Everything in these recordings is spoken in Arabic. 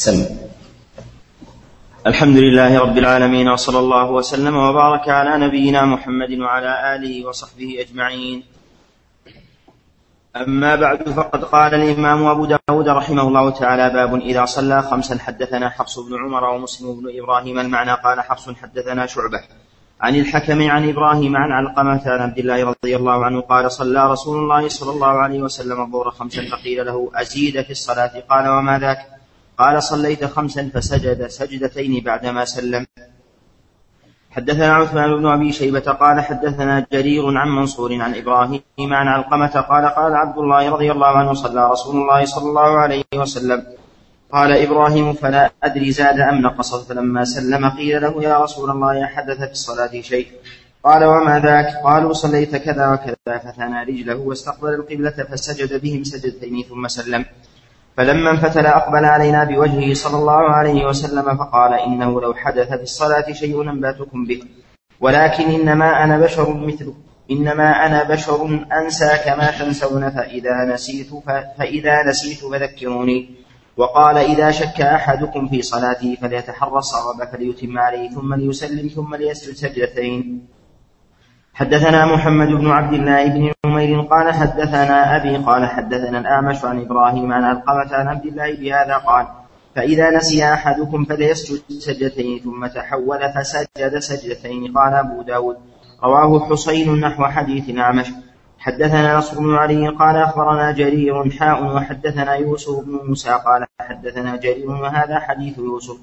سم الحمد لله رب العالمين وصلى الله وسلم وبارك على نبينا محمد وعلى آله وصحبه أجمعين. أما بعد فقد قال الإمام أبو داود رحمه الله تعالى باب إذا صلى خمسا حدثنا حفص بن عمر ومسلم بن إبراهيم المعنى قال حفص حدثنا شعبة عن الحكم عن إبراهيم عن علقمة عن عبد الله رضي الله عنه قال صلى رسول الله صلى الله عليه وسلم الظهر خمسا فقيل له أزيد في الصلاة؟ قال وما ذاك؟ قال صليت خمسا فسجد سجدتين بعدما سلم. حدثنا عثمان بن أبي شيبة قال حدثنا جرير عن منصور عن إبراهيم عن علقمة قال قال عبد الله رضي الله عنه صلى رسول الله صلى الله عليه وسلم. قال إبراهيم فلا أدري زاد أم نقص فلما سلم قيل له يا رسول الله حدث في الصلاة شيء. قال وما ذاك؟ قالوا صليت كذا وكذا فثنى رجله واستقبل القبلة فسجد بهم سجدتين ثم سلم. فلما انفتل أقبل علينا بوجهه صلى الله عليه وسلم فقال إنه لو حدث في الصلاة شيء أنباتكم به. ولكن إنما أنا بشر مثلكم إنما أنا بشر أنسى كما تنسون فإذا نسيت فإذا نسيت فذكروني. وقال إذا شك أحدكم في صلاته فليتحرى الصواب فليتم عليه ثم ليسلم ثم ليسجد سجدتين. حدثنا محمد بن عبد الله بن نمير قال حدثنا أبي قال حدثنا الأعمش عن إبراهيم عن علقمة عن عبد الله بهذا قال فإذا نسي أحدكم فليسجد سجدتين ثم تحول فسجد سجدتين. قال أبو داود رواه حسين نحو حديث الأعمش. حدثنا نصر بن علي قال أخبرنا جرير حاء وحدثنا يوسف بن موسى قال حدثنا جرير وهذا حديث يوسف.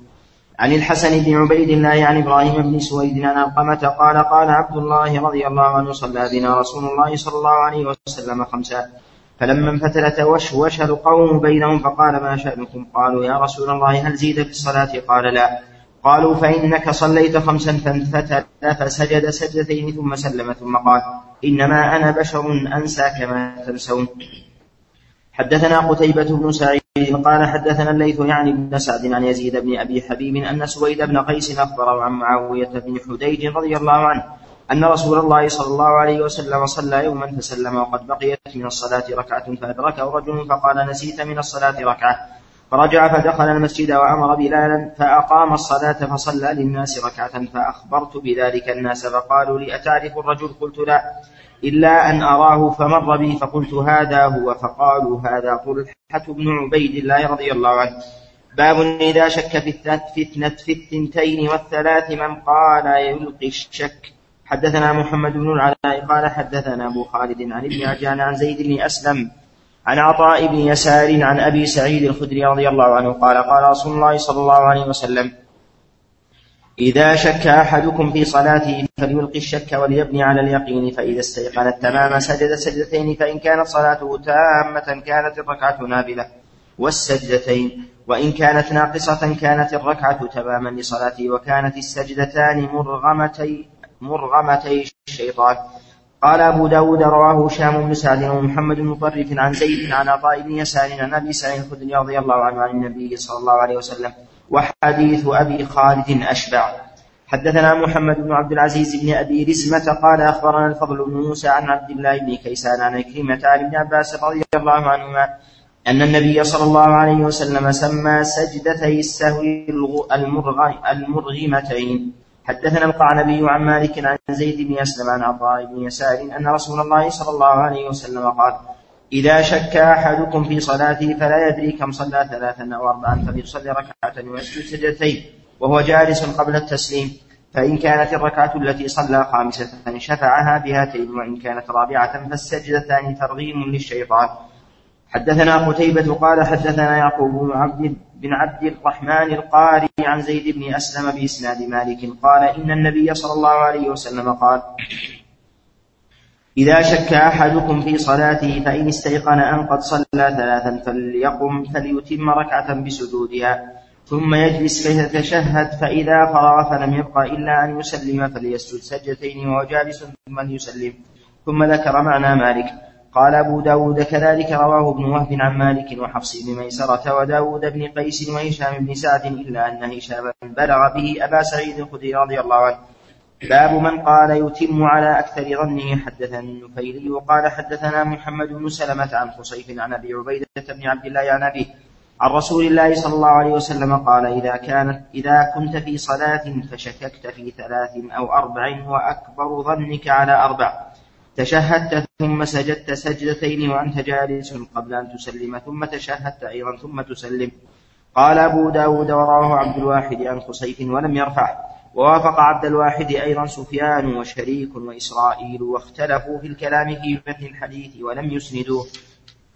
عن الحسن بن عبيد الله عن إبراهيم بن سويد عن القمة قال قال عبد الله رضي الله عنه صلى بنا رسول الله صلى الله عليه وسلم خمسا فلما انفتل توشوش القوم بينهم فقال ما شأنكم؟ قالوا يا رسول الله هل زيد في الصلاة؟ قال لا. قالوا فإنك صليت خمسا فانفتل فسجد سجدتين ثم سلم ثم قال إنما أنا بشر أنسى كما تنسون. حدثنا قتيبة بن سعيد قال حدثنا الليث يعني بن سعد عن يزيد بن أبي حبيب أن سويد بن قيس أخبره عن معاوية بن حديج رضي الله عنه أن رسول الله صلى الله عليه وسلم صلى يوما فسلم وقد بقيت من الصلاة ركعة فأدركه رجل فقال نسيت من الصلاة ركعة فرجع فدخل المسجد وأمر بلالا فأقام الصلاة فصلى للناس ركعة فأخبرت بذلك الناس فقالوا لي أتعرف الرجل؟ قلت لا إلا أن أراه فمر بي فقلت هذا هو فقالوا هذا طلحة بن عبيد الله رضي الله عنه. باب إذا شك في الفتنة في الثنتين والثلاث من قال يلقي الشك. حدثنا محمد بن العلاء قال حدثنا أبو خالد عن ابن عجان عن زيد بن أسلم عن عطاء بن يسار عن أبي سعيد الخدري رضي الله عنه قال قال رسول الله صلى الله عليه وسلم إذا شك أحدكم في صلاته فليلقي الشك وليبني على اليقين فإذا استيقن التمام سجد سجدتين فإن كانت صلاته تامة كانت الركعة نافلة والسجدتين وإن كانت ناقصة كانت الركعة تماما لصلاته وكانت السجدتان مرغمتي مرغمتي الشيطان. قال أبو داود رواه هشام بن سعد ومحمد بن مطرف عن زيد عن عطاء بن يسار عن أبي سعيد الخدري رضي الله عنه عن النبي صلى الله عليه وسلم وحديث أبي خالد أشبع. حدثنا محمد بن عبد العزيز بن أبي رزمة قال أخبرنا الفضل بن موسى عن عبد الله بن كيسان عن كلمة عن ابن عباس رضي الله عنهما أن النبي صلى الله عليه وسلم سمى سجدتي السهو المرغمتين. حدثنا القعنبي عن مالك عن زيد بن أسلم عن عطاء بن يسار أن رسول الله صلى الله عليه وسلم قال إذا شك أحدكم في صلاته فلا يدري كم صلى ثلاثا أو أربعا فليصلي ركعة ويسجد سجدتين وهو جالس قبل التسليم. فإن كانت الركعة التي صلى خامسة شفعها بهاتين وإن كانت رابعة فالسجدتان ترغيم للشيطان. حدثنا قتيبة قال حدثنا يعقوب بن عبد بن عبد الرحمن القاري عن زيد بن أسلم بإسناد مالك قال إن النبي صلى الله عليه وسلم قال إذا شك أحدكم في صلاته فإن استيقن أن قد صلى ثلاثا فليقم فليتم ركعة بسجودها ثم يجلس فيتشهد فإذا فرغ فلم يبق إلا أن يسلم فليسجد سجدتين وهو جالس ثم ليسلم ثم ذكر معنى مالك. قال أبو داود كذلك رواه ابن وهب عن مالك وحفص بن ميسرة وداود بن قيس وهشام بن سعد إلا أن هشام بلغ به أبا سعيد الخدري رضي الله عنه باب من قال يتم على أكثر ظنه حدثنا النفيلي وقال حدثنا محمد بن سلمة عن خصيف عن أبي عبيدة بن عبد الله عن أبيه. عن رسول الله صلى الله عليه وسلم قال إذا كانت إذا كنت في صلاة فشككت في ثلاث أو أربع وأكبر ظنك على أربع. تشهدت ثم سجدت سجدتين وأنت جالس قبل أن تسلم ثم تشهدت أيضا ثم تسلم. قال أبو داود وراه عبد الواحد عن خسيف ولم يرفعه. ووافق عبد الواحد أيضا سفيان وشريك وإسرائيل واختلفوا في الكلام في متن الحديث ولم يسندوه.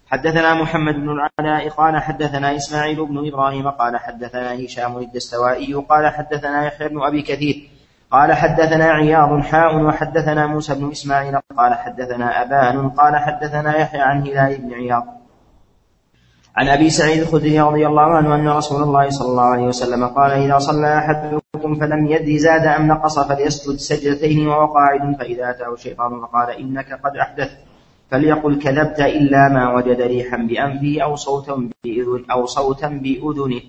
حدثنا محمد بن العلاء قال حدثنا إسماعيل بن إبراهيم قال حدثنا هشام الدستوائي قال حدثنا يحيى بن أبي كثير قال حدثنا عياض حاء وحدثنا موسى بن إسماعيل قال حدثنا أبان قال حدثنا يحيى عن هلال بن عياض. عن أبي سعيد الخدري رضي الله عنه أن رسول الله صلى الله عليه وسلم قال إذا صلى أحدكم فلم يدري زاد أم نقص فليسجد سجدتين وهو قاعد فإذا أتاه الشيطان فقال إنك قد أحدثت. فليقل كذبت إلا ما وجد ريحا بأنفه أو صوتا بأذن أو صوتا بأذنه.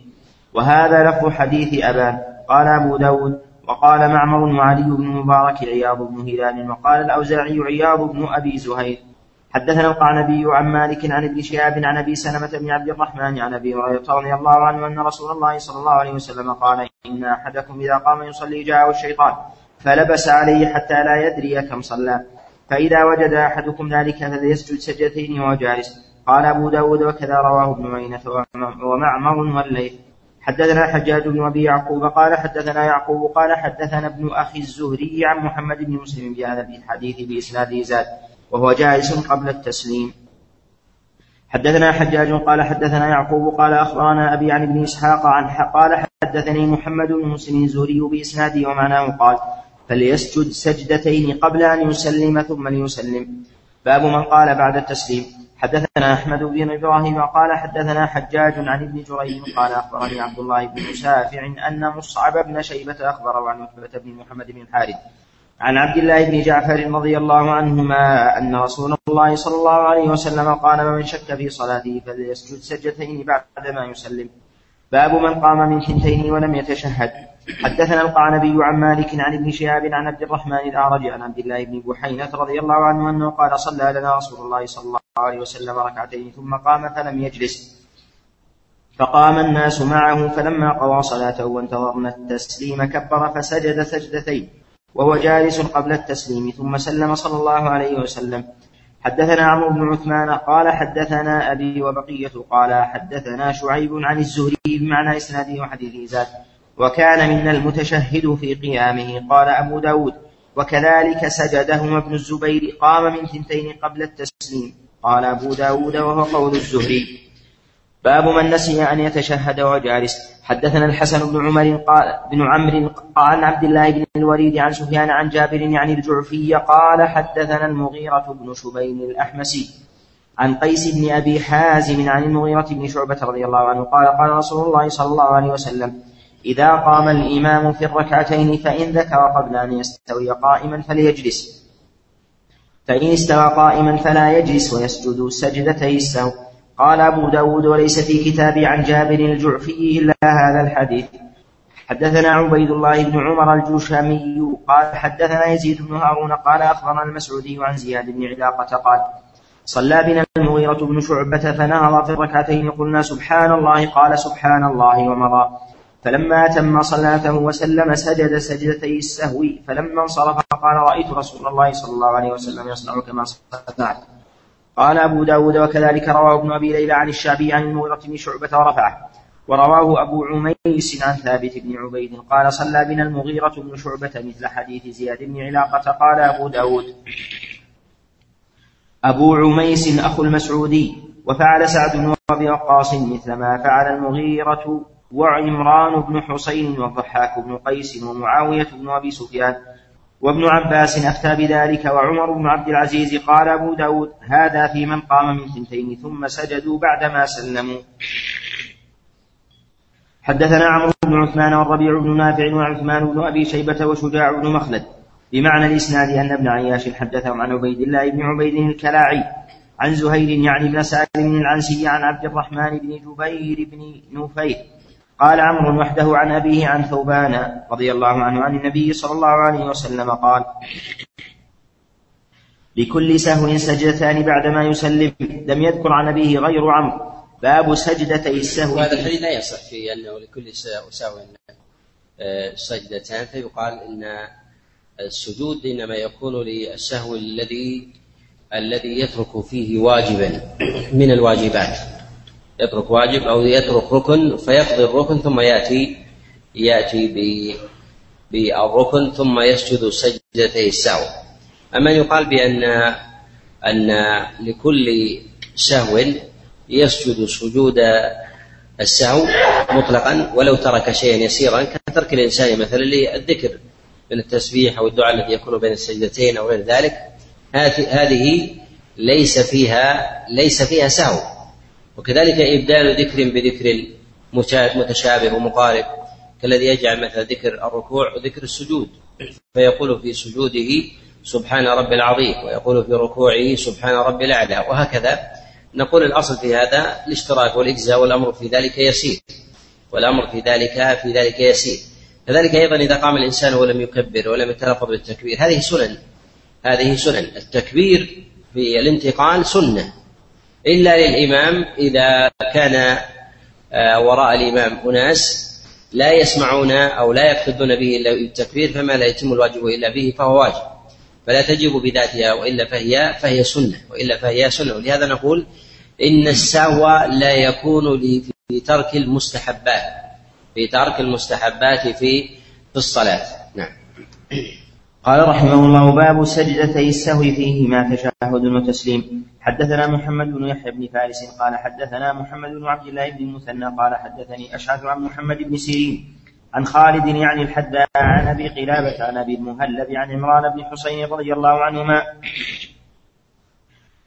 وهذا لفظ حديث أبان قال أبو داود وقال معمر وعلي بن مبارك عياض بن هلال وقال الأوزاعي عياض بن أبي زهير. حدثنا القعنبي عن مالك عن ابن شهاب عن أبي سلمة بن عبد الرحمن عن أبي هريرة رضي الله عنه أن رسول الله صلى الله عليه وسلم قال إن أحدكم إذا قام يصلي جاءه الشيطان فلبس عليه حتى لا يدري كم صلى. فإذا وجد أحدكم ذلك فليسجد سجدتين وهو جالس. قال أبو داود وكذا رواه ابن عيينه ومعمر والليث. حدثنا الحجاج بن أبي يعقوب قال حدثنا يعقوب قال حدثنا ابن أخي الزهري عن محمد بن مسلم بهذا الحديث باسناده زاد. وهو جائز قبل التسليم. حدثنا حجاج قال حدثنا يعقوب قال أخبرنا أبي عن ابن إسحاق عن قال حدثني محمد بن مسلم الزهري باسناده ومعناه قال فليسجد سجدتين قبل أن يسلم ثم ليسلم. باب من قال بعد التسليم. حدثنا أحمد بن إبراهيم قال حدثنا حجاج عن ابن جريج قال أخبرني عبد الله بن مسافع أن مصعب بن شيبة أخبره عن عتبه بن محمد بن الحارث عن عبد الله بن جعفر رضي الله عنهما أن رسول الله صلى الله عليه وسلم قال من شك في صلاته فليسجد سجدتين بعدما يسلم باب من قام من ثنتين ولم يتشهد. حدثنا القعنبي عن مالك عن ابن شهاب عن عبد الرحمن الأعرج عن عبد الله بن بحينة رضي الله عنه أنه قال صلى لنا رسول الله صلى الله عليه وسلم ركعتين ثم قام فلم يجلس فقام الناس معه فلما قضى صلاته وانتظرنا التسليم كبر فسجد سجدتين. وهو جالس قبل التسليم ثم سلم صلى الله عليه وسلم. حدثنا عمرو بن عثمان قال حدثنا أبي وبقية قال حدثنا شعيب عن الزهري بمعنى إسناده وحديثه زاد وكان من المتشهد في قيامه قال أبو داود. وكذلك سجدهما ابن الزبير قام من ثنتين قبل التسليم. قال أبو داود وهو قول الزهري. باب من نسي أن يتشهد وهو جالس حدثنا الحسن بن عمر قال بن عمرو عن عبد الله بن الوليد عن سفيان عن جابر يعني الجعفي قال حدثنا المغيرة بن شبين الأحمسي عن قيس بن أبي حازم عن المغيرة بن شعبة رضي الله عنه قال قال رسول الله صلى الله عليه وسلم إذا قام الإمام في الركعتين فإن ذكر قبل أن يستوي قائما فليجلس. فإن استوى قائما فلا يجلس ويسجد سجدتي السهو قال أبو داود وليس في كتابي عن جابر الجعفي إلا هذا الحديث. حدثنا عبيد الله بن عمر الجوشامي قال حدثنا يزيد بن هارون قال أخبرنا المسعودي عن زياد بن علاقة قال صلى بنا المغيرة بن شعبة فنهض في الركعتين قلنا سبحان الله قال سبحان الله ومضى. فلما أتم صلاته وسلم سجد سجدتي السهو فلما انصرف قال رأيت رسول الله صلى الله عليه وسلم يصنع كما صنعت قال أبو داود وكذلك رواه ابن أبي ليلى عن الشعبي عن المغيرة بن شعبة ورفعه. ورواه أبو عميس عن ثابت بن عبيد قال صلى بنا المغيرة بن شعبة مثل حديث زياد بن علاقة. قال أبو داود أبو عميس أخو المسعودي وفعل سعد بن أبي وقاص مثل ما فعل المغيرة وعمران بن حسين والضحاك بن قيس ومعاوية بن أبي سفيان. وابن عباس أفتى بذلك وعمر بن عبد العزيز قال أبو داود هذا في من قام من ثنتين ثم سجدوا بعدما سلموا. حدثنا عمرو بن عثمان والربيع بن نافع وعثمان بن أبي شيبة وشجاع بن مخلد بمعنى الإسناد أن ابن عياش حدثهم عن عبيد الله بن عبيد الكلاعي عن زهير يعني بن سالم العنسي عن عبد الرحمن بن جبير بن نفير قال عمرو وحده عن أبيه عن ثوبان رضي الله عنه عن النبي صلى الله عليه وسلم قال لكل سهو سجدتان بعدما يسلم لم يذكر عن أبيه غير عمرو. باب سجدتي السهو. وهذا الحديث لا يصح في أنه لكل سهو آه، سجدتان فيقال إن السجود إنما يكون للسهو الذي الذي يترك فيه واجبا من الواجبات. يترك واجب أو يترك ركن فيقضي الركن ثم يأتي يأتي بالركن ثم يسجد سجدتي السهو. أما يقال بأن أن لكل سهو يسجد سجود السهو مطلقا ولو ترك شيئا يسيرا كترك الإنسان مثلا للذكر من التسبيح أو الدعاء الذي يكون بين السجدتين أو غير ذلك هذه ليس فيها ليس فيها سهو. وكذلك إبدال ذكر بذكر متشابه ومقارب كالذي يجعل مثلا ذكر الركوع وذكر السجود. فيقول في سجوده سبحان رب العظيم ويقول في ركوعه سبحان رب الأعلى. وهكذا نقول الأصل في هذا الاشتراك والإجزاء والأمر في ذلك يسير والأمر في ذلك في ذلك يسير. كذلك أيضا إذا قام الإنسان ولم يكبر ولم يتلفظ بالتكبير هذه سنن. هذه سنن. التكبير في الانتقال سنة. إلا للإمام إذا كان آه، وراء الإمام أناس لا يسمعون أو لا يقتدون به إلا بالتكبير فما لا يتم الواجب إلا به فهو واجب. فلا تجب بذاتها وإلا فهي فهي سنة وإلا فهي سنة. ولهذا نقول إن السهو لا يكون في ترك المستحبات في ترك المستحبات في في الصلاة. نعم. قال رحمه الله باب سجدتي السهو فيهما تشهد وتسليم. حدثنا محمد بن يحيى بن فارس قال حدثنا محمد بن عبد الله بن المثنى قال حدثني أشعث عن محمد بن سيرين عن خالد يعني الحداء عن أبي قلابة عن أبي المهلب عن عمران بن حسين رضي الله عنهما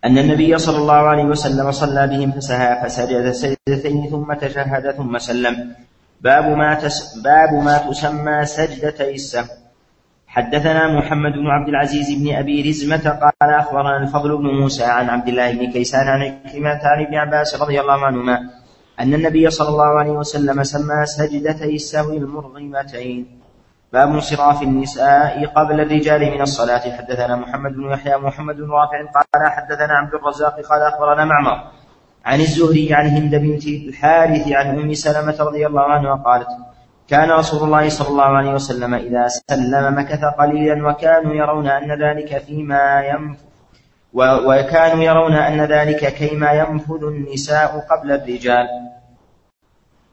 أن النبي صلى الله عليه وسلم صلى بهم فسهى فسجد سجدتين ثم تشهد ثم سلم. باب ما تس باب ما تسمى سجدتي السهو. حدثنا محمد بن عبد العزيز بن أبي رزمة قال أخبرنا الفضل بن موسى عن عبد الله بن كيسان عن كلمة عن ابن عباس رضي الله عنهما أن النبي صلى الله عليه وسلم سمى سجدتي السهو المرغمتين. باب انصراف النساء قبل الرجال من الصلاة. حدثنا محمد بن يحيى محمد بن رافع قال حدثنا عبد الرزاق قال أخبرنا معمر عن الزهري عن هند بنت الحارث عن أم سلمة رضي الله عنها قالت كان رسول الله صلى الله عليه وسلم إذا سلم مكث قليلا وكانوا يرون أن ذلك فيما ينفذ وكانوا يرون أن ذلك كيما ينفذ النساء قبل الرجال.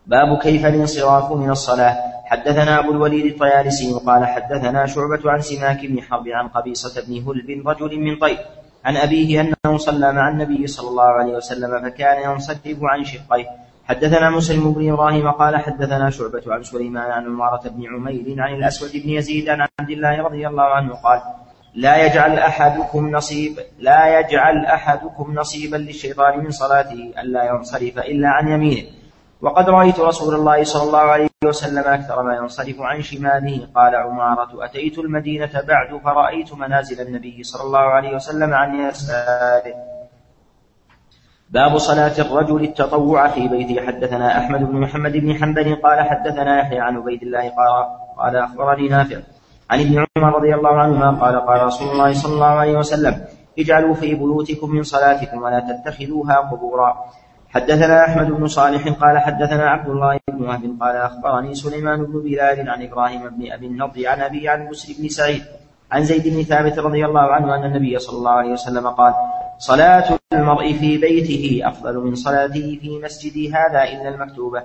باب كيف الانصراف من الصلاة. حدثنا أبو الوليد الطيالسي قال حدثنا شعبة عن سماك بن حرب عن قبيصة بن هلب رجل من طيب. عن أبيه أنه صلى مع النبي صلى الله عليه وسلم فكان ينصرف عن شقيه. حدثنا مسلم بن إبراهيم قال حدثنا شعبة عن سليمان عن عمارة بن عمير عن الأسود بن يزيد عن عبد الله رضي الله عنه قال لا يجعل أحدكم نصيب لا يجعل أحدكم نصيبا للشيطان من صلاته ألا ينصرف إلا عن يمينه. وقد رأيت رسول الله صلى الله عليه وسلم أكثر ما ينصرف عن شماله. قال عمارة أتيت المدينة بعد فرأيت منازل النبي صلى الله عليه وسلم عن يساره. باب صلاة الرجل التطوع في بيته. حدثنا أحمد بن محمد بن حنبل قال حدثنا يحيى عن عبيد الله قال قال أخبرني نافع عن ابن عمر رضي الله عنهما قال قال رسول الله صلى الله عليه وسلم اجعلوا في بيوتكم من صلاتكم ولا تتخذوها قبورا. حدثنا أحمد بن صالح قال حدثنا عبد الله بن وهب قال أخبرني سليمان بن بلال عن إبراهيم بن أبي النضر عن أبي عن مسلم بن سعيد عن زيد بن ثابت رضي الله عنه أن النبي صلى الله عليه وسلم قال صلاة المرء في بيته أفضل من صلاته في مسجده هذا إلا المكتوبة.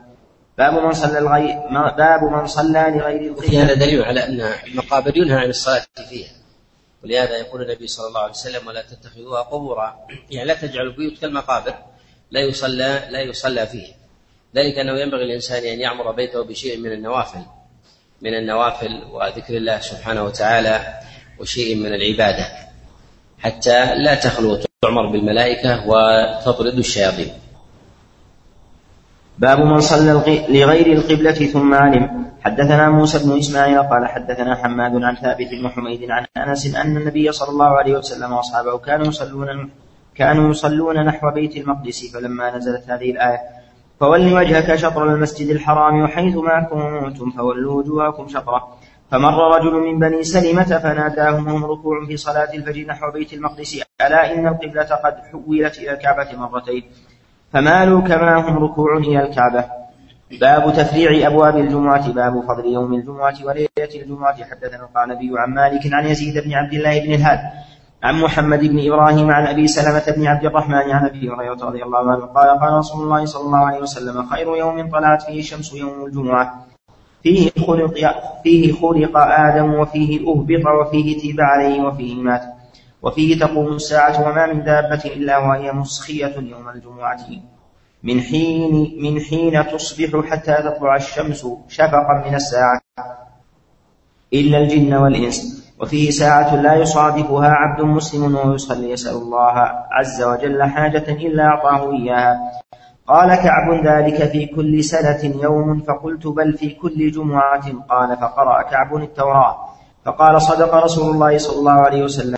باب من صلى الغير باب من صلى لغير وفي هذا دليل على أن المقابر ينهى عن الصلاة فيها. ولهذا يقول النبي صلى الله عليه وسلم ولا تتخذوها قبورا. يعني لا تجعلوا البيوت كالمقابر. لا يصلى لا يصلى فيه ذلك أنه ينبغي الانسان أن يعمر بيته بشيء من النوافل. من النوافل وذكر الله سبحانه وتعالى وشيء من العبادة. حتى لا تخلو تعمر بالملائكة وتطرد الشياطين. باب من صلى لغير القبلة ثم علم. حدثنا موسى بن إسماعيل قال حدثنا حماد عن ثابت بن حميد عن أنس أن النبي صلى الله عليه وسلم وأصحابه كانوا يصلون كانوا يصلون نحو بيت المقدس فلما نزلت هذه الآية فول وجهك شطر المسجد الحرام وحيث ما كنتم فولوا وجوهكم شطرة. فمر رجل من بني سلمة فناداهم وهم ركوع في صلاة الفجر نحو بيت المقدس ألا إن القبلة قد حولت إلى الكعبة مرتين؟ فمالوا كما هم ركوع إلى الكعبة. باب تفريع أبواب الجمعة باب فضل يوم الجمعة وليلة الجمعة. حدثنا القعنبي عن مالك عن يزيد بن عبد الله بن الهاد عن محمد بن إبراهيم عن أبي سلمة بن عبد الرحمن عن أبي هريرة رضي الله عنه قال قال رسول الله صلى الله عليه وسلم خير يوم طلعت فيه الشمس يوم الجمعة. فيه خلق فيه خلق آدم وفيه أهبط وفيه تيب عليه وفيه مات وفيه تقوم الساعة وما من دابة إلا وهي مسخية يوم الجمعة. من حين من حين تصبح حتى تطلع الشمس شفقا من الساعة. إلا الجن والإنس. وفيه ساعة لا يصادفها عبد مسلم ويصلي يسأل الله عز وجل حاجة إلا أعطاه إياها. قال كعب ذلك في كل سنة يوم فقلت بل في كل جمعة قال فقرأ كعب التوراة فقال صدق رسول الله صلى الله عليه وسلم.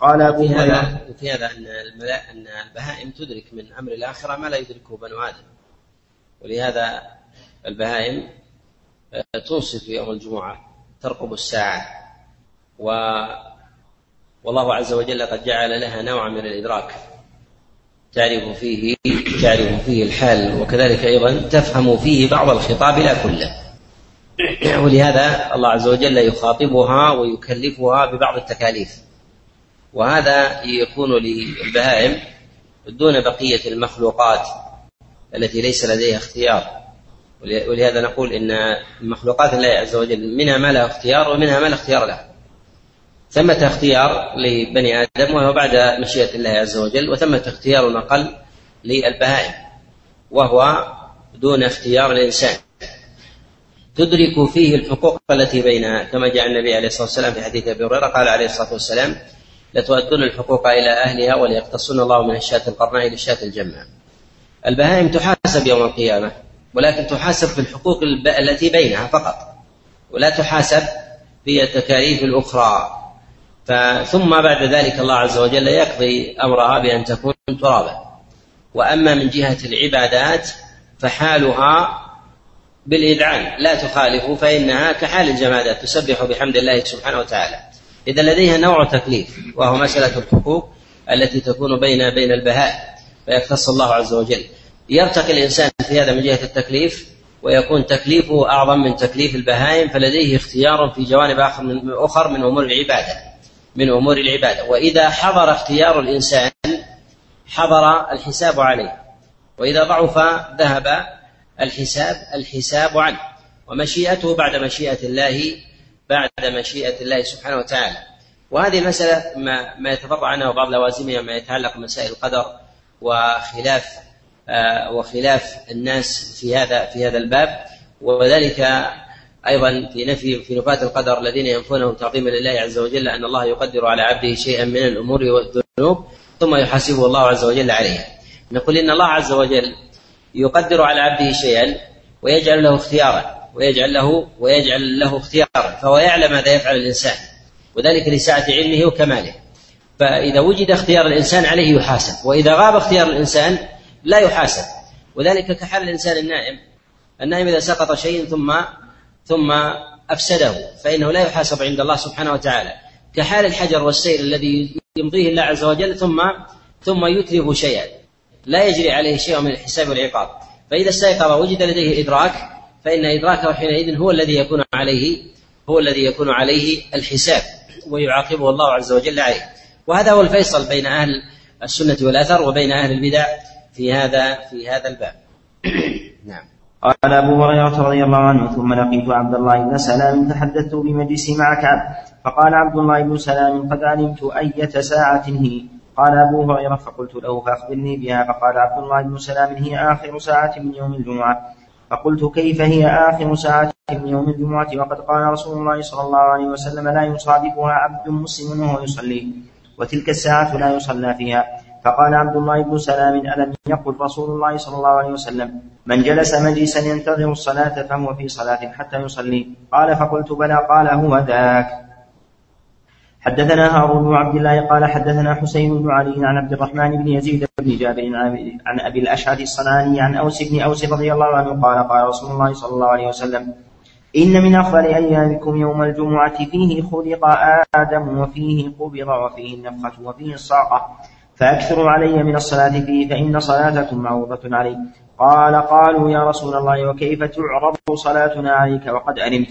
قال أبو هريرة. وفي هذا أن أن البهائم تدرك من أمر الآخرة ما لا يدركه بنو آدم. ولهذا البهائم تنصف يوم الجمعة ترقب الساعة. و والله عز وجل قد جعل لها نوعا من الإدراك تعرف فيه تعرف فيه الحال وكذلك أيضا تفهم فيه بعض الخطاب لا كله. ولهذا الله عز وجل يخاطبها ويكلفها ببعض التكاليف. وهذا يكون للبهائم دون بقية المخلوقات التي ليس لديها اختيار. ولهذا نقول إن مخلوقات الله عز وجل منها ما لها اختيار ومنها ما لا اختيار لها ثمة اختيار لبني آدم وهو بعد مشيئة الله عز وجل وثمة اختيار أقل للبهائم وهو دون اختيار الإنسان. تدرك فيه الحقوق التي بينها كما جاء النبي عليه الصلاة والسلام في حديث أبي هريرة قال عليه الصلاة والسلام لتؤدون الحقوق إلى أهلها وليقتصن الله من الشاة القرناء للشاة الجمة البهائم تحاسب يوم القيامة ولكن تحاسب في الحقوق التي بينها فقط ولا تحاسب في التكاليف الأخرى. ثم بعد ذلك الله عز وجل يقضي أمرها بأن تكون ترابا. وأما من جهة العبادات فحالها بالإذعان لا تخالف فإنها كحال الجمادات تسبح بحمد الله سبحانه وتعالى. إذا لديها نوع تكليف وهو مسألة الحقوق التي تكون بين بين البهاء فيختص الله عز وجل. يرتقي الإنسان في هذا من جهة التكليف ويكون تكليفه أعظم من تكليف البهائم فلديه اختيار في جوانب آخر من أخر من أمور العبادة من أمور العبادة. وإذا حضر اختيار الإنسان حضر الحساب عليه. وإذا ضعف ذهب الحساب الحساب عنه. ومشيئته بعد مشيئة الله بعد مشيئة الله سبحانه وتعالى. وهذه المسألة ما, ما يتفرع عنها بعض لوازمها ما يتعلق بمسائل القدر وخلاف آه وخلاف الناس في هذا في هذا الباب. وذلك أيضا في نفي في نفاة القدر الذين ينفونه تعظيما لله عز وجل أن الله يقدر على عبده شيئا من الأمور والذنوب. ثم يحاسبه الله عز وجل عليها. نقول إن الله عز وجل يقدر على عبده شيئا ويجعل له اختيارا ويجعل له ويجعل له اختيارا فهو يعلم ماذا يفعل الإنسان وذلك لسعة علمه وكماله. فإذا وجد اختيار الإنسان عليه يحاسب وإذا غاب اختيار الإنسان لا يحاسب وذلك كحال الإنسان النائم النائم إذا سقط شيء ثم ثم أفسده فإنه لا يحاسب عند الله سبحانه وتعالى كحال الحجر والسيل الذي يمضيه الله عز وجل ثم ثم يتلف شيئا. لا يجري عليه شيء من الحساب والعقاب. فإذا استيقظ وجد لديه إدراك فإن إدراكه حينئذ هو الذي يكون عليه هو الذي يكون عليه الحساب ويعاقبه الله عز وجل عليه. وهذا هو الفيصل بين أهل السنة والأثر وبين أهل البدع في هذا في هذا الباب. نعم. قال أبو هريرة رضي الله عنه ثم لقيت عبد الله بن سلام تحدثت بمجلسي مع كعب. فقال عبد الله بن سلام قد علمت أية ساعة هي؟ قال أبو هريرة فقلت له فأخبرني بها. فقال عبد الله بن سلام هي آخر ساعة من يوم الجمعة. فقلت كيف هي آخر ساعة من يوم الجمعة؟ وقد قال رسول الله صلى الله عليه وسلم لا يصادفها عبد مسلم وهو يصلي وتلك الساعة لا يصلى فيها. فقال عبد الله بن سلام ألم يقل رسول الله صلى الله عليه وسلم من جلس مجلسا ينتظر الصلاة فهو في صلاة حتى يصلي قال فقلت بلى قال هو ذاك حدثنا هارون بن عبد الله قال حدثنا حسين بن علي عن عبد الرحمن بن يزيد بن جابر عن ابي الأشعث الصنعاني عن أوس بن أوس رضي الله عنه قال قال رسول الله صلى الله عليه وسلم إن من أفضل أيامكم يوم الجمعة فيه خلق آدم وفيه قبض وفيه النفخة وفيه الصاقة فأكثروا علي من الصلاة فيه فإن صلاتكم معروضة علي قال قالوا يا رسول الله وكيف تعرض صلاتنا عليك وقد علمت؟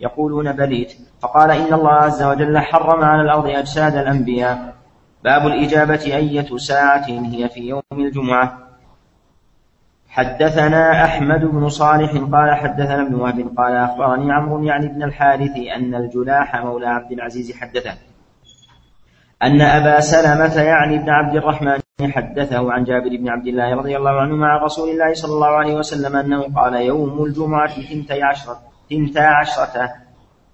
يقولون بليت. فقال إن الله عز وجل حرم على الأرض أجساد الأنبياء. باب الإجابة أية ساعة هي في يوم الجمعة. حدثنا أحمد بن صالح قال حدثنا ابن وهب قال أخبرني عمرو يعني ابن الحارث أن الجلاح مولى عبد العزيز حدثه. أن أبا سلمة يعني ابن عبد الرحمن حدثه عن جابر بن عبد الله رضي الله عنه مع رسول الله صلى الله عليه وسلم أنه قال يوم الجمعة ثنتي عشرة ثنتا عشرة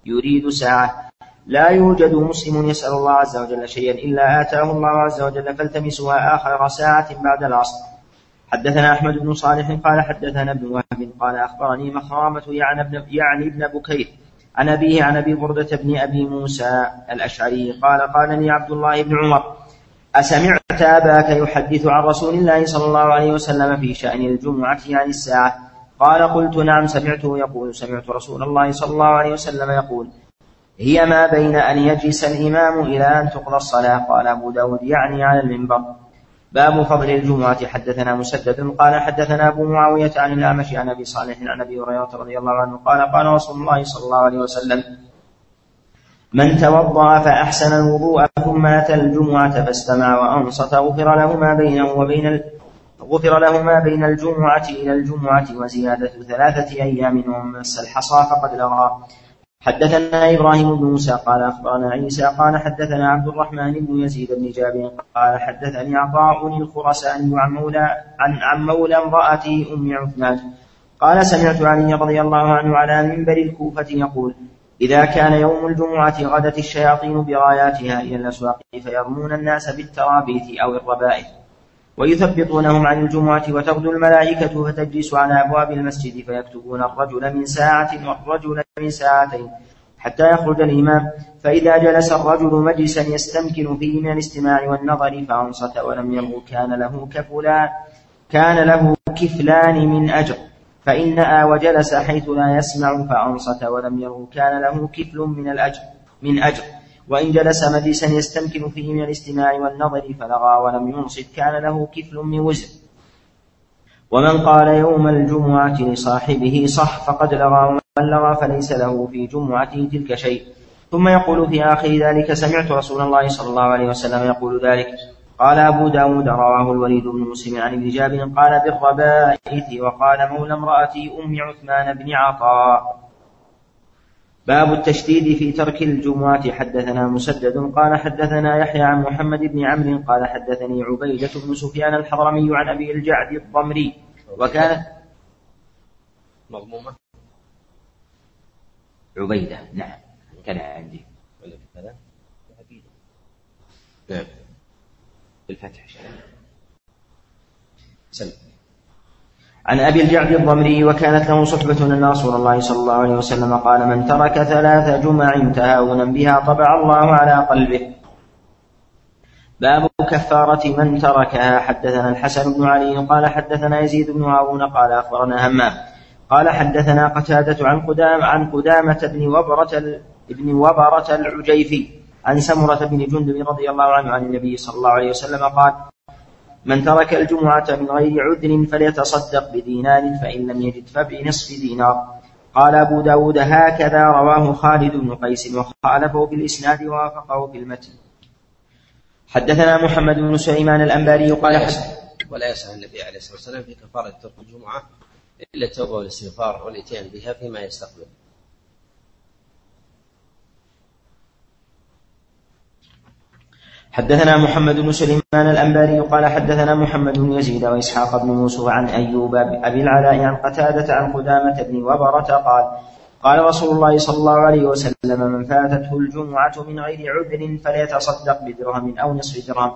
يريد ساعة. لا يوجد مسلم يسأل الله عز وجل شيئا إلا آتاه الله عز وجل فالتمسها آخر ساعة بعد العصر. حدثنا أحمد بن صالح قال حدثنا ابن وهب قال أخبرني مخرامة يعني ابن, يعني ابن بكير عن أبيه عن أبي بردة بن أبي موسى الأشعري قال قال لي عبد الله بن عمر أسمعت أباك يحدث عن رسول الله صلى الله عليه وسلم في شأن الجمعة عن الساعة. قال قلت نعم سمعته يقول سمعت رسول الله صلى الله عليه وسلم يقول هي ما بين أن يجلس الإمام إلى أن تقضى الصلاة؟ قال أبو داود يعني على المنبر. باب فضل الجمعة. حدثنا مسدد قال حدثنا أبو معاوية عن الأعمش عن أبي صالح عن أبي هريرة رضي الله عنه قال قال رسول الله صلى الله عليه وسلم من توضأ فأحسن الوضوء ثم أتى الجمعة فاستمع وأنصت. غفر له ما بينه وبين غفر له ما بين الجمعة إلى الجمعة وزيادة ثلاثة أيام ومن مس الحصى فقد لغى. حدثنا إبراهيم بن موسى قال أخبرنا عيسى قال حدثنا عبد الرحمن بن يزيد بن جابر قال حدثني عطاء الخرساني عن مولى عن عن مولى امرأته أم عثمان. قال سمعت علي رضي الله عنه على منبر الكوفة يقول إذا كان يوم الجمعة غدت الشياطين برآياتها إلى الأسواق فيرمون الناس بالترابيث أو الربائث. ويثبطونهم عن الجمعة وتغدو الملائكة فتجلس على أبواب المسجد فيكتبون الرجل من ساعة والرجل من ساعتين حتى يخرج الإمام. فإذا جلس الرجل مجلسا يستمكن فيه من الاستماع والنظر فأنصت ولم يلغ كان له كفلان كان له كفلان من أجر. فإن آ وجلس حيث لا يسمع فأنصت ولم يلغ كان له كفل من الأجر من أجر. وإن جلس مجلسا يستمكن فيه من الاستماع والنظر فلغى ولم ينصت كان له كفل من وزر ومن قال يوم الجمعة لصاحبه صح فقد لغى ومن لغى فليس له في جمعته تلك شيء. ثم يقول في آخر ذلك سمعت رسول الله صلى الله عليه وسلم يقول ذلك. قال أبو داود رواه الوليد بن مسلم عن ابن جابر قال بالربائث وقال مولى امرأتي أم عثمان بن عطاء. باب التشديد في ترك الجمعة حدثنا مسدد قال حدثنا يحيى عن محمد بن عمرو قال حدثني عبيدة بن سفيان الحضرمي عن أبي الجعد الضمري. وكانت مضمومة؟ عبيدة نعم كان عندي. نعم. بالفتح. سلم. عن أبي الجعد الضمري وكانت له صحبة أن رسول الله صلى الله عليه وسلم قال من ترك ثلاث جمع تهاونا بها طبع الله على قلبه. باب كفارة من تركها. حدثنا الحسن بن علي قال حدثنا يزيد بن هارون قال أخبرنا همام قال حدثنا قتادة عن قدام عن قدامة بن وبرة بن وبرة العجيفي عن سمرة بن جندب رضي الله عنه عن النبي صلى الله عليه وسلم قال من ترك الجمعة من غير عذر فليتصدق بدينار فإن لم يجد فبنصف دينار. قال أبو داود هكذا رواه خالد بن قيس وخالفه بالإسناد ووافقه في المتن حدثنا محمد بن سليمان الأنباري قال ولا يسعى النبي عليه الصلاة والسلام في كفارة ترك الجمعة إلا التوبة والاستغفار والإتيان بها فيما يستقبل. حدثنا محمد بن سليمان الأنباري قال حدثنا محمد بن يزيد وإسحاق بن موسى عن أيوب أبي العلاء عن قتادة عن قدامة بن وبرة قال قال رسول الله صلى الله عليه وسلم من فاتته الجمعة من غير عذر فليتصدق بدرهم أو نصف درهم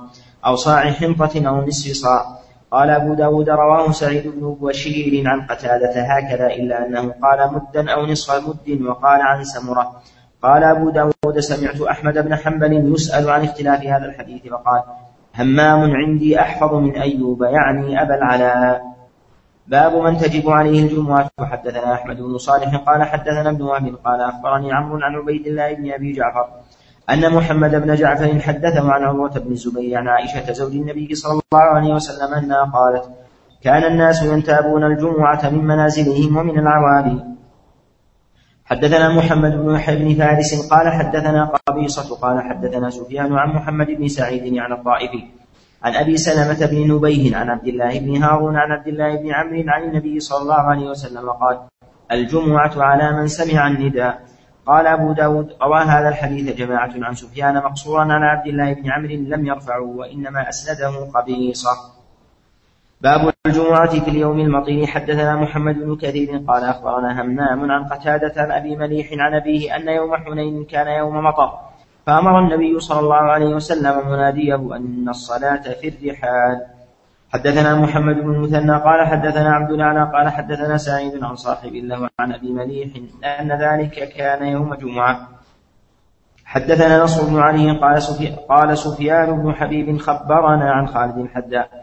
أو صاع حنطة أو نصف صاع. قال أبو داود رواه سعيد بن بشير عن قتادة هكذا إلا أنه قال مدا أو نصف مد وقال عن سمرة. قال أبو داود سمعت أحمد بن حنبل يسأل عن اختلاف هذا الحديث فقال همام عندي أحفظ من أيوب يعني أبا العلاء. باب من تجب عليه الجمعة. وحدثنا أحمد بن صالح قال حدثنا ابن وهب قال أخبرني عمرو عن عبيد الله بن أبي جعفر أن محمد بن جعفر حدثه عن عروة بن الزبير عن عائشة زوج النبي صلى الله عليه وسلم أنها قالت كان الناس ينتابون الجمعة من منازلهم ومن العوالي حدثنا محمد بن يحيى بن فارس قال حدثنا قبيصة قال حدثنا سفيان عن محمد بن سعيد عن الطائفي. عن أبي سلمة بن نبيه عن عبد الله بن هارون عن عبد الله بن عمرو عن النبي صلى الله عليه وسلم قال الجمعة على من سمع النداء قال أبو داود روى هذا الحديث جماعة عن سفيان مقصورا عن عبد الله بن عمرو لم يرفعوا وإنما أسنده قبيصة باب الجمعة في اليوم المطير حدثنا محمد بن كثير قال أخبرنا همام عن قتادة عن أبي مليح عن أبيه أن يوم حنين كان يوم مطر. فأمر النبي صلى الله عليه وسلم مناديه أن الصلاة في الرحال. حدثنا محمد بن المثنى قال حدثنا عبد الأعلى قال حدثنا سعيد عن صاحب الله عن أبي مليح أن ذلك كان يوم جمعة. حدثنا نصر بن علي قال, سفي... قال سفيان بن حبيب خبرنا عن خالد الحداء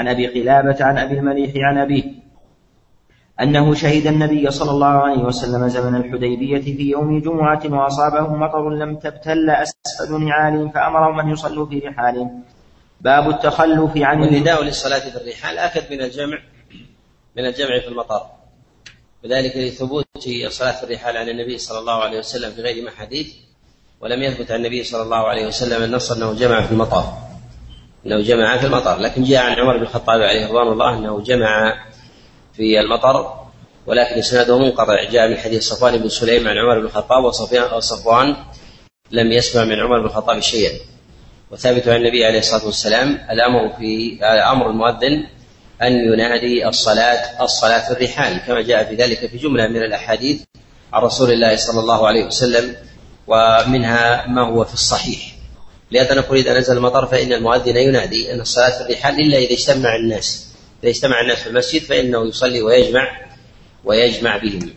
عن أبي قلابة عن أبي المليح عن أبيه أنه شهد النبي صلى الله عليه وسلم زمن الحديبية في يوم جمعة وأصابهم مطر لم تبتل أسفل نعالهم فأمرهم أن يصلوا في رحالهم باب التخلف عن والنداء للصلاة في الرحال أكد من الجمع من الجمع في المطر وذلك لثبوت الصلاة في الرحال عن النبي صلى الله عليه وسلم في غير ما حديث ولم يثبت عن النبي صلى الله عليه وسلم النص أنه جمع في المطر أنه جمع في المطر لكن جاء عن عمر بن الخطاب عليه رضوان الله أنه جمع في المطر ولكن إسناده منقطع جاء من حديث صفوان بن سليم عن عمر بن الخطاب وصفوان لم يسمع من عمر بن الخطاب شيئا. وثابت عن النبي عليه الصلاة والسلام الأمر في أمر المؤذن أن ينادي الصلاه الصلاة في الرحال كما جاء في ذلك في جملة من الأحاديث عن رسول الله صلى الله عليه وسلم ومنها ما هو في الصحيح. لهذا نقول اذا نزل المطر فإن المؤذن ينادي أن الصلاة في الرحال إلا إذا اجتمع الناس. إذا اجتمع الناس في المسجد فإنه يصلي ويجمع ويجمع بهم.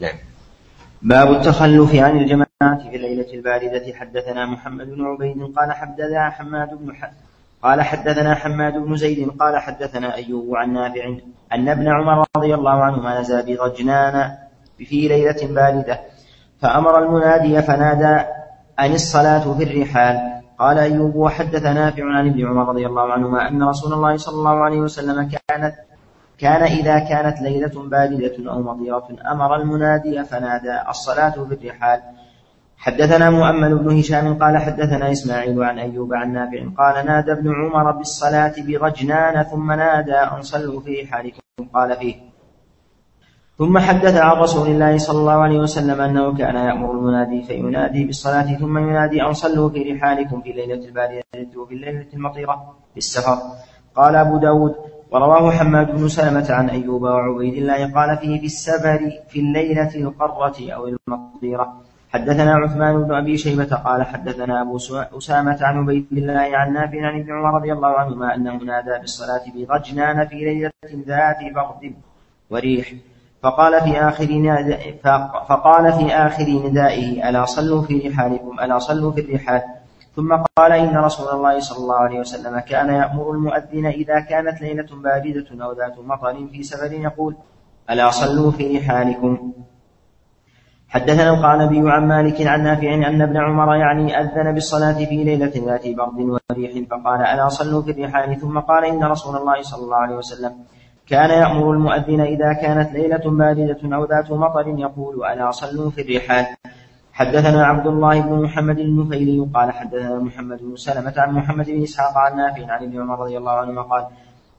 نعم. باب التخلف عن الجماعة في الليلة الباردة. حدثنا محمد بن عبيد قال حدثنا حماد بن. قال حدثنا حماد بن زيد قال حدثنا أيوب عن نافع أن ابن عمر رضي الله عنهما نزل بغجنان في ليلة باردة. فأمر المنادي فنادى أن الصلاة في الرحال. قال أيوب وحدث نافع عن ابن عمر رضي الله عنهما أن رسول الله صلى الله عليه وسلم كانت كان إذا كانت ليلة باردة أو مطيرة أمر المنادي فنادى الصلاة في الرحال. حدثنا مؤمل بن هشام قال حدثنا إسماعيل عن أيوب عن نافع قال نادى ابن عمر بالصلاة بغجنان ثم نادى أن صلوا في رحالكم قال فيه ثم حدث عن رسول الله صلى الله عليه وسلم أنه كان يأمر المنادي فينادي بالصلاة ثم ينادي أن صلوا في رحالكم في ليلة الباردة وفي الليلة المطيرة في السفر. قال أبو داود ورواه حماد بن سلمة عن أيوب وعبيد الله قال فيه في السفر في الليلة القرة أو المقدرة حدثنا عثمان بن أبي شيبة قال حدثنا أبو أسامة عن عبيد الله عن نافع عن ابن عمر رضي الله عنهما أنه نادى بالصلاة بغجنان في ليلة ذات برد وريح. فقال في آخر فقال في آخر ندائه ألا صلوا في رحالكم ألا صلوا في الرحال؟ ثم قال إن رسول الله صلى الله عليه وسلم كان يأمر المؤذن إذا كانت ليلة باردة أو ذات مطر في سفر يقول ألا صلوا في رحالكم. حدثنا القعنبي عن مالك عن نافع أن ابن عمر يعني أذن بالصلاة في ليلة ذات برد وريح فقال ألا صلوا في الرحال. ثم قال إن رسول الله صلى الله عليه وسلم كان يأمر المؤذن إذا كانت ليلة باردة أو ذات مطر يقول ألا صلوا في الرحال؟ حدثنا عبد الله بن محمد النفيلي قال حدثنا محمد بن سلمة عن محمد بن إسحاق عن نافع عن ابن عمر رضي الله عنهما قال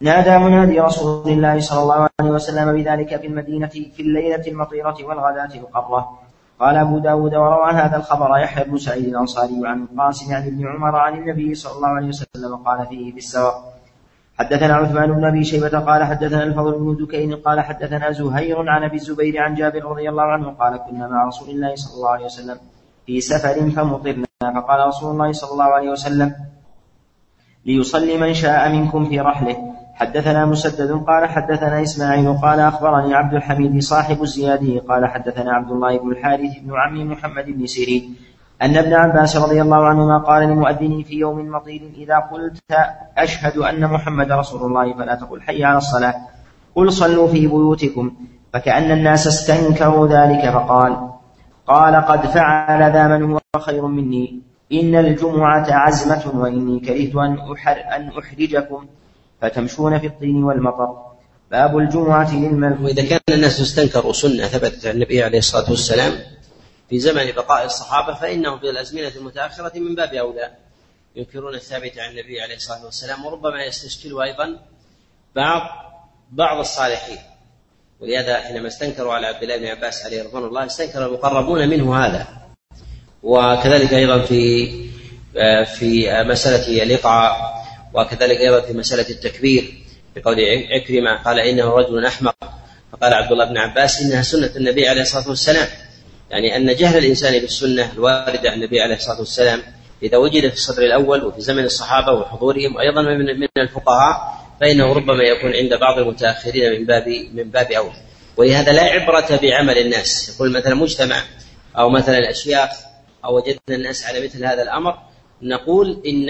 نادى منادي رسول الله صلى الله عليه وسلم بذلك في المدينة في الليلة المطيرة والغداة القرة. قال أبو داود وروى هذا الخبر يحيى بن سعيد الأنصاري عن القاسم عن ابن عمر عن النبي صلى الله عليه وسلم قال فيه في السواء حدثنا عثمان بن أبي شيبة قال حدثنا الفضل بن دكين قال حدثنا زهير عن أبي الزبير عن جابر رضي الله عنه قال كنا مع رسول الله صلى الله عليه وسلم في سفر فمطرنا. فقال رسول الله صلى الله عليه وسلم ليصلي من شاء منكم في رحله. حدثنا مسدد قال حدثنا إسماعيل قال أخبرني عبد الحميد صاحب الزيادي قال حدثنا عبد الله بن الحارث بن عم محمد بن سيرين أن ابن عباس رضي الله عنهما قال لمؤذن في يوم مطير إذا قلت أشهد أن محمد رسول الله فلا تقل حي على الصلاة قل صلوا في بيوتكم. فكأن الناس استنكروا ذلك فقال قال قد فعل ذا من هو خير مني إن الجمعة عزمة وإني كرهت أن, أحر أن أحرجكم فتمشون في الطين والمطر. باب الجمعة للملك. وإذا كان الناس استنكروا سنة ثبتت عن النبي عليه الصلاة والسلام في زمن بقاء الصحابة فإنهم في الأزمنة المتأخرة من باب أولى ينكرون الثابت عن النبي عليه الصلاة والسلام وربما يستشكل أيضا بعض بعض الصالحين. ولهذا حينما استنكروا على عبد الله بن عباس عليه رضوان الله استنكر المقربون منه هذا. وكذلك أيضا في في مسألة الإقعاء وكذلك أيضا في مسألة التكبير. بقول عكرمة قال إنه رجل أحمق. فقال عبد الله بن عباس إنها سنة النبي عليه الصلاة والسلام. يعني أن جهل الإنسان بالسنة الواردة عن النبي عليه الصلاة والسلام إذا وجد في الصدر الأول وفي زمن الصحابة وحضورهم وأيضا من الفقهاء فإنه ربما يكون عند بعض المتأخرين من باب من باب أولى ولهذا لا عبرة بعمل الناس. يقول مثلا مجتمع أو مثلا أشياخ أو وجدنا الناس على مثل هذا الأمر نقول إن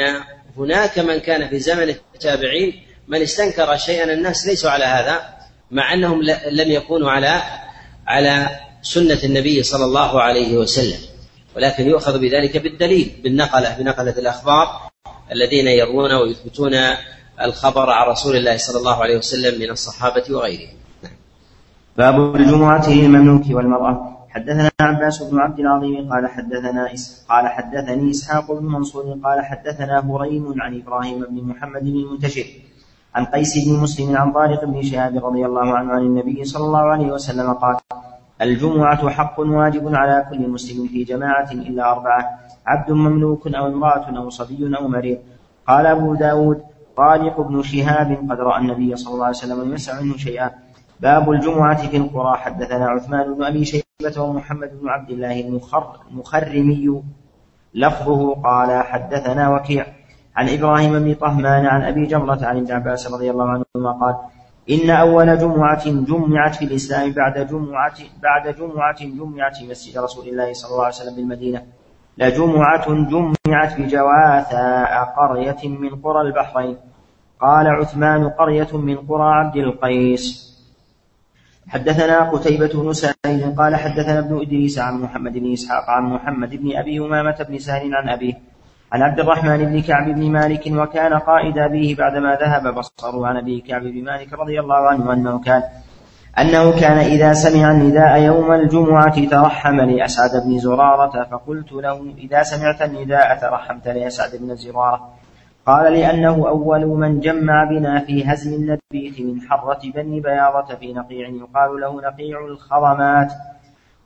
هناك من كان في زمن التابعين من استنكر شيئا الناس ليسوا على هذا مع أنهم لم يكونوا على على سنة النبي صلى الله عليه وسلم ولكن يؤخذ بذلك بالدليل بالنقلة بنقلة الأخبار الذين يروون ويثبتون الخبر عن رسول الله صلى الله عليه وسلم من الصحابة وغيرهم. باب الجمعة للمملوك والمرأة. حدثنا عباس بن عبد العظيم قال حدثنا إس قال حدثني إسحاق بن منصور قال حدثنا هريم عن إبراهيم بن محمد بن المنتشر عن قيس بن مسلم عن طارق بن شهاب رضي الله عنه عن النبي صلى الله عليه وسلم قال الجمعة حق واجب على كل مسلم في جماعة إلا أربعة عبد مملوك أو امرأة أو صبي أو مريض. قال أبو داود طارق بن شهاب قد رأى النبي صلى الله عليه وسلم يسع منه شيئا. باب الجمعة في القرى. حدثنا عثمان بن أبي شيبة ومحمد بن عبد الله المخر المخرمي. لفظه قال حدثنا وكيع عن إبراهيم بن طهمان عن أبي جمرة عن ابن عباس رضي الله عنهما قال إن أول جمعة جمعت في الإسلام بعد جمعة بعد جمعة جمعت في مسجد رسول الله صلى الله عليه وسلم بالمدينة. لجمعة جمعت بجواثاء قرية من قرى البحرين. قال عثمان قرية من قرى عبد القيس. حدثنا قتيبة بن سعيد قال حدثنا ابن إدريس عن محمد بن إسحاق عن محمد بن أبي أمامة بن سهل عن أبيه. عن عبد الرحمن بن كعب بن مالك وكان قائد أبيه بعدما ذهب بصره عن أبي كعب بن مالك رضي الله عنه أنه كان أنه كان إذا سمع النداء يوم الجمعة ترحم لأسعد بن زرارة فقلت له إذا سمعت النداء ترحمت لأسعد بن زرارة. قال لأنه أول من جمع بنا في هزم النبيت من حرة بني بياضة في نقيع يقال له نقيع الخضمات.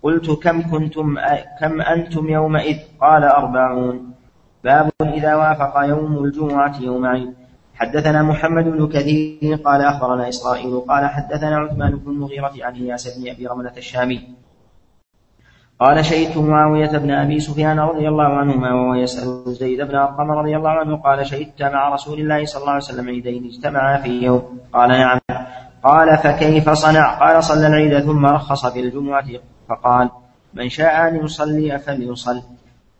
قلت كم كنتم كم أنتم يومئذ؟ قال أربعون. باب إذا وافق يوم الجمعة يوم عيد حدثنا محمد بن كثير قال أخبرنا إسرائيل قال حدثنا عثمان بن المغيرة عن إياس بن أبي رملة الشامي. قال شهدت معاوية بن أبي سفيان رضي الله عنهما وهو يسأل زيد بن أرقم رضي الله عنه قال شهدت مع رسول الله صلى الله عليه وسلم عيدين اجتمعا في يوم. قال نعم. قال فكيف صنع؟ قال صلى العيد ثم رخص في الجمعة فقال من شاء أن يصلي فليصل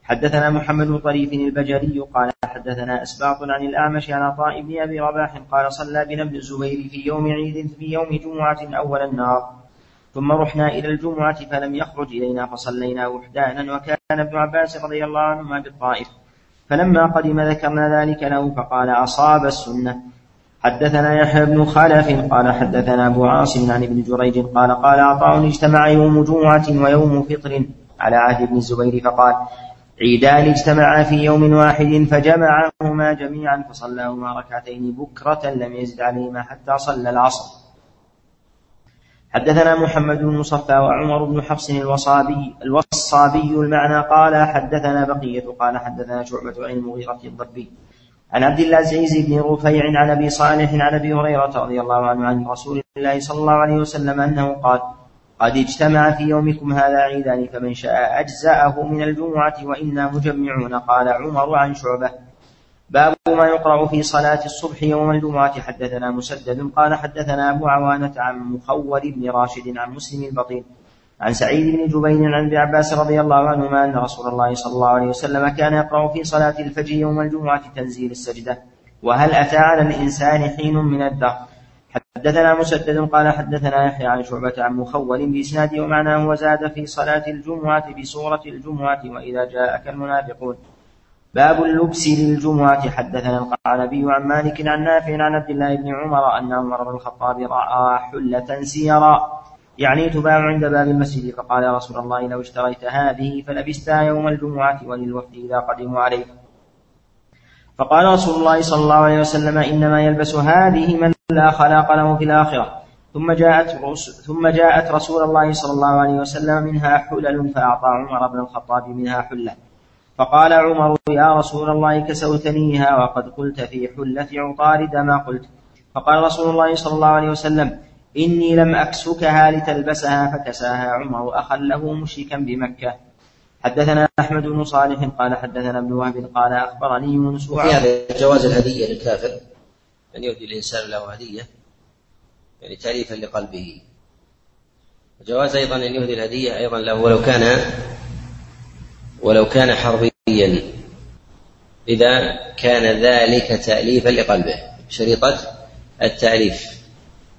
حدثنا محمد بن طريف البجري قال حدثنا أسباط عن الأعمش عن عطاء بن أبي رباح قال صلى بنا ابن الزبير في يوم عيد في يوم جمعة أول النار ثم رحنا إلى الجمعة فلم يخرج إلينا فصلينا وحدانا وكان ابن عباس رضي الله عنهما بالطائف. فلما قدم ذكرنا ذلك له فقال أصاب السنة. حدثنا يحيى بن خلف قال حدثنا أبو عاصم عن ابن جريج قال قال عطاء اجتمع يوم جمعة ويوم فطر على عهد ابن الزبير فقال عيدان اجتمعا في يوم واحد فجمعهما جميعا فصلاهما ركعتين بكرة لم يزد عليهما حتى صلى العصر. حدثنا محمد بن مصفى وعمر بن حفص الوصابي الوصابي المعنى قال حدثنا بقية قال حدثنا شعبة عن المغيرة الضبي عن عبد الله العزيز بن رفيع عن أبي صالح عن أبي هريرة رضي الله عنه عن رسول الله صلى الله عليه وسلم أنه قال قد اجتمع في يومكم هذا عيدان فمن شاء أجزأه من الجمعة وإنا مجمعون قال عمر عن شعبة. باب ما يقرأ في صلاة الصبح يوم الجمعة. حدثنا مسدد قال حدثنا أبو عوانة عن مخول بن راشد عن مسلم البطين عن سعيد بن جبين عن ابن عباس رضي الله عنهما أن رسول الله صلى الله عليه وسلم كان يقرأ في صلاة الفجر يوم الجمعة تنزيل السجدة. وهل أتى على الإنسان حين من الدهر؟ حدثنا مسدد قال حدثنا يحيى عن شعبة عن مخول بإسناده ومعناه وزاد في صلاة الجمعة بسورة الجمعة وإذا جاءك المنافقون. باب اللبس للجمعة حدثنا القعنبي عن مالك عن نافع عن عبد الله بن عمر أن عمر بن الخطاب رأى حلة سيرا. يعني تباع عند باب المسجد. فقال يا رسول الله لو اشتريت هذه فلبستها يوم الجمعة وللوفد إذا قدموا عليك فقال رسول الله صلى الله عليه وسلم إنما يلبس هذه من لا خلاق له في الآخرة. ثم جاءت ثم جاءت رسول الله صلى الله عليه وسلم منها حلل فأعطى عمر بن الخطاب منها حلة. فقال عمر يا رسول الله كسوتنيها وقد قلت في حلة عطارد ما قلت. فقال رسول الله صلى الله عليه وسلم إني لم أكسكها لتلبسها فكساها عمر أخا له مشركا بمكة. حدثنا أحمد بن صالح قال حدثنا ابن وهب قال أخبرني يونس وفي هذا جواز الهدية للكافر. أن يهدي الإنسان له هدية يعني تأليفا لقلبه. وجواز أيضا أن يهدي الهدية أيضا له ولو كان ولو كان حربيا. إذا كان ذلك تأليفا لقلبه شريطة التأليف.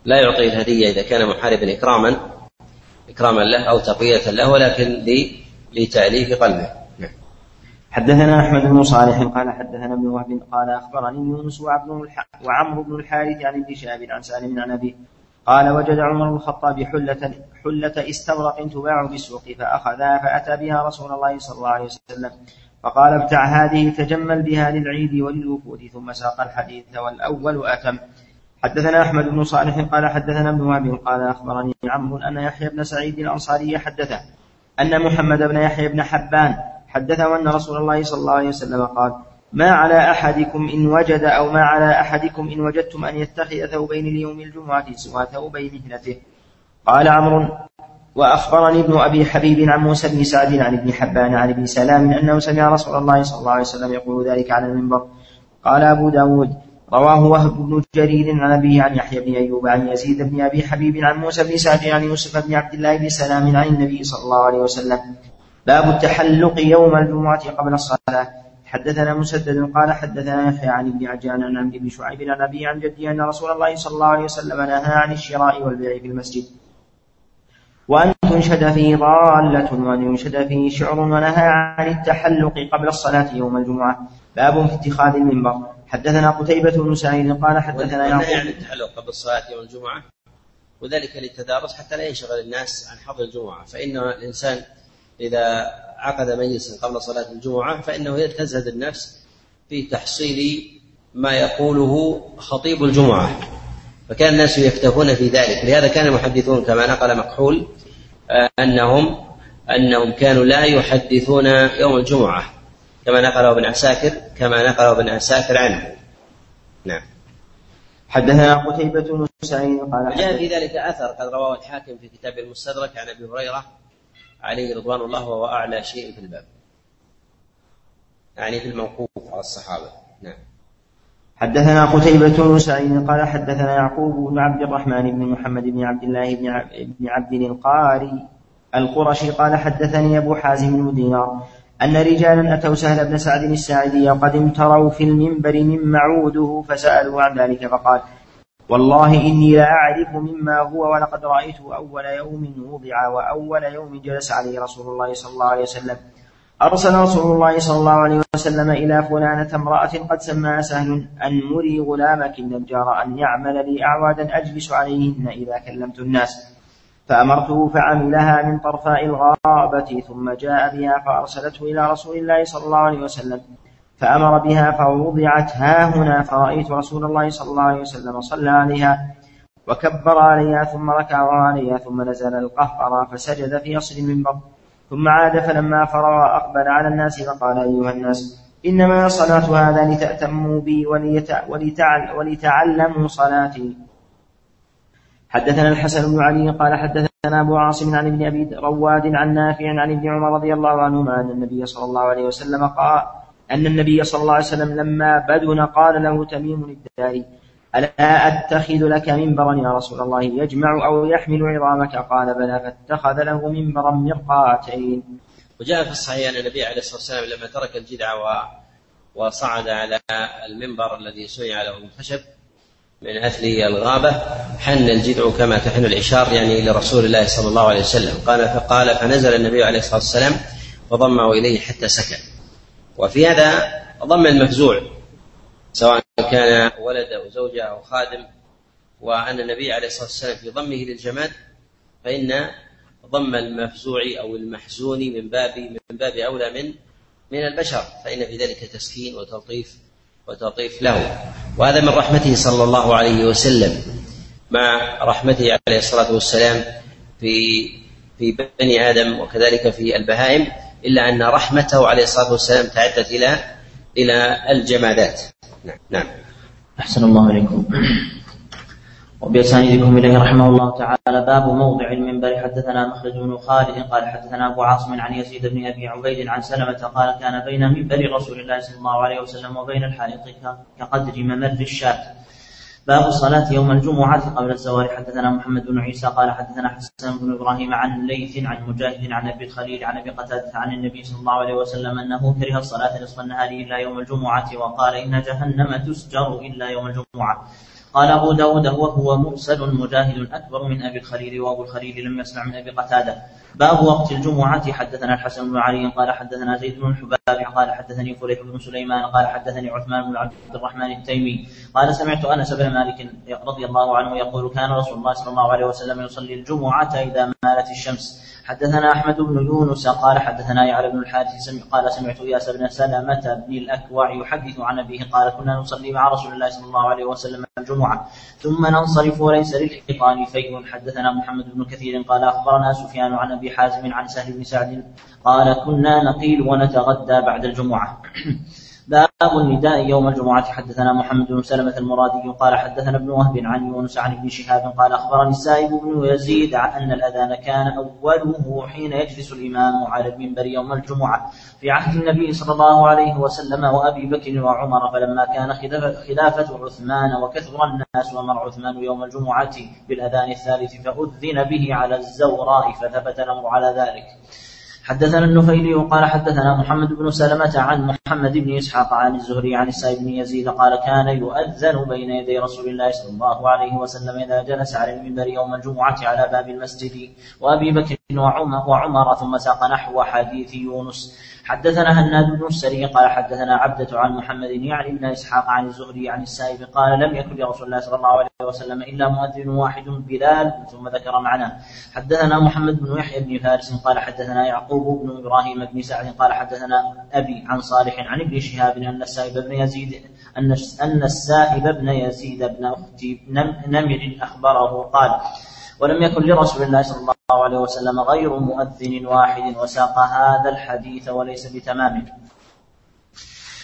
لا يعطي الهدية إذا كان محاربا إكراما إكراما له أو تقوية له ولكن لتأليف قلبه. حدثنا أحمد بن صالح قال حدثنا ابن وهب قال أخبرني يونس وعمرو بن الحارث عن ابن شهاب عن سالم عن أبيه. قال وجد عمر بن الخطاب حلة حلة استبرق تباع بالسوق فأخذها فأتى بها رسول الله صلى الله عليه وسلم. فقال ابتع هذه تجمل بها للعيد وللوفود. ثم ساق الحديث والأول أتم حدثنا أحمد بن صالح قال حدثنا ابن وهب قال أخبرني عمرو أن يحيى بن سعيد الأنصاري حدثه أن محمد بن يحيى بن حبان حدثه أن رسول الله صلى الله عليه وسلم قال ما على أحدكم إن وجد أو ما على أحدكم إن وجدتم أن يتخذ ثوبين ليوم الجمعة سوى ثوبي مهنته. قال عمرو وأخبرني ابن أبي حبيب عن موسى بن سعد عن ابن حبان عن ابن سلام أنه سمع رسول الله صلى الله عليه وسلم يقول ذلك على المنبر. قال أبو داود رواه وهب بن جرير عن أبيه عن يحيى بن أيوب عن يزيد بن أبي حبيب عن موسى بن سعد عن يوسف بن عبد الله بن سلام عن النبي صلى الله عليه وسلم. باب التحلق يوم الجمعة قبل الصلاة. حدثنا مسدد قال حدثنا يحيى عن ابن عجان عن عبد بن شعيب عن أبي عن جدي أن رسول الله صلى الله عليه وسلم نهى عن الشراء والبيع في المسجد. وأن تنشد فيه ضالة وأن ينشد فيه شعر ونهى عن التحلق قبل الصلاة يوم الجمعة. باب في اتخاذ المنبر. حدثنا قتيبة بن سعيد قال حدثنا يعقوب. يعني التحلق قبل الصلاة يوم الجمعة وذلك للتدارس حتى لا ينشغل الناس عن حظ الجمعة. فإن الإنسان إذا عقد مجلسا قبل صلاة الجمعة فإنه تزهد النفس في تحصيل ما يقوله خطيب الجمعة. فكان الناس يكتفون في ذلك. لهذا كان المحدثون كما نقل مكحول آه، أنهم أنهم كانوا لا يحدثون يوم الجمعة كما نقله ابن عساكر كما نقله ابن عساكر عنه. نعم. حدثنا قتيبة بن سعيد قال جاء في ذلك أثر قد رواه الحاكم في كتاب المستدرك عن أبي هريرة عليه رضوان الله وهو أعلى شيء في الباب. يعني في الموقوف على الصحابة. نعم. حدثنا قتيبة بن سعيد قال حدثنا يعقوب بن عبد الرحمن بن محمد بن عبد الله بن عبد القاري القرشي قال حدثني أبو حازم بن دينار أن رجالا أتوا سهل بن سعد الساعدي وقد امتروا في المنبر من معوده فسألوا عن ذلك فقال والله إني لا أعرف مما هو ولقد رأيته أول يوم وضع وأول يوم جلس عليه رسول الله صلى الله عليه وسلم. أرسل رسول الله صلى الله عليه وسلم إلى فلانة امرأة قد سماها سهل أن مري غلامك النجار أن يعمل لي أعوادا أجلس عليهن إذا كلمت الناس. فأمرته فعملها من طرفاء الغابة ثم جاء بها فأرسلته إلى رسول الله صلى الله عليه وسلم. فأمر بها فوضعت ها هنا فرأيت رسول الله صلى الله عليه وسلم صلى عليها وكبر عليها ثم ركع عليها ثم نزل القهقرى فسجد في أصل المنبر ثم عاد فلما فرغ أقبل على الناس فقال أيها الناس إنما صلاة هذا لتأتموا بي ولتعلموا صلاتي. حدثنا الحسن بن علي قال حدثنا أبو عاصم عن ابن أبي رواد عن نافع عن ابن عمر رضي الله عنهما أن النبي صلى الله عليه وسلم قال أن النبي صلى الله عليه وسلم لما بدن قال له تميم الداري ألا أتخذ لك منبرا يا رسول الله يجمع أو يحمل عظامك قال بلى فاتخذ له منبرا مرقاتين. وجاء في الصحيح أن النبي عليه الصلاة والسلام لما ترك الجدع و... وصعد على المنبر الذي صنع له من خشب من أثل الغابة حن الجذع كما تحن العشار يعني لرسول الله صلى الله عليه وسلم. قال فقال فنزل النبي عليه الصلاة والسلام فضمه إليه حتى سكن. وفي هذا ضم المفزوع سواء كان ولد أو زوجة أو خادم وأن النبي عليه الصلاة والسلام في ضمه للجماد فإن ضم المفزوع أو المحزون من باب من باب أولى من من البشر فإن في ذلك تسكين وتلطيف وتلطيف له. وهذا من رحمته صلى الله عليه وسلم مع رحمته عليه الصلاة والسلام في في بني آدم وكذلك في البهائم. إلا أن رحمته عليه الصلاة والسلام تعدت إلى إلى الجمادات. نعم. نعم. أحسن الله إليكم. وبأسانيدكم إليه رحمه الله تعالى باب موضع المنبر. حدثنا مخلد بن خالد قال حدثنا أبو عاصم عن يزيد بن أبي عبيد عن سلمة قال كان بين منبر رسول الله صلى الله عليه وسلم وبين الحائط كقدر ممر الشاة. باب الصلاة يوم الجمعة. قبل الزوال حدثنا محمد بن عيسى قال حدثنا حسن بن إبراهيم عن ليث عن مجاهد عن أبي الخليل عن أبي قتادة عن النبي صلى الله عليه وسلم أنه كره الصلاة نصف النهار إلا يوم الجمعة وقال إن جهنم تسجر إلا يوم الجمعة. قال أبو داود وهو مرسل مجاهد أكبر من أبي الخليل وأبو الخليل لم يسمع من أبي قتادة. باب وقت الجمعة. حدثنا الحسن بن علي قال حدثنا زيد بن الحباب قال حدثني فليح بن سليمان قال حدثني عثمان بن عبد الرحمن التيمي قال سمعت أنس بن مالك رضي الله عنه يقول كان رسول الله صلى الله عليه وسلم يصلي الجمعة إذا مالت الشمس. حدثنا أحمد بن يونس قال حدثنا يعلى بن الحارث قال سمعت إياس بن سلمة بن الأكوع يحدث عن أبيه قال كنا نصلي مع رسول الله صلى الله عليه وسلم الجمعة ثم ننصرف وليس للحيطان فيء. حدثنا محمد بن كثير قال أخبرنا سفيان عن ابي حازم عن سهل بن سعد قال كنا نقيل ونتغدى بعد الجمعة. باب النداء يوم الجمعة. حدثنا محمد بن سلمة المرادي قال حدثنا ابن وهب عن يونس عن ابن شهاب قال أخبرني السائب بن يزيد أن الأذان كان أوله حين يجلس الإمام على المنبر يوم الجمعة في عهد النبي صلى الله عليه وسلم وأبي بكر وعمر فلما كان خلافة عثمان وكثر الناس ومر عثمان يوم الجمعة بالأذان الثالث فأذن به على الزوراء فثبت الأمر على ذلك. حدثنا النفيلي قال حدثنا محمد بن سلمة عن محمد بن إسحاق عن الزهري عن السائب بن يزيد قال كان يؤذن بين يدي رسول الله صلى الله عليه وسلم إذا جلس على المنبر يوم الجمعة على باب المسجد وأبي بكر وعمر, وعمر ثم ساق نحو حديث يونس. حدثنا هناد بن السري قال حدثنا عبدة عن محمد يعني بن إسحاق عن الزهري عن السائب قال لم يكن لرسول الله صلى الله عليه وسلم إلا مؤذن واحد بلال ثم ذكر معنا. حدثنا محمد بن يحيى بن فارس قال حدثنا يعقوب بن إبراهيم بن سعد قال حدثنا أبي عن صالح عن ابن شهاب أن السائب بن يزيد أن أن السائب بن يزيد بن أخت نمر أخبره قال ولم يكن لرسول الله صلى الله عليه وسلم غير مؤذن واحد وساق هذا الحديث وليس بتمامه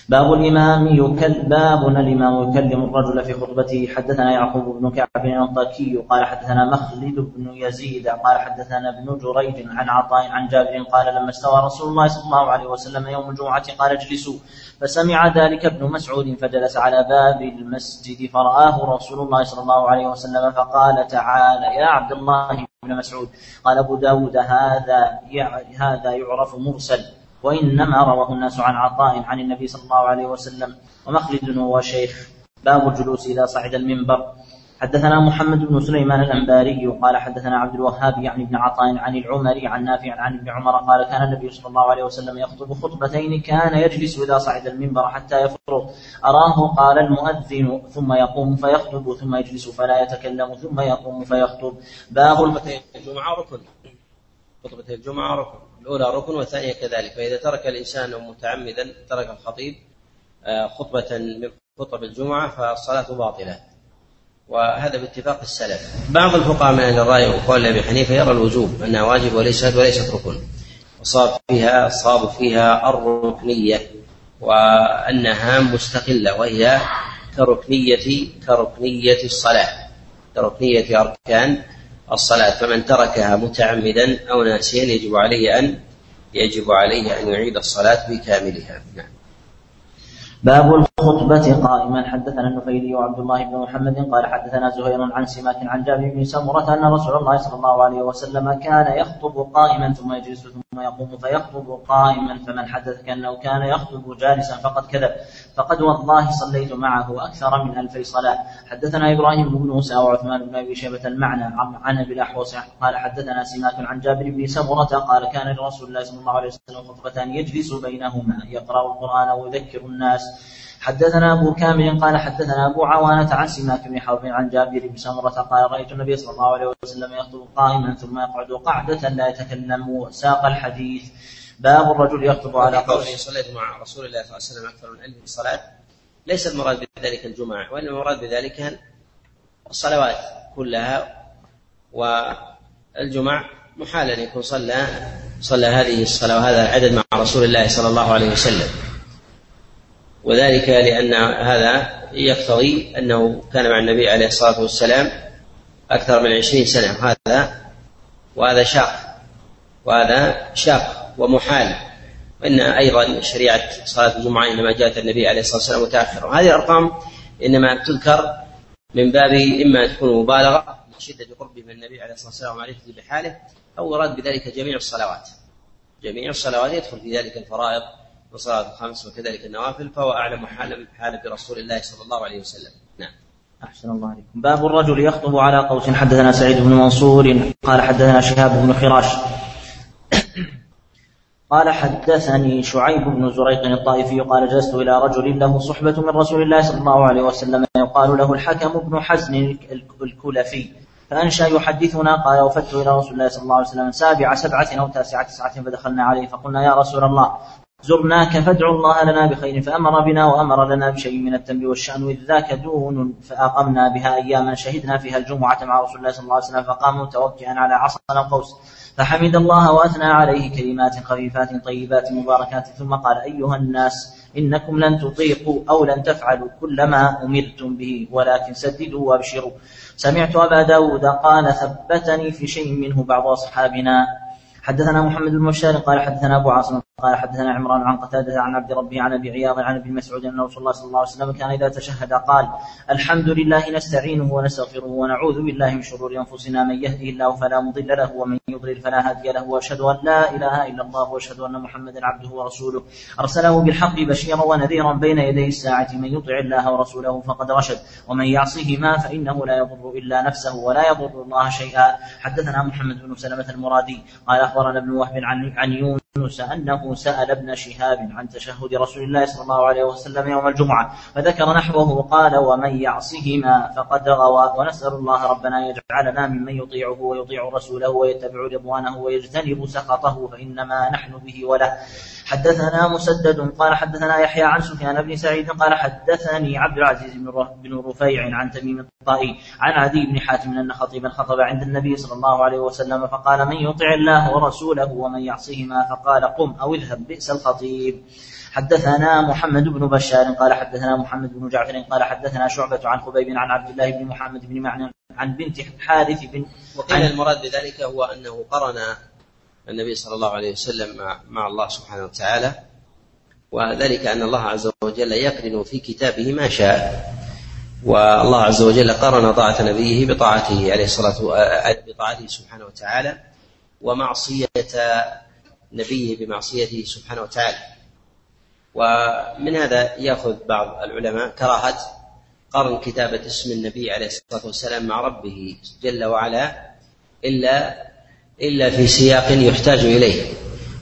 باب الإمام يكل باب الإمام يكلم الرجل في خطبته حدثنا يعقوب بن كعب الأنطاكي قال حدثنا مخلد بن يزيد قال حدثنا ابن جريج عن عطاء عن جابر قال لما استوى رسول الله صلى الله عليه وسلم يوم الجمعة قال اجلسوا. فسمع ذلك ابن مسعود فجلس على باب المسجد فرآه رسول الله صلى الله عليه وسلم فقال تعالى يا عبد الله بن مسعود. قال أبو داود هذا هذا يعرف مرسل وإنما رواه الناس عن عطاء عن النبي صلى الله عليه وسلم ومخلد هو شيخ باب الجلوس إذا صعد المنبر. حدثنا محمد بن سليمان الأنباري قال حدثنا عبد الوهاب يعني ابن عطاء عن العمري عن نافع عن ابن عمر قال كان النبي صلى الله عليه وسلم يخطب خطبتين كان يجلس إذا صعد المنبر حتى يفرغ. أراه قال المؤذن ثم يقوم فيخطب ثم يجلس فلا يتكلم ثم يقوم فيخطب. باب خطبتي الجمعة ركن. خطبتي الجمعة ركن. الأولى ركن والثانية كذلك. فإذا ترك الإنسان متعمدا ترك الخطيب آه، خطبة من خطب الجمعة فالصلاة باطلة. وهذا باتفاق السلف. بعض الفقهاء من أهل الرأي وقول ابي حنيفة يرى الوجوب أنها واجب وليست وليست ركن. وصاب فيها صاب فيها الركنية وأنها مستقلة وهي كركنيه كركنية الصلاة كركنية أركان الصلاة. فمن تركها متعمدا أو ناسيا يجب عليه ان يجب عليه أن يعيد الصلاة بكاملها. نعم. باب الخطبة قائما حدثنا النفيلي وعبد الله بن محمد قال حدثنا زهير عن سماك عن جابر بن سمرة أن رسول الله صلى الله عليه وسلم كان يخطب قائما ثم يجلس ثم يقوم فيخطب قائما فمن حدث كأنه كان يخطب جالسا فقد كذب. فقد والله صليت معه أكثر من ألفي صلاة. حدثنا إبراهيم بن موسى وعثمان بن أبي شيبة المعنى عن أبي الأحوص. قال حدثنا سماك عن جابر بن سمرة قال كان لرسول الله صلى الله عليه وسلم خطبتان يجلس بينهما يقرأ القرآن ويذكر الناس. حدثنا أبو كامل قال حدثنا أبو عوانة عن سماك بن حرب عن جابر بن سمرة قال رأيت النبي صلى الله عليه وسلم يخطب قائما ثم يقعد قعدة لا يتكلم ساق الحديث. باب الرجل يخطب على قوله صليت مع رسول الله صلى الله عليه وسلم أكثر من ألف صلاة. ليس المراد بذلك الجمعة وإنما المراد بذلك الصلوات كلها والجمع محال أن يكون صلى صلى هذه الصلاة وهذا العدد مع رسول الله صلى الله عليه وسلم. وذلك لأن هذا يقتضي أنه كان مع النبي عليه الصلاة والسلام أكثر من عشرين سنة. هذا وهذا شاق. وهذا شاق ومحال. وإن أيضا شريعة صلاة الجمعة إنما جاءت النبي عليه الصلاة والسلام متأخرة. وهذه الأرقام إنما تذكر من باب إما تكون مبالغة لشدة قربه من النبي عليه الصلاة والسلام ومعرفته بحاله أو يراد بذلك جميع الصلوات. جميع الصلوات يدخل في ذلك الفرائض وصلاة الخمس وكذلك النوافل فهو أعلم حالا حالا برسول الله صلى الله عليه وسلم. نعم. أحسن الله عليكم. باب الرجل يخطب على قوس. حدثنا سعيد بن منصور قال حدثنا شهاب بن خراش. قال حدثني شعيب بن زريق الطائفي قال جلست إلى رجل له صحبة من رسول الله صلى الله عليه وسلم يقال له الحكم بن حزن الكلفي فأنشأ يحدثنا قال وفدت إلى رسول الله صلى الله عليه وسلم سابع سبعة أو تاسعة تسعة فدخلنا عليه فقلنا يا رسول الله زرناك فادعوا الله لنا بخير فأمر بنا وأمر لنا بشيء من التمر والشأن إذ ذاك دون فأقمنا بها أياما شهدنا فيها الجمعة مع رسول الله صلى الله عليه وسلم فقام متوكئا على عصا القوس فحمد الله وأثنى عليه كلمات خفيفات طيبات مباركات ثم قال أيها الناس إنكم لن تطيقوا أو لن تفعلوا كل ما أمرتم به ولكن سددوا وابشروا. سمعت أبا داود قال ثبتني في شيء منه بعض أصحابنا. حدثنا محمد بن قال حدثنا أبو عاصم قال حدثنا عمران عن قتادة عن عبد ربه عن أبي عياض عن أبي مسعود أن رسول الله صلى الله عليه وسلم كان إذا تشهد قال: الحمد لله نستعينه ونستغفره ونعوذ بالله من شرور أنفسنا من يهده الله فلا مضل له ومن يضلل فلا هادي له وأشهد أن لا إله إلا الله وأشهد أن محمدا عبده ورسوله. أرسله بالحق بشيرا ونذيرا بين يدي الساعة من يطع الله ورسوله فقد رشد ومن يعصهما فإنه لا يضر إلا نفسه ولا يضر الله شيئا. حدثنا محمد بن سلمة المرادي قال أخبرنا ابن وهب عن عن يونس أنه سأل ابن شهاب عن تشهد رسول الله صلى الله عليه وسلم يوم الجمعة فذكر نحوه قال ومن يعصهما فقد غوى ونسأل الله ربنا يجعلنا ممن يطيعه ويطيع رسوله ويتبع رضوانه ويجتنب سخطه فإنما نحن به وله. حدثنا مسدد قال حدثنا يحيى عن سفيان بن سعيد قال حدثني عبد العزيز بن رفيع عن تميم الطائي عن عدي بن حاتم أن خطيبا خطب عند النبي صلى الله عليه وسلم فقال من يطع الله ورسوله ومن يعصهما فقال قم أو اذهب بئس الخطيب. حدثنا محمد بن بشار قال حدثنا محمد بن جعفر قال حدثنا شعبة عن خبيب عن عبد الله بن محمد بن معنى عن بنت حارث بن وقيل المراد بذلك هو أنه قرن النبي صلى الله عليه وسلم مع, مع الله سبحانه وتعالى وذلك أن الله عز وجل يقرن في كتابه ما شاء. والله عز وجل قرن طاعة نبيه بطاعته عليه الصلاة بطاعته سبحانه وتعالى ومعصية نبيه بمعصيته سبحانه وتعالى. ومن هذا يأخذ بعض العلماء كراهة قرن كتابة اسم النبي عليه الصلاة والسلام مع ربه جل وعلا إلا إلا في سياق يحتاج إليه.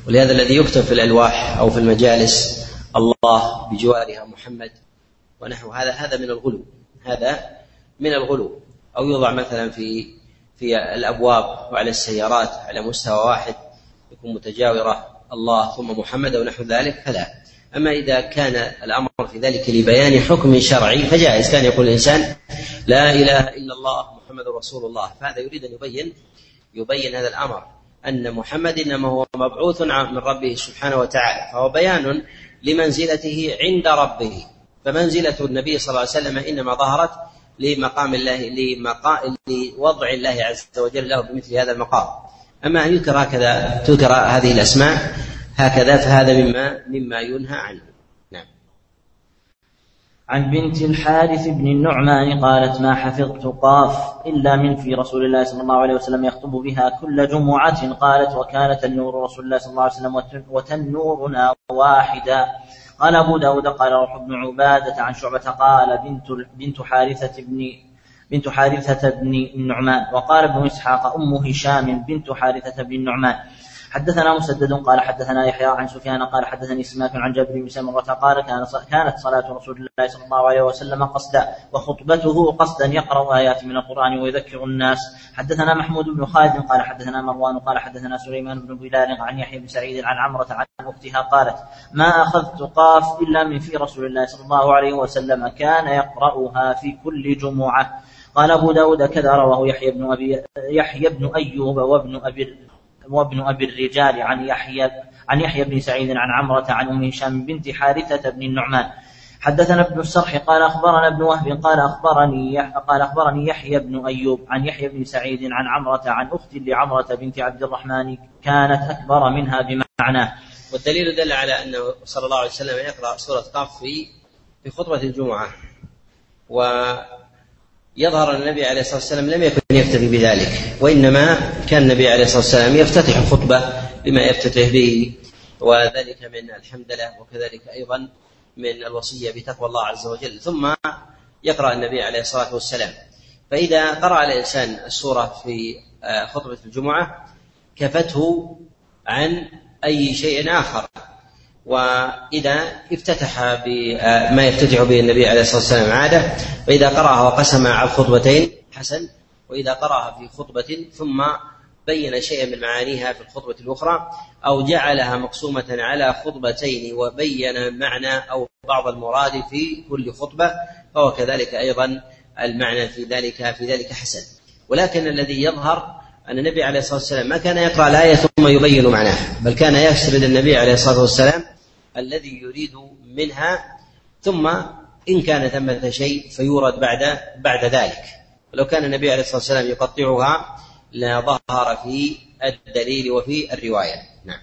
ولهذا الذي يكتب في الألواح أو في المجالس الله بجوارها محمد ونحو هذا هذا من الغلو هذا من الغلو. أو يوضع مثلا في في الأبواب وعلى السيارات على مستوى واحد. يكون متجاورة الله ثم محمد أو نحو ذلك فلا. أما إذا كان الأمر في ذلك لبيان حكم شرعي فجائز. كان يقول الإنسان لا إله إلا الله محمد رسول الله. فهذا يريد أن يبين يبين هذا الأمر أن محمد إنما هو مبعوث من ربه سبحانه وتعالى. فهو بيان لمنزلته عند ربه. فمنزلة النبي صلى الله عليه وسلم إنما ظهرت لمقام الله لمقام لوضع الله عز وجل له بمثل هذا المقام. أما أن يذكر هكذا تذكر هذه الأسماء هكذا فهذا مما مما ينهى عنه. عن بنت الحارث بن النعمان قالت ما حفظت قاف إلا من في رسول الله صلى الله عليه وسلم يخطب بها كل جمعة. قالت وكانت النور رسول الله صلى الله عليه وسلم وتنورنا واحدا. قال أبو داود قال روح بن عبادة عن شعبة. قال بنت بنت حارثة بن بنت حارثة بن النعمان وقال ابن إسحاق أم هشام بنت حارثة بن النعمان. حدثنا مسدد قال حدثنا يحيى عن سفيان قال حدثني سماك عن جابر بن سمرة قال كان كانت صلاة رسول الله صلى الله عليه وسلم قصدا وخطبته قصدا يقرأ آيات من القرآن ويذكر الناس. حدثنا محمود بن خالد قال حدثنا مروان قال حدثنا سليمان بن بلال عن يحيى بن سعيد عن عمرة عن أختها قالت ما أخذت قاف إلا من في رسول الله صلى الله عليه وسلم كان يقرأها في كل جمعة. قال أبو داود كذا رواه يحيى بن أبي يحيى بن أيوب وابن أبي وابن أبي الرجال عن يحيى عن يحيى بن سعيد عن عمرة عن أم هشام بنت حارثة بن النعمان. حدثنا ابن السرح قال أخبرنا ابن وهب قال أخبرني قال أخبرني يحيى بن أيوب عن يحيى بن سعيد عن عمرة عن أخت لعمرة بنت عبد الرحمن كانت أكبر منها بمعناه. والدليل دل على أنه صلى الله عليه وسلم يقرأ سورة قاف في في خطبة الجمعة. و يظهر أن النبي عليه الصلاة والسلام لم يكن يكتفي بذلك وإنما كان النبي عليه الصلاة والسلام يفتتح الخطبة بما يفتتح به وذلك من الحمد لله وكذلك أيضا من الوصية بتقوى الله عز وجل. ثم يقرأ النبي عليه الصلاة والسلام. فإذا قرأ الإنسان السورة في آه، خطبة الجمعة كفته عن أي شيء آخر. وإذا افتتح بما يفتتح به النبي عليه الصلاة والسلام عادة فإذا قرأها وقسم على الخطبتين حسن. وإذا قرأها في خطبة ثم بين شيئا من معانيها في الخطبة الأخرى أو جعلها مقسومة على خطبتين وبين معنى أو بعض المراد في كل خطبة فهو كذلك أيضا المعنى في ذلك في ذلك حسن. ولكن الذي يظهر أن النبي عليه الصلاة والسلام ما كان يقرأ الآية ثم يبين معناها بل كان يسرد النبي عليه الصلاة والسلام الذي يريد منها ثم إن كان ثمة شيء فيورد بعد بعد ذلك. ولو كان النبي عليه الصلاة والسلام يقطعها لظهر في الدليل وفي الرواية. نعم.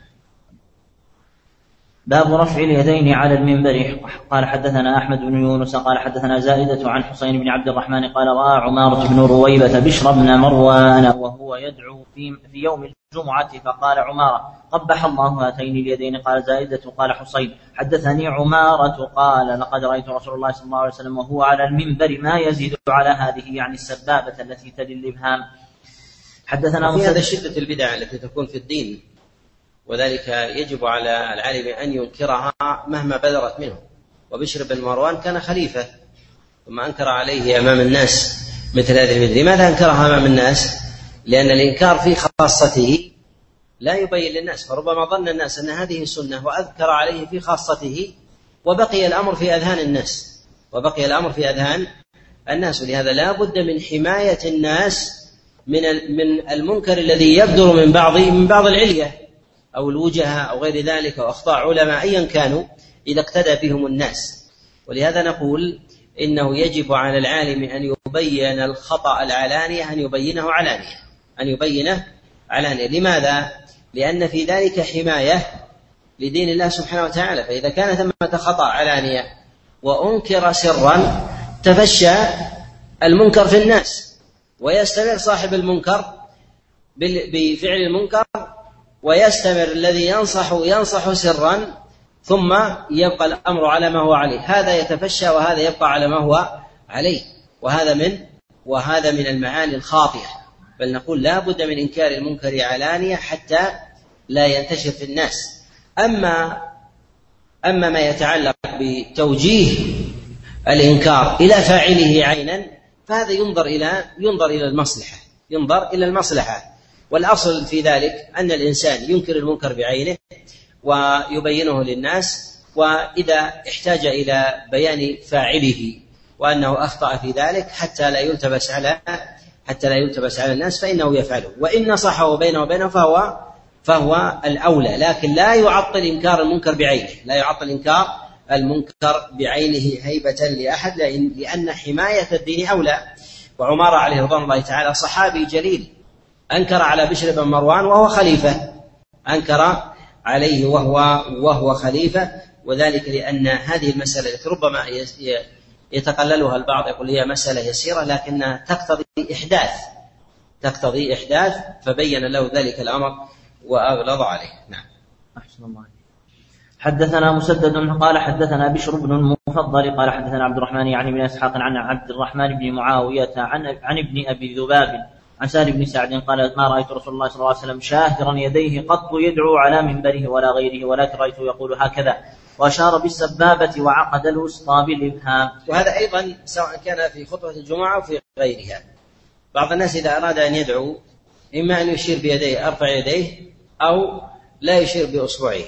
باب رفع اليدين على المنبر. قال حدثنا أحمد بن يونس قال حدثنا زائدة عن حسين بن عبد الرحمن قال رأى عمارة بن رويبة بشر بن مروان وهو يدعو في, في يوم الجمعة فقال عمارة قبح الله هاتين اليدين. قال زائدة قال حسين حدثني عمارة قال لقد رأيت رسول الله صلى الله عليه وسلم وهو على المنبر ما يزيد على هذه يعني السبابة التي تلي الإبهام. حدثنا في هذا شدة البدع التي تكون في الدين وذلك يجب على العالم أن ينكرها مهما بدرت منه. وبشر بن مروان كان خليفة ثم أنكر عليه أمام الناس مثل هذه لماذا أنكرها أمام الناس؟ لأن الإنكار في خاصته لا يبين للناس فربما ظن الناس أن هذه سنة وأذكر عليه في خاصته وبقي الأمر في أذهان الناس وبقي الأمر في أذهان الناس ولهذا لا بد من حماية الناس من من المنكر الذي يبدر من بعض من بعض العلية أو الوجهاء أو غير ذلك أو أخطاء علماء أيا كانوا إذا اقتدى بهم الناس. ولهذا نقول إنه يجب على العالم أن يبين الخطأ العلانية أن يبينه علانية. أن يبينه علانية لماذا؟ لأن في ذلك حماية لدين الله سبحانه وتعالى. فإذا كان ثمة خطأ علانية وأنكر سرا تفشى المنكر في الناس. ويستمر صاحب المنكر بفعل المنكر ويستمر الذي ينصح ينصح سرا ثم يبقى الأمر على ما هو عليه. هذا يتفشى وهذا يبقى على ما هو عليه. وهذا من وهذا من المعاني الخاطئة. بل نقول لا بد من إنكار المنكر علانيه حتى لا ينتشر في الناس. أما أما ما يتعلق بتوجيه الإنكار إلى فاعله عينا فهذا ينظر إلى ينظر إلى المصلحة ينظر إلى المصلحة. والأصل في ذلك أن الإنسان ينكر المنكر بعينه ويبينه للناس وإذا احتاج إلى بيان فاعله وأنه أخطأ في ذلك حتى لا يلتبس على حتى لا يلتبس على الناس فإنه يفعله. وإن نصحه بينه وبينه فهو فهو الأولى. لكن لا يعطل إنكار المنكر بعينه. لا يعطل إنكار المنكر بعينه هيبة لأحد لأن حماية الدين أولى. وعمارة عليه رضوان الله تعالى صحابي جليل. أنكر على بشر بن مروان وهو خليفة. أنكر عليه وهو وهو خليفة. وذلك لأن هذه المسألة التي ربما يتقللها البعض يقول هي مسألة يسيرة لكنها تقتضي إحداث تقتضي إحداث فبين له ذلك الأمر وأغلظ عليه. نعم. أحسن الله حدثنا مسدد قال حدثنا بشر بن المفضل قال حدثنا عبد الرحمن يعني بن إسحاق عن عبد الرحمن بن معاوية عن عن ابن أبي ذباب عن سالم بن سعد قال ما رأيت رسول الله صلى الله عليه وسلم شاهرا يديه قط يدعو على منبره ولا غيره ولكن رأيته يقول هكذا. وأشار بالسبابه وعقد الوسطى بالإبهام. وهذا أيضا سواء كان في خطبة الجمعة أو في غيرها. بعض الناس إذا أراد أن يدعو إما أن يشير بيديه أرفع يديه أو لا يشير بأصبعه.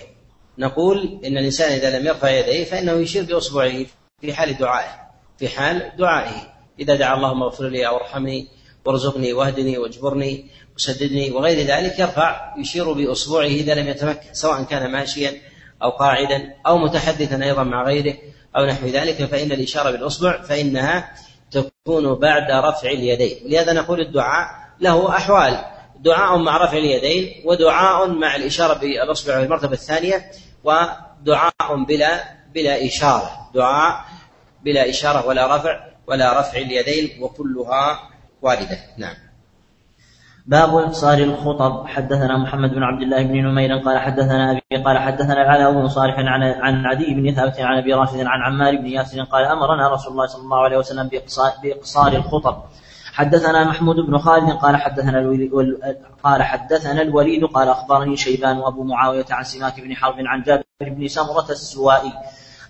نقول إن الإنسان إذا لم يرفع يديه فإنه يشير بأصبعه في حال دعائه في حال دعائه إذا دعا اللهم اغفر لي أو أرحمني وارزقني واهدني واجبرني وسددني وغير ذلك يرفع يشير بأصبعه إذا لم يتمكن سواء كان ماشيا أو قاعدا أو متحدثا أيضا مع غيره أو نحو ذلك فإن الإشارة بالأصبع فإنها تكون بعد رفع اليدين. ولهذا نقول الدعاء له أحوال. دعاء مع رفع اليدين ودعاء مع الإشارة بالأصبع في المرتبه الثانية ودعاء بلا بلا إشارة. دعاء بلا إشارة ولا رفع ولا رفع اليدين وكلها واردة. نعم. باب إقصار الخطب. حدثنا محمد بن عبد الله بن نمير قال حدثنا أبي قال حدثنا العلاء بن صالح عن عن عدي بن ثابت عن أبي راشد عن عمار بن ياسر قال أمرنا رسول الله صلى الله عليه وسلم بإقصار الخطب. حدثنا محمود بن خالد قال حدثنا الوليد قال حدثنا الوليد قال أخبرني شيبان وأبو معاوية عن سماك بن حرب عن جابر بن سمرة السوائي.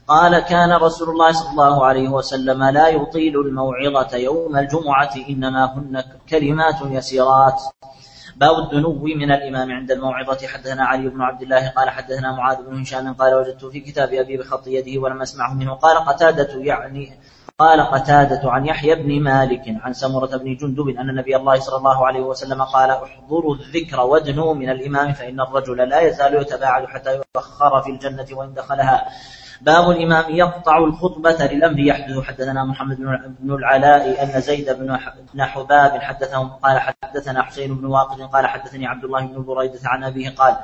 قال كان رسول الله صلى الله عليه وسلم لا يطيل الموعظة يوم الجمعة إنما هن كلمات يسيرات. باب الدنو من الإمام عند الموعظة. حدثنا علي بن عبد الله قال حدثنا معاذ بن هشام قال وجدت في كتاب أبي بخط يده ولم أسمعه منه. قال قتادة يعني قال قتادة عن يحيى بن مالك عن سمرة بن جندب أن نبي الله صلى الله عليه وسلم قال احضروا الذكر وادنوا من الإمام فإن الرجل لا يزال يتباعد حتى يؤخر في الجنة وإن دخلها. باب الإمام يقطع الخطبة للأمر يحدث. حدثنا محمد بن العلاء أن زيد بن حباب حدثهم قال حدثنا حسين بن واقد قال حدثني عبد الله بن بريدة عن أبيه قال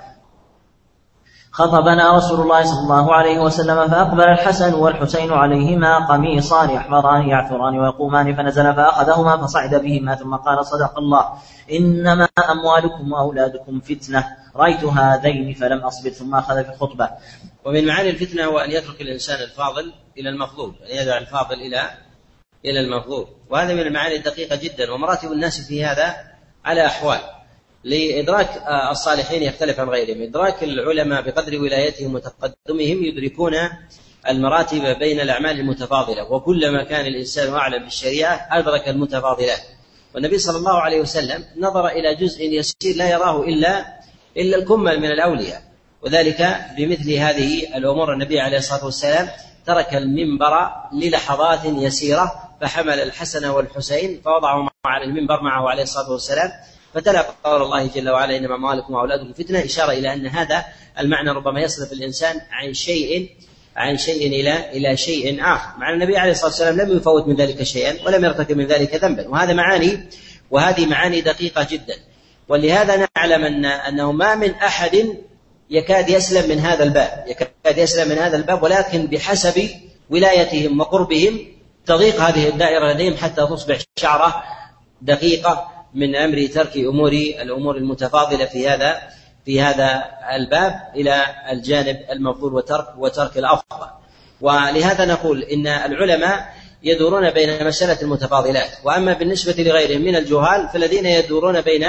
خطبنا رسول الله صلى الله عليه وسلم فأقبل الحسن والحسين عليهما قميصان يحمران يعثران ويقومان فنزل فأخذهما فصعد بهما ثم قال صدق الله إنما أموالكم وأولادكم فتنة رأيت هذين فلم أصبر ثم أخذ في الخطبة. ومن معاني الفتنة هو أن يترك الإنسان الفاضل إلى المفضول أن يدع الفاضل إلى إلى المفضول. وهذا من المعاني الدقيقة جدا. ومراتب الناس في هذا على أحوال. لإدراك الصالحين يختلف عن غيرهم. إدراك العلماء بقدر ولايتهم وتقدمهم يدركون المراتب بين الأعمال المتفاضلة. وكلما كان الإنسان أعلم بالشريعة أدرك المتفاضلات. والنبي صلى الله عليه وسلم نظر إلى جزء يسير لا يراه إلا إلا الكمل من الأولياء. وذلك بمثل هذه الأمور النبي عليه الصلاة والسلام ترك المنبر للحظات يسيرة فحمل الحسن والحسين فوضعهما على المنبر معه عليه الصلاة والسلام فتلا قول الله جل وعلا إنما أموالكم وأولادكم فتنة إشارة إلى أن هذا المعنى ربما يصرف الإنسان عن شيء عن شيء إلى إلى شيء آخر، مع النبي عليه الصلاة والسلام لم يفوت من ذلك شيئا ولم يرتكب من ذلك ذنبا، وهذا معاني وهذه معاني دقيقة جدا. ولهذا نعلم ان أنه ما من أحد يكاد يسلم من هذا الباب، يكاد يسلم من هذا الباب ولكن بحسب ولايتهم وقربهم تضيق هذه الدائرة لديهم حتى تصبح شعرة دقيقة من أمر ترك أمور الأمور المتفاضلة في هذا في هذا الباب إلى الجانب المفضول وترك وترك الأفضل. ولهذا نقول إن العلماء يدورون بين مسألة المتفاضلات وأما بالنسبة لغيرهم من الجهال فالذين يدورون بين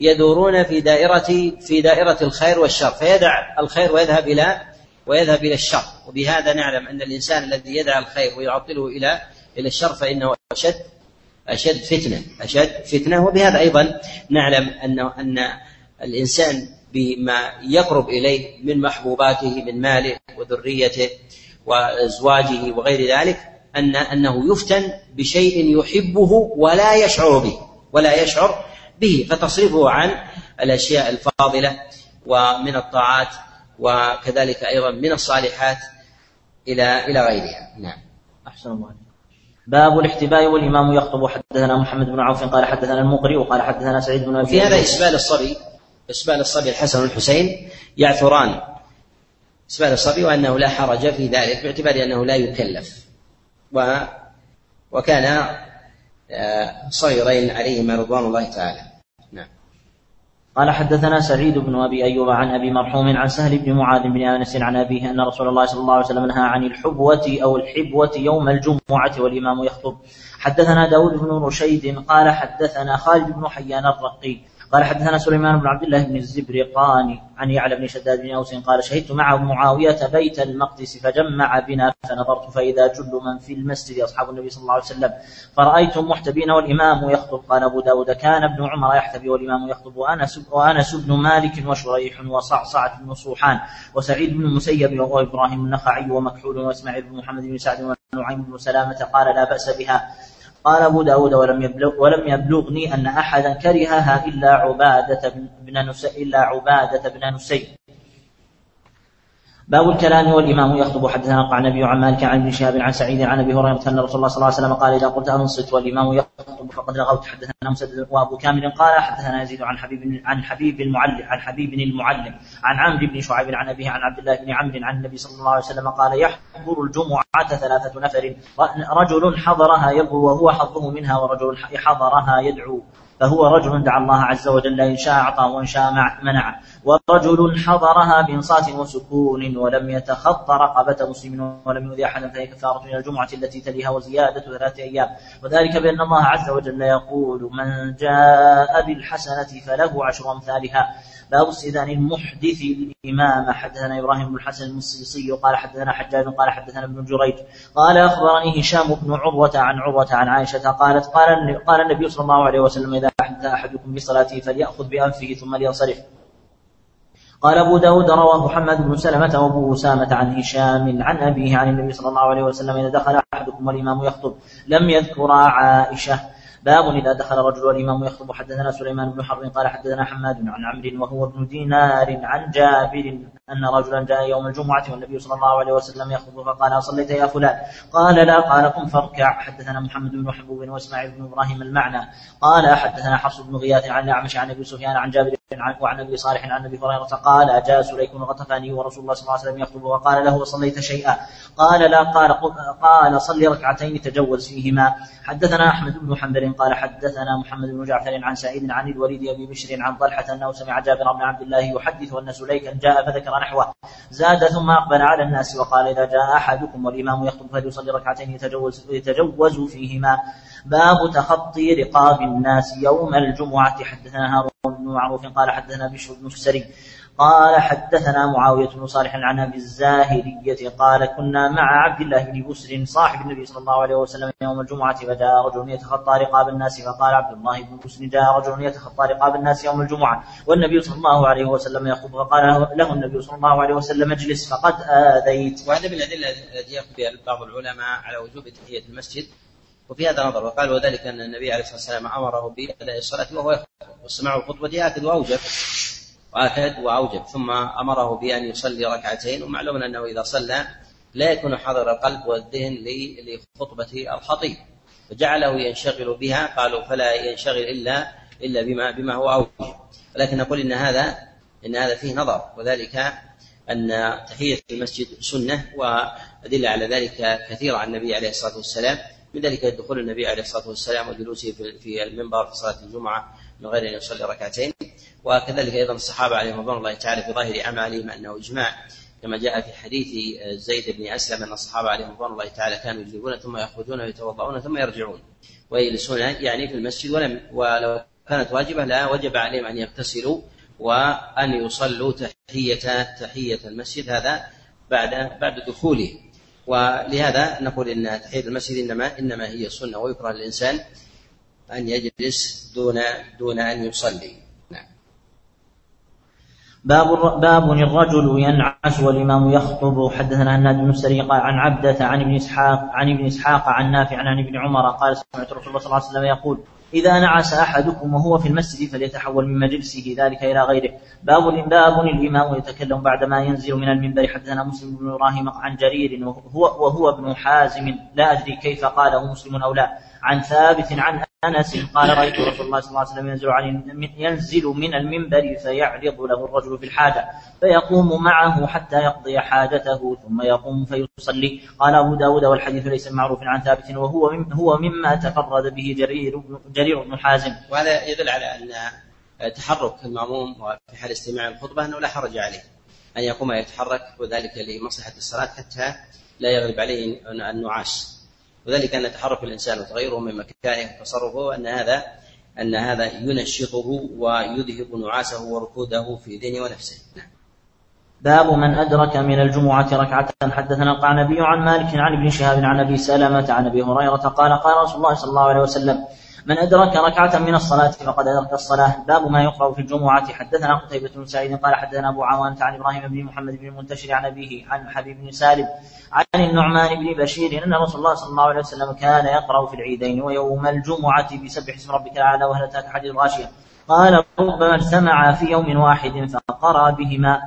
يدورون في دائرة في دائرة الخير والشر فيدع الخير ويذهب إلى ويذهب إلى الشر. وبهذا نعلم أن الإنسان الذي يدع الخير ويعطله إلى إلى الشر فإنه أشد أشد فتنة أشد فتنة. وبهذا أيضا نعلم أن أن الإنسان بما يقرب إليه من محبوباته من ماله وذريته وأزواجه وغير ذلك أن أنه يفتن بشيء يحبه ولا يشعر به ولا يشعر به فتصرفه عن الأشياء الفاضلة ومن الطاعات وكذلك أيضا من الصالحات إلى إلى غيرها. نعم. أحسن الله باب الاحتباء والإمام يخطب. حدثنا محمد بن عوف قال حدثنا المقري وقال حدثنا سعيد بن أبي في هذا إسبال الصبي إسبال الصبي الحسن والحسين يعثران. إسبال الصبي وأنه لا حرج في ذلك باعتبار أنه لا يكلف. و وكان صغيرين عليهما رضوان الله تعالى. نعم. قال حدثنا سعيد بن أبي أيوب عن أبي مرحوم عن سهل بن معاذ بن أنس عن أبيه أن رسول الله صلى الله عليه وسلم نهى عن الحبوة أو الحبوة يوم الجمعة والإمام يخطب. حدثنا داود بن رشيد قال حدثنا خالد بن حيان الرقي قال حدثنا سليمان بن عبد الله بن الزبرقاني عن يعلى بن شداد بن أوس قال شهدت مع معاوية بيت المقدس فجمع بنا فنظرت فإذا جل من في المسجد أصحاب النبي صلى الله عليه وسلم فرايتم محتبين والإمام يخطب قال أبو داود كان ابن عمر يحتبي والإمام يخطب وأنس وأنس بن مالك وشريح وصعصعة بن صوحان وسعيد بن المسيب وإبراهيم النخعي ومكحول وإسماعيل بن محمد بن سعد ونعيم بن سلامة قال لا بأس بها. قال أبو داود ولم, يبلغ ولم يبلغني أن أحدا كرهها إلا عبادة بن نسي إلا عبادة بن نسي باب الكلام والإمام يخطب حدثنا عن ابي عن مالك عن ابن شهاب عن سعيد عن أبي هريرة أن رسول الله صلى الله عليه وسلم قال إذا قلت أنصت والإمام يخطب فقد لغوت حدثنا مسدد وأبو كامل قال حدثنا يزيد عن حبيب عن حبيب المعلم عن حبيب المعلم عن عمرو بن شعيب عن أبيه عن عبد الله بن عمرو عن النبي صلى الله عليه وسلم قال يحضر الجمعة ثلاثة نفر. رجل حضرها يبغو وهو حظه منها ورجل حضرها يدعو. فهو رجل دعا الله عز وجل إن شاء أعطى وإن شاء منع. ورجل حضرها بإنصات وسكون ولم يتخط رقبة مسلم ولم يؤذي أحدا فهي كفارة إلى الجمعة التي تليها وزيادة ثلاثة أيام. وذلك بأن الله عز وجل يقول من جاء بالحسنة فله عشر أمثالها باب استئذان المحدث الإمام. حدثنا إبراهيم بن الحسن المصيصي قال حدثنا حجاج قال حدثنا ابن جريج قال أخبرني هشام بن عروة عن عروة عن عائشة قالت قال قال النبي صلى الله عليه وسلم إذا حدث أحدكم بصلاته فليأخذ بأنفه ثم لينصرف. قال أبو داود رواه محمد بن سلمة وأبو أسامة عن هشام عن أبيه عن النبي صلى الله عليه وسلم إذا دخل أحدكم والإمام يخطب لم يذكر عائشة. باب إذا دخل رجل والإمام يخطب حدثنا سليمان بن حرب قال حدثنا حماد عن عمرو وهو ابن دينار عن جابر أن رجلا جاء يوم الجمعة والنبي صلى الله عليه وسلم يخطب فقال أصليت يا فلان؟ قال لا قال قم فاركع. حدثنا محمد بن محبوب وإسماعيل بن إبراهيم المعنى. قال حدثنا حفص بن غياث عن الأعمش عن أبي سفيان عن جابر وعن أبي صالح عن أبي هريرة قال جاء سليك الغطفاني ورسول الله صلى الله عليه وسلم يخطب وقال له صليت شيئا؟ قال لا. قال قال صل ركعتين تجوز فيهما. حدثنا أحمد بن حنبل قال حدثنا محمد بن جعفر عن سعيد عن الوليد أبي بشر عن طلحة أنه سمع جابر بن عبد الله يحدث أن سليكا جاء فذكر نحوه. زاد ثم أقبل على الناس وقال إذا جاء أحدكم والإمام يخطب فليصلي ركعتين يتجوز يتجوز فيهما. باب تخطي رقاب الناس يوم الجمعة. حدثنا هارون بن معروف قال حدثنا بشر بن سري قال حدثنا معاوية بن صالح عن أبي الزاهرية قال كنا مع عبد الله بن بسر صاحب النبي صلى الله عليه وسلم يوم الجمعة فجاء رجل يتخطى رقاب الناس فقال عبد الله بن بسر جاء رجل يتخطى رقاب الناس يوم الجمعة والنبي صلى الله عليه وسلم يخطب فقال له النبي صلى الله عليه وسلم اجلس فقد آذيت. وهذا من الأدلة التي يقضي بها بعض العلماء على وجوب تحية المسجد وفي هذا نظر وقال وذلك أن النبي عليه الصلاة والسلام أمره بأداء الصلاة وهو يخطب واستماع الخطبة آكد وأوجب وآكد وأوجب ثم أمره بأن يصلي ركعتين. ومعلوم أنه إذا صلى لا يكون حاضر القلب والذهن لخطبة الخطيب فجعله ينشغل بها. قالوا فلا ينشغل إلا إلا بما بما هو أوجب. ولكن نقول إن هذا إن هذا فيه نظر. وذلك أن تحية المسجد سنة وأدلة على ذلك كثيرة عن النبي عليه الصلاة والسلام. من ذلك دخول النبي عليه الصلاة والسلام وجلوسه في المنبر في صلاة الجمعة من غير أن يصلي ركعتين. وكذلك أيضا الصحابة عليهم رضوان الله تعالى في ظاهر أعمالهم أنه إجماع كما جاء في حديث زيد بن أسلم أن الصحابة عليهم رضوان الله تعالى كانوا يجلبون ثم يخرجون ويتوضؤون ثم يرجعون ويجلسون يعني في المسجد ولم ولو كانت واجبة لا وجب عليهم أن يغتسلوا وأن يصلوا تحية تحية المسجد هذا بعد بعد دخوله. ولهذا نقول إن تحية المسجد إنما إنما هي سنة ويكره للإنسان أن يجلس دون دون أن يصلي. باب باب الرجل ينعس والإمام يخطب. حدثنا هناد بن السري عن عبدة عن ابن إسحاق عن ابن إسحاق عن نافع عن ابن عمر قال سمعت رسول الله صلى الله عليه وسلم يقول إذا نعس أحدكم وهو في المسجد فليتحول من مجلسه ذلك إلى غيره. باب باب الإمام يتكلم بعدما ينزل من المنبر. حدثنا مسلم بن إبراهيم عن جرير وهو, وهو ابن حازم. لا أدري كيف قاله مسلم أو لا. عن ثابت عن أنس قال رأيت رسول الله صلى الله عليه وسلم ينزل, عن ينزل من المنبر فيعرض له الرجل في الحاجة فيقوم معه حتى يقضي حاجته ثم يقوم فيصلي. قال أبو داود والحديث ليس معروف عن ثابت وهو هو مما تفرد به جرير جرير بن حازم. وهذا يدل على أن تحرك المأموم في حال استماع الخطبة أنه لا حرج عليه أن يقوم يتحرك وذلك لمصلحة الصلاة حتى لا يغلب عليه النعاس وذلك أن تحرك الإنسان وتغيره من مكانه وتصرفه أن هذا أن هذا ينشطه ويذهب نعاسه وركوده في دينه ونفسه نعم. باب من أدرك من الجمعة ركعة حدثنا القعنبي عن مالك عن ابن شهاب عن أبي سلمة عن أبي هريرة قال قال رسول الله صلى الله عليه وسلم من أدرك ركعة من الصلاة فقد أدرك الصلاة. باب ما يقرأ في الجمعة. حدثنا قتيبة بن سعيد قال حدثنا أبو عوانة عن إبراهيم بن محمد بن المنتشر عن أبيه عن حبيب بن سالم عن النعمان بن بشير أن رسول الله صلى الله عليه وسلم كان يقرأ في العيدين ويوم الجمعة بسبح اسم ربك الأعلى وهل أتاك حديث الغاشية؟ قال ربما اجتمع في يوم واحد فقرأ بهما.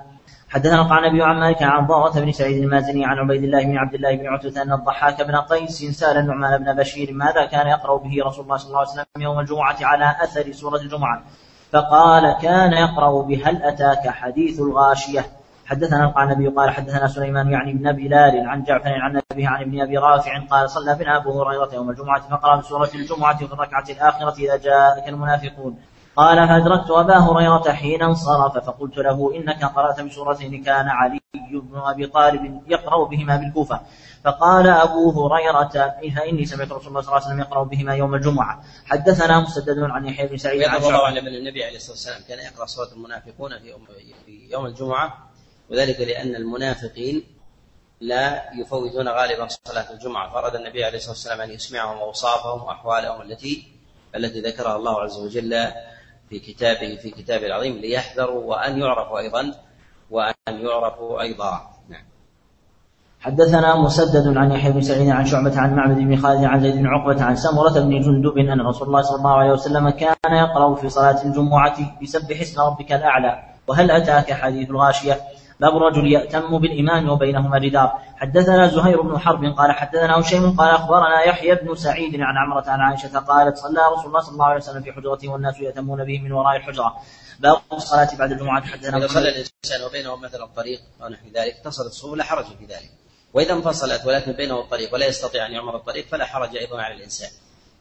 حدثنا القعنبي عن مالك عن ضارة بن سعيد المازني عن عبيد الله بن عبد الله بن عتبة أن الضحاك بن قيس سأل النعمان بن بشير ماذا كان يقرأ به رسول الله صلى الله عليه وسلم يوم الجمعة على أثر سورة الجمعة؟ فقال كان يقرأ بهل أتاك حديث الغاشية. حدثنا القعنبي قال حدثنا سليمان يعني بن بلال عن جعفر عن أبيه عن ابن أبي رافع قال صلى بنا أبو هريرة يوم الجمعة فقرأ بسورة الجمعة في الركعة الآخرة إذا جاءك المنافقون. قال فأدركت أبا هريرة حين انصرف فقلت له إنك قرأت بسورتين كان علي بن أبي طالب يقرأ بهما بالكوفة. فقال أبو هريرة فإني سمعت رسول الله صلى الله عليه وسلم يقرأ بهما يوم الجمعة. حدثنا مسدد عن يحيى بن سعيد عن الله أن النبي عليه الصلاة والسلام كان يقرأ سورة المنافقون في يوم, في يوم الجمعة وذلك لأن المنافقين لا يفوتون غالبا صلاة الجمعة. فأراد النبي عليه الصلاة والسلام أن يسمعهم أوصافهم وأحوالهم التي التي ذكرها الله عز وجل في كتابه في كتابه العظيم ليحذروا وأن يعرفوا أيضا وأن يعرفوا أيضا. نعم. حدثنا مسدد عن يحيى بن سعيد عن شعبة عن معبد بن خالد عن زيد بن عقبة عن سمرة بن جندب أن رسول الله صلى الله عليه وسلم كان يقرأ في صلاة الجمعة بسبح اسم ربك الأعلى وهل أتاك حديث الغاشية؟ باب الرجل يأتم بالإمام وبينهما جدار حدثنا زهير بن حرب قال حدثنا هشيم قال أخبرنا يحيى بن سعيد عن عمرة عن عائشة قالت صلى رسول الله صلى الله عليه وسلم في حجرته والناس يأتمون به من وراء الحجرة. باب الصلاة بعد الجمعة. حدثنا إذا صلى الإنسان وبينه مثلا الطريق أو نحو ذلك اتصلت الصفوف لا حرج في ذلك. وإذا انفصلت ولكن بينه الطريق ولا يستطيع أن يعمر الطريق فلا حرج أيضا على الإنسان.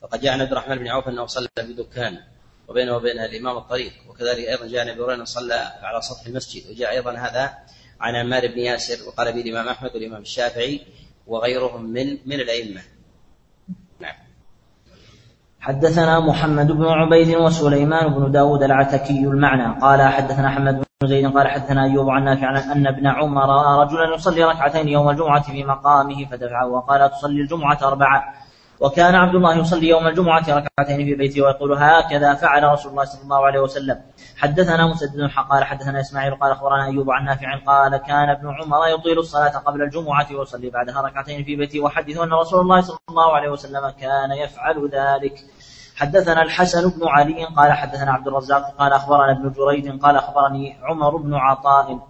وقد جاء عن عبد الرحمن بن عوف أنه صلى في دكان وبينه وبين الإمام الطريق. وكذلك أيضا جاء عن أبي هريرة صلى على سطح المسجد. وجاء أيضا هذا عن عمار بن ياسر وقال به الإمام أحمد والإمام الشافعي وغيرهم من من الأئمة. نعم. حدثنا محمد بن عبيد وسليمان بن داود العتكي المعنى. قال حدثنا حمد بن زيد قال حدثنا أيوب عن نافع أن ابن عمر رأى رجلا يصلي ركعتين يوم الجمعة في مقامه فدفعه وقال تصلي الجمعة أربعة. وكان عبد الله يصلي يوم الجمعة ركعتين في بيته ويقول هكذا فعل رسول الله صلى الله عليه وسلم. حدثنا مسدد قال حدثنا إسماعيل قال أخبرنا أيوب عن نافع قال كان ابن عمر يطيل الصلاة قبل الجمعة ويصلي بعدها ركعتين في بيته وحدث أن رسول الله صلى الله عليه وسلم كان يفعل ذلك. حدثنا الحسن بن علي قال حدثنا عبد الرزاق قال أخبرنا ابن جريج قال أخبرني عمر بن عطاء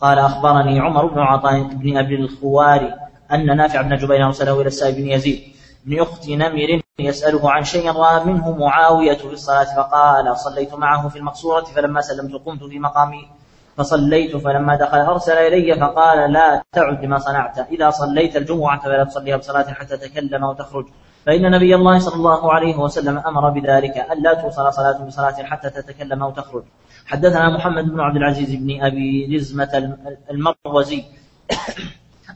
قال أخبرني عمر بن عطاء بن أبي الخواري أن نافع بن جبير أرسله إلى السائب بن يزيد. بن أخت نمر يسأله عن شيء رأى منه معاوية في الصلاة فقال صليت معه في المقصورة فلما سلمت قمت في مقامي فصليت فلما دخل أرسل إلي فقال لا تعد ما صنعت إذا صليت الجمعة فلا تصليها بصلاة حتى تكلم وتخرج. فإن نبي الله صلى الله عليه وسلم أمر بذلك ألا توصل صلاة بصلاة حتى تتكلم وتخرج. حدثنا محمد بن عبد العزيز بن أبي رزمة المروزي.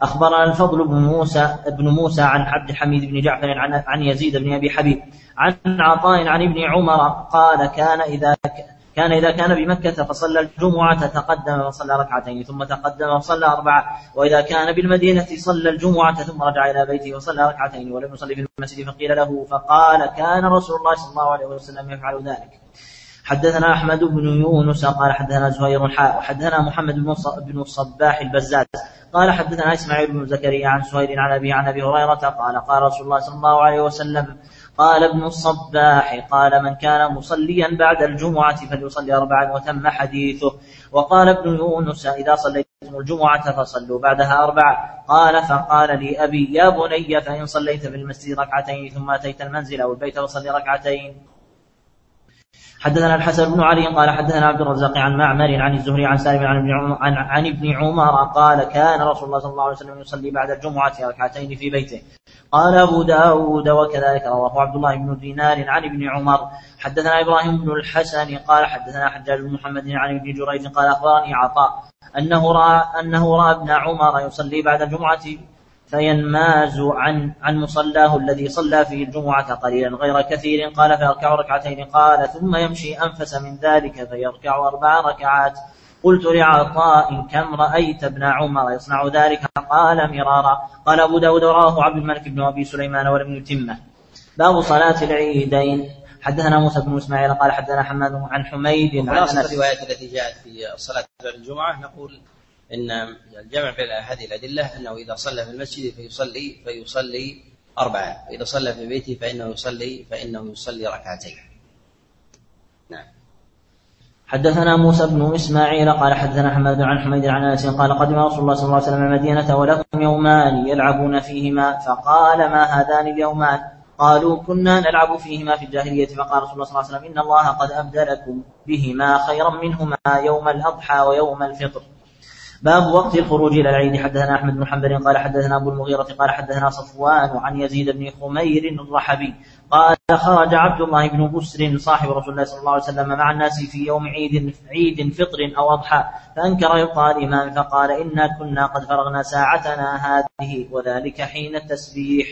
أخبرنا الفضل بن موسى بن موسى عن عبد الحميد بن جعفر عن عن يزيد بن أبي حبيب عن عطاء عن ابن عمر قال كان إذا كان إذا كان بمكة فصلى الجمعة تقدم وصلى ركعتين ثم تقدم وصلى أربعة وإذا كان بالمدينة صلى الجمعة ثم رجع إلى بيته وصلى ركعتين ولم يصلي في المسجد فقيل له فقال كان رسول الله صلى الله عليه وسلم يفعل ذلك. حدثنا أحمد بن يونس قال حدثنا زهير حاء وحدثنا محمد بن الصباح البزاز قال حدثنا إسماعيل بن زكريا عن سهير عن أبي عن أبي هريرة قال قال رسول الله صلى الله عليه وسلم قال ابن الصباح قال من كان مصليا بعد الجمعة فليصلي أربعا وتم حديثه. وقال ابن يونس إذا صليت الجمعة فصلوا بعدها أربعة قال فقال لي أبي يا بني فإن صليت في المسجد ركعتين ثم أتيت المنزل أو البيت فصل ركعتين. حدثنا الحسن بن علي قال حدثنا عبد الرزاق عن معمر عن الزهري عن سالم عن ابن عمر, عن, عن ابن عمر قال كان رسول الله صلى الله عليه وسلم يصلي بعد الجمعة ركعتين في بيته. قال أبو داود وكذلك رواه عبد الله بن دينار عن ابن عمر. حدثنا إبراهيم بن الحسن قال حدثنا حجاج بن محمد عن ابن جريج قال أخبرني عطاء أنه رأى أنه رأى ابن عمر يصلي بعد الجمعة فينماز عن عن مصلاه الذي صلى فيه الجمعة قليلا غير كثير. قال فيركع ركعتين. قال ثم يمشي أنفس من ذلك فيركع أربع ركعات. قلت لعطاء كم رأيت ابن عمر يصنع ذلك؟ قال مرارا. قال أبو داود رواه عبد الملك بن أبي سليمان ولم يتمه. باب صلاة العيدين. حدثنا موسى بن إسماعيل قال حدثنا حماد عن حميد عن الروايات التي جاءت في بعد الجمعة نقول إن الجمع بين هذه الأدلة أنه إذا صلى في المسجد فيصلي فيصلي أربعة، وإذا صلى في بيته فإنه يصلي فإنه يصلي ركعتين. نعم. حدثنا موسى بن إسماعيل قال حدثنا حماد عن حميد عن أنس قال قدم رسول الله صلى الله عليه وسلم المدينة ولهم يومان يلعبون فيهما فقال ما هذان اليومان؟ قالوا كنا نلعب فيهما في الجاهلية فقال رسول الله صلى الله عليه وسلم إن الله قد أبدلكم بهما خيرا منهما يوم الأضحى ويوم الفطر. باب وقت الخروج إلى العيد. حدثنا أحمد بن حنبل قال حدثنا أبو المغيرة قال حدثنا صفوان عن يزيد بن خمير الرحبي قال خرج عبد الله بن بسر صاحب رسول الله صلى الله عليه وسلم مع الناس في يوم عيد عيد فطر أو أضحى فأنكر يبقى الامام فقال إنا كنا قد فرغنا ساعتنا هذه وذلك حين التسبيح.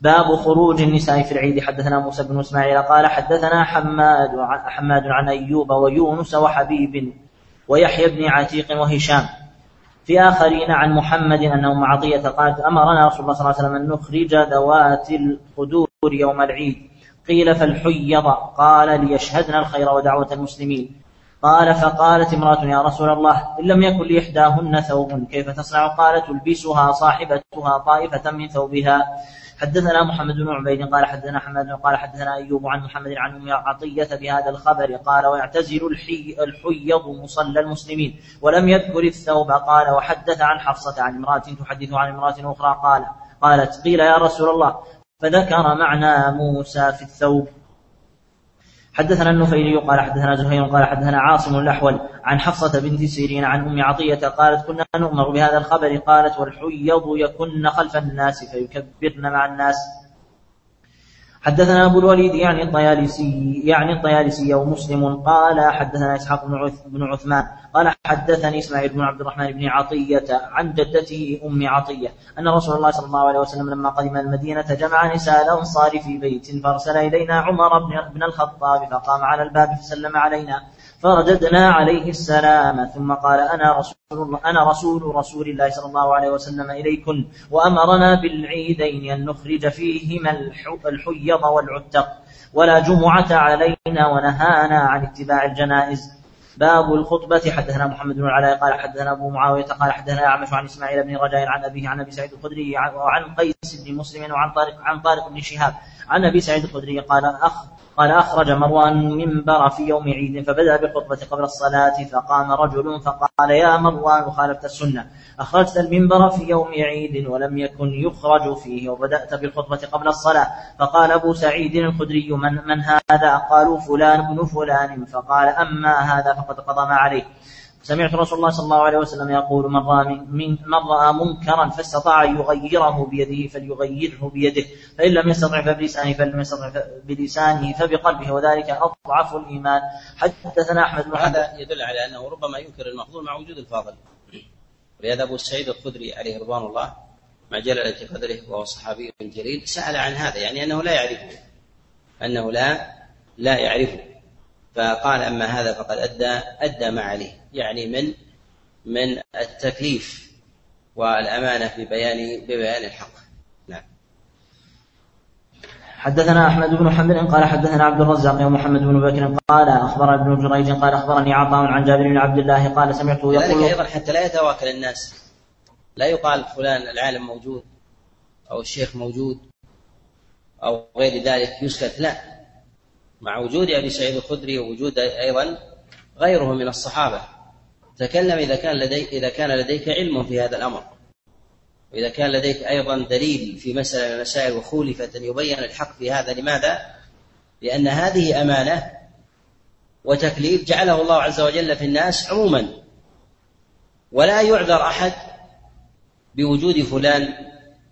باب خروج النساء في العيد. حدثنا موسى بن إسماعيل قال حدثنا حماد حماد عن أيوب ويونس وحبيب ويحيى بن عتيق وهشام. في آخرين عن محمد أن أم عطية قالت أمرنا رسول الله صلى الله عليه وسلم أن نخرج ذوات الخدور يوم العيد. قيل فالحيض قال ليشهدن الخير ودعوة المسلمين. قال فقالت امرأة يا رسول الله إن لم يكن لإحداهن ثوب كيف تصنع؟ قال تلبسها صاحبتها طائفة من ثوبها. حدثنا محمد بن عبيد قال حدثنا حماد قال حدثنا أيوب عن محمد عن أم عطية بهذا الخبر قال ويعتزل الحي الحيض مصلى المسلمين ولم يذكر الثوب. قال وحدث عن حفصة عن امرأة تحدث عن امرأة أخرى قال قالت قيل يا رسول الله فذكر معنى موسى في الثوب. حدثنا النفيلي قال حدثنا زهير قال حدثنا عاصم الأحول عن حفصة بنت سيرين عن أم عطية قالت كنا نؤمر بهذا الخبر قالت والحيض يكن خلف الناس فيكبرن مع الناس. حدثنا أبو الوليد يعني الطيالسي يعني الطيالسي ومسلم قال حدثنا إسحاق بن عثمان قال حدثني إسماعيل بن عبد الرحمن بن عطية عن جدته أم عطية أن رسول الله صلى الله عليه وسلم لما قدم المدينة جمع نساء الأنصار في بيت فأرسل إلينا عمر بن الخطاب فقام على الباب فسلم علينا فرددنا عليه السلام. ثم قال أنا رسول أنا رسول رسول الله صلى الله عليه وسلم إليكن وأمرنا بالعيدين أن نخرج فيهما الحيض والعتق ولا جمعة علينا ونهانا عن اتباع الجنائز. باب الخطبة. حدثنا محمد بن العلاء قال حدثنا أبو معاوية قال حدثنا أعمش عن إسماعيل بن رجاء عن أبيه عن أبي سعيد الخدري وعن قيس بن مسلم وعن طارق عن طارق بن شهاب. عن أبي سعيد الخدري قال أخ قال أخرج مروان منبر في يوم عيد فبدأ بالخطبة قبل الصلاة فقام رجل فقال يا مروان خالفت السنة. أخرجت المنبر في يوم عيد ولم يكن يخرج فيه وبدأت بالخطبة قبل الصلاة. فقال أبو سعيد الخدري من, من هذا؟ قالوا فلان بن فلان. فقال أما هذا فقد قضى ما عليه. سمعت رسول الله صلى الله عليه وسلم يقول من رأى, من, من رأى منكرا فاستطاع أن يغيره بيده فليغيره بيده فإن لم يستطع فبلسانه فإن لم يستطع بلسانه فبقلبه وذلك أضعف الإيمان. حدثنا أحمد بن هذا يدل على أنه ربما ينكر المفضول مع وجود الفاضل. ولهذا أبو سعيد الخدري عليه رضوان الله مع جلالة قدره وهو صحابي جليل سأل عن هذا يعني أنه لا يعرفه أنه لا لا يعرفه. فقال أما هذا فقد أدى أدى ما عليه. يعني من من التكليف والأمانة في بيان ببيان الحق. نعم. حدثنا أحمد بن حنبل قال حدثنا عبد الرزاق ومحمد بن بكر قال أخبر ابن جريج قال أخبرني عطاء عن جابر بن عبد الله قال سمعته يقول ذلك أيضا حتى لا يتواكل الناس. لا يقال فلان العالم موجود أو الشيخ موجود أو غير ذلك يسكت. لا. مع وجود أبي سعيد الخدري ووجود أيضا غيره من الصحابة. تكلم إذا كان لديك إذا كان لديك علم في هذا الأمر. وإذا كان لديك أيضا دليل في مسألة من المسائل وخولفت أن يبين الحق في هذا لماذا؟ لأن هذه أمانة وتكليف جعله الله عز وجل في الناس عموما. ولا يعذر أحد بوجود فلان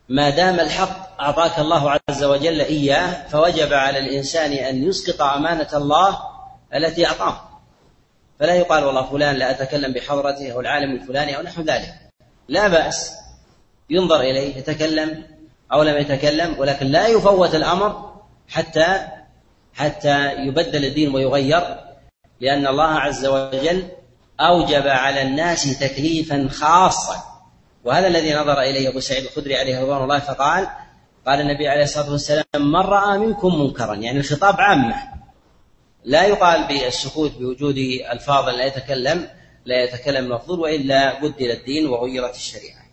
ما دام الحق أعطاك الله عز وجل إياه فوجب على الإنسان أن يسقط أمانة الله التي أعطاه. فلا يقال والله فلان لا أتكلم بحضرته أو العالم الفلاني أو نحو ذلك. لا بأس. ينظر إليه يتكلم أو لم يتكلم ولكن لا يفوت الأمر حتى حتى يبدل الدين ويغير لأن الله عز وجل أوجب على الناس تكليفا خاصا. وهذا الذي نظر إليه أبو سعيد الخدري عليه رضوان الله فقال قال النبي عليه الصلاة والسلام من رأى منكم منكرا. يعني الخطاب عامة. لا يقال بالسكوت بوجود الفاظ لا يتكلم لا يتكلم مفضول وإلا بدل الدين وغيرت الشريعة.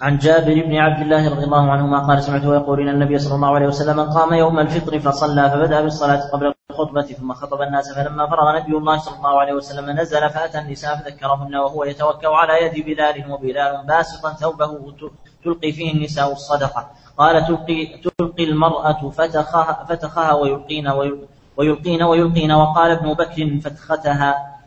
عن جابر بن عبد الله رضي الله عنهما قال سمعته يقول أن النبي صلى الله عليه وسلم قام يوم الفطر فصلى فبدأ بالصلاة قبل الخطبة ثم خطب الناس فلما فرغ نبي الله صلى الله عليه وسلم نزل فأتى النساء فذكرهن وهو يتوكأ على يد بلال وبلال باسطا ثوبه تلقي فيه النساء الصدقة. قال تلقي تلقي المرأة فتخها فتخها ويلقين ويلقين ويلقين. وقال ابن بكر فتختها.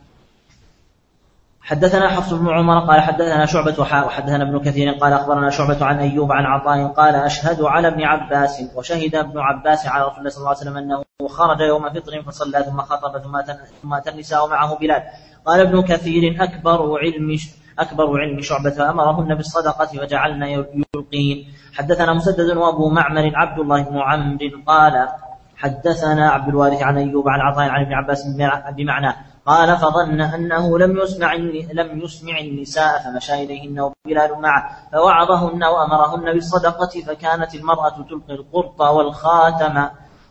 حدثنا حفص بن عمر قال حدثنا شعبة وحدثنا ابن كثير قال أخبرنا شعبة عن أيوب عن عطاء قال أشهد على ابن عباس وشهد ابن عباس على رسول الله صلى الله عليه وسلم أنه خرج يوم فطر فصلى ثم خطب ثم ثم أتى النساء معه بلال. قال ابن كثير أكبر علم أكبر علم شعبة أمرهن بالصدقة وجعلن يلقين. حدثنا مسدد وأبو معمر عبد الله بن عمرو قال حدثنا عبد الوارث عن أيوب عن عطاء عن ابن عباس بمعنى قال فظن أنه لم يسمع لم يسمع النساء فمشى إليهن وبلال معه فوعظهن وأمرهن بالصدقة فكانت المرأة تلقي القرط والخاتم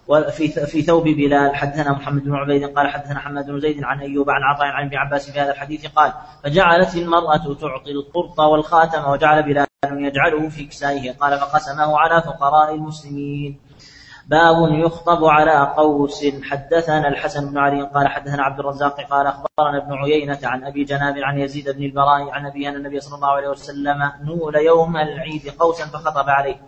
في في ثوب بلال حدثنا محمد بن عبيد قال حدثنا حماد بن زيد عن أيوب عن عطاء عن ابن عباس في هذا الحديث قال فجعلت المرأة تعطي القرط والخاتم وجعل بلال يجعله في كسائه. قال فقسمه على فقراء المسلمين. باب يخطب على قوس. حدثنا الحسن بن علي قال حدثنا عبد الرزاق قال أخبرنا ابن عيينة عن أبي جناب عن يزيد بن البراء عن ابي ان النبي صلى الله عليه وسلم نول يوم العيد قوسا فخطب عليه.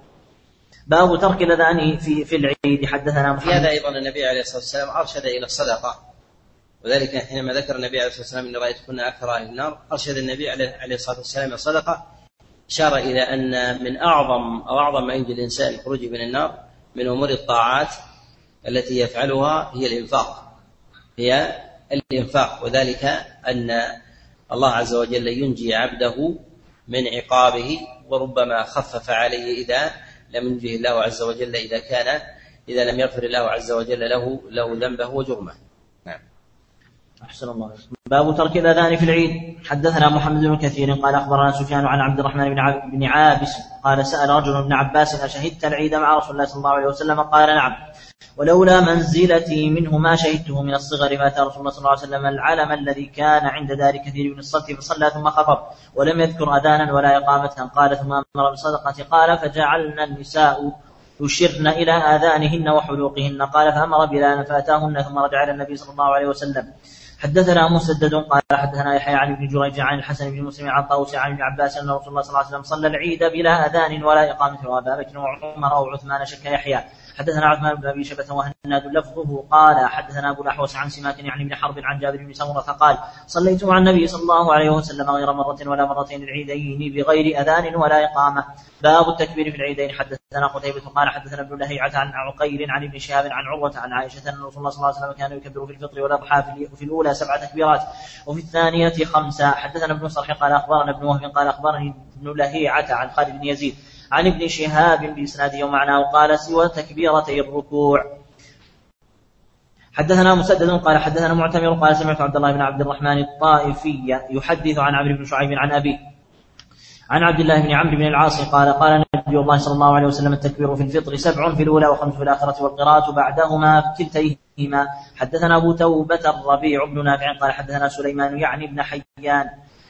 باب ترك الأذان في في العيد. حدثنا في هذا أيضا النبي عليه الصلاة والسلام أرشد إلى الصدقة. وذلك حينما ذكر النبي عليه الصلاة والسلام إن رايتكن أكثر أهل النار أرشد النبي عليه الصلاة والسلام إلى الصدقة. أشار إلى أن من أعظم أو أعظم ما ينجي الإنسان الخروج من النار من أمور الطاعات التي يفعلها هي الإنفاق. هي الإنفاق. وذلك أن الله عز وجل ينجي عبده من عقابه وربما خفف عليه إذا لم ينجه الله عز وجل إذا كان إذا لم يغفر الله عز وجل له له ذنبه وجرمه. نعم. أحسن الله باب ترك الأذان في العيد. حدثنا محمد بن كثير قال أخبرنا سفيان عن عبد الرحمن بن عابس قال سأل رجل ابن عباس أشهدت العيد مع رسول الله صلى الله عليه وسلم؟ قال نعم. ولولا منزلتي منه ما شهدته من الصغر فاتى رسول الله صلى الله عليه وسلم العلم الذي كان عند دار كثير من الصلاه فصلى ثم خطب ولم يذكر أذانا ولا إقامة قال ثم أمر بالصدقة قال فجعلنا النساء يشرن إلى آذانهن وحلوقهن. قال فأمر بلالا فأتاهن ثم رجع إلى النبي صلى الله عليه وسلم. حدثنا مسدد قال حدثنا يحيى عن ابن جريج عن الحسن بن مسلم عن طاووس عن ابن عباس أن رسول الله صلى الله عليه وسلم صلى العيد بلا آذان ولا إقامة وأبا بكر وعمر أو عثمان شك يحيى. حدثنا عثمان بن أبي شبة وهناد لفظه قال حدثنا أبو الأحوص عن سماك يعني ابن حرب عن جابر بن سمرة قال صليت مع النبي صلى الله عليه وسلم غير مرة ولا مرتين العيدين بغير أذان ولا إقامة. باب التكبير في العيدين. حدثنا قتيبة قال حدثنا ابن لهيعة عن عقيل عن ابن شهاب عن عروة عن عائشة أن رسول الله صلى الله عليه وسلم كان يكبر في الفطر والأضحى في الأولى سبع تكبيرات وفي الثانية خمسة. حدثنا ابن صرح قال أخبرنا ابن وهب قال أخبرني ابن لهيعة عن خالد بن يزيد عن ابن شهاب بإسناده ومعناه قال سوى تكبيرتي الركوع. حدثنا مسدد قال حدثنا معتمر قال سمعت عبد الله بن عبد الرحمن الطائفي يحدث عن عمرو بن شعيب عن أبيه عن عبد الله بن عمرو بن العاص قال قال نبي الله صلى الله عليه وسلم التكبير في الفطر سبع في الأولى وخمس في الآخرة والقراءة بعدهما كلتيهما. حدثنا أبو توبة الربيع بن نافع قال حدثنا سليمان يعني بن حيان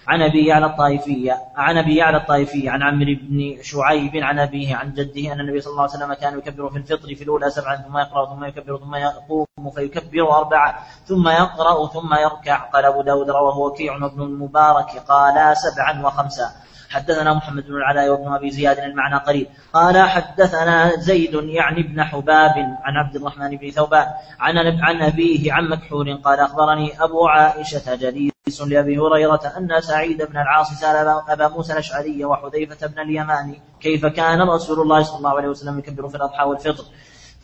عن أبي يعلى الطائفية عن أبي يعلى الطائفية عن عمرو بن شعيب عن أبيه عن جده أن النبي صلى الله عليه وسلم كان يكبر في الفطر في الأولى سبعا ثم يقرأ ثم يكبر ثم يقوم فيكبر اربعا ثم يقرأ ثم يركع. قال أبو داود رواه وكيع بن المبارك قال سبعا وخمسا. حدثنا محمد بن العلاء وابن أبي زياد المعنى قريب. قال حدثنا زيد يعني ابن حباب عن عبد الرحمن بن ثوبان عن عن أبيه عن مكحول قال أخبرني أبو عائشة جليس لأبي هريرة أن سعيد بن العاص سأل ابا موسى الأشعري وحذيفة بن اليمان كيف كان رسول الله صلى الله عليه وسلم يكبر في الأضحى والفطر.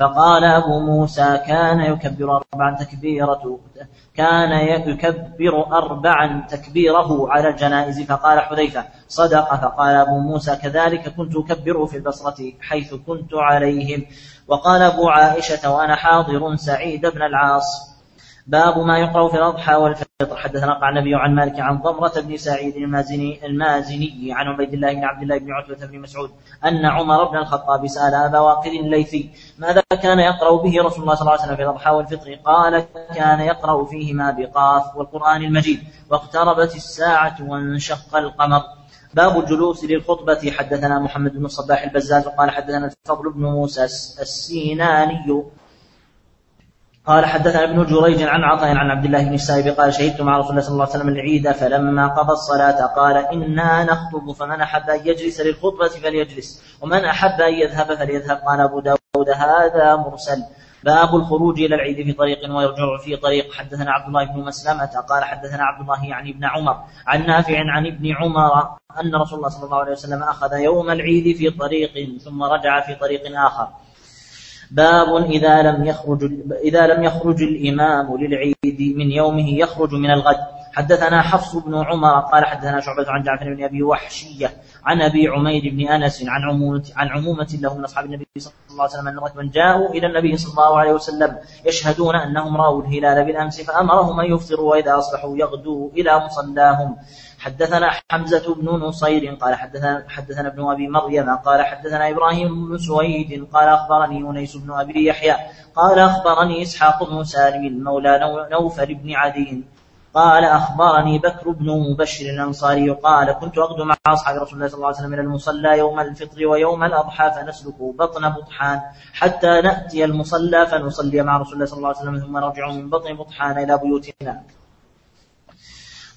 فقال أبو موسى كان يكبر أربعا تكبيرة كان يكبر أربعا تكبيره على الجنائز فقال حذيفة صدق. فقال أبو موسى كذلك كنت أكبر في البصرة حيث كنت عليهم. وقال أبو عائشة وأنا حاضر سعيد بن العاص. باب ما يقرأ في الأضحى والفطر. حدثنا قال النبي عن مالك عن ضمرة بن سعيد المازني المازني عن عبيد الله بن عبد الله بن عتبة بن مسعود أن عمر بن الخطاب سأل أبا واقد الليثي ماذا كان يقرأ به رسول الله صلى الله عليه وسلم في الأضحى والفطر؟ قال كان يقرأ فيهما بقاف والقرآن المجيد واقتربت الساعة وانشق القمر. باب الجلوس للخطبة. حدثنا محمد بن الصباح البزاز قال حدثنا الفضل بن موسى السيناني قال حدثنا ابن جريج عن عطاء عن عبد الله بن السائب قال شهدت مع رسول الله صلى الله عليه وسلم العيد فلما قضى الصلاة قال إنا نخطب فمن أحب أن يجلس للخطبة فليجلس ومن أحب أن يذهب فليذهب قال أبو داود هذا مرسل. باب الخروج إلى العيد في طريق ويرجع في طريق. حدثنا عبد الله بن مسلمة قال حدثنا عبد الله يعني ابن عمر عن نافع عن ابن عمر أن رسول الله صلى الله عليه وسلم أخذ يوم العيد في طريق ثم رجع في طريق آخر. باب إذا لم يخرج إذا لم يخرج الإمام للعيد من يومه يخرج من الغد. حدثنا حفص بن عمر قال حدثنا شعبة عن جعفر بن أبي وحشية عن أبي عمير بن أنس عن عمومة عن عمومة له من أصحاب النبي صلى الله عليه وسلم أن ركبا جاءوا إلى النبي صلى الله عليه وسلم يشهدون أنهم رأوا الهلال بالأمس فأمرهم أن يفطروا وإذا أصبحوا يغدوا إلى مصلاهم. حدثنا حمزة بن نصير قال حدثنا حدثنا ابن أبي مريم قال حدثنا إبراهيم بن سويد قال أخبرني أنيس بن أبي يحيى قال أخبرني إسحاق بن سالم مولى نوفل بن عدي. قال أخبرني بكر بن مبشر الأنصاري قال كنت أغدو مع أصحاب رسول الله صلى الله عليه وسلم إلى المصلى يوم الفطر ويوم الأضحى فنسلك بطن بطحان حتى نأتي المصلى فنصلي مع رسول الله صلى الله عليه وسلم ثم نرجع من بطن بطحان إلى بيوتنا.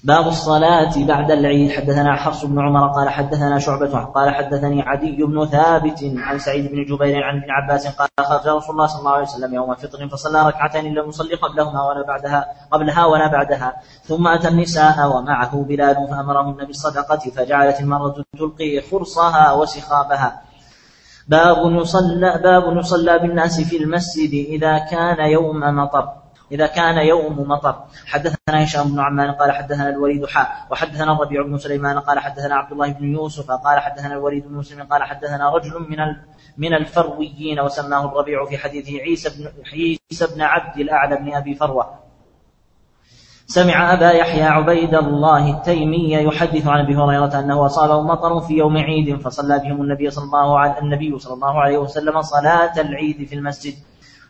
باب الصلاة بعد العيد. حدثنا حفص بن عمر قال حدثنا شعبة قال حدثني عدي بن ثابت عن سعيد بن جبير عن ابن عباس قال خرج رسول الله صلى الله عليه وسلم يوم فطر فصلى ركعتين لم يصلي قبلهما ولا بعدها قبلها ولا بعدها. ثم أتى النساء ومعه بلال فأمرهن بالصدقة فجعلت المرأة تلقي خرصها وسخابها. باب يصلى باب يصلى بالناس في المسجد إذا كان يوم مطر. إذا كان يوم مطر. حدثنا هشام بن عمان قال حدثنا الوليد حاء وحدثنا الربيع بن سليمان قال حدثنا عبد الله بن يوسف قال حدثنا الوليد بن مسلم قال حدثنا رجل من من الفرويين وسماه الربيع في حديثه عيسى بن عيسى بن عبد الأعلى بن أبي فروة. سمع أبا يحيى عبيد الله التيمي يحدث عن أبي هريرة أنه أصابه مطر في يوم عيد فصلى بهم النبي صلى الله عليه النبي صلى الله عليه وسلم صلاة العيد في المسجد.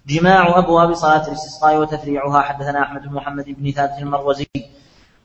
جماع أبواب صلاة الاستسقاء وتفريعها. حدثنا أحمد بن محمد بن ثابت المروزي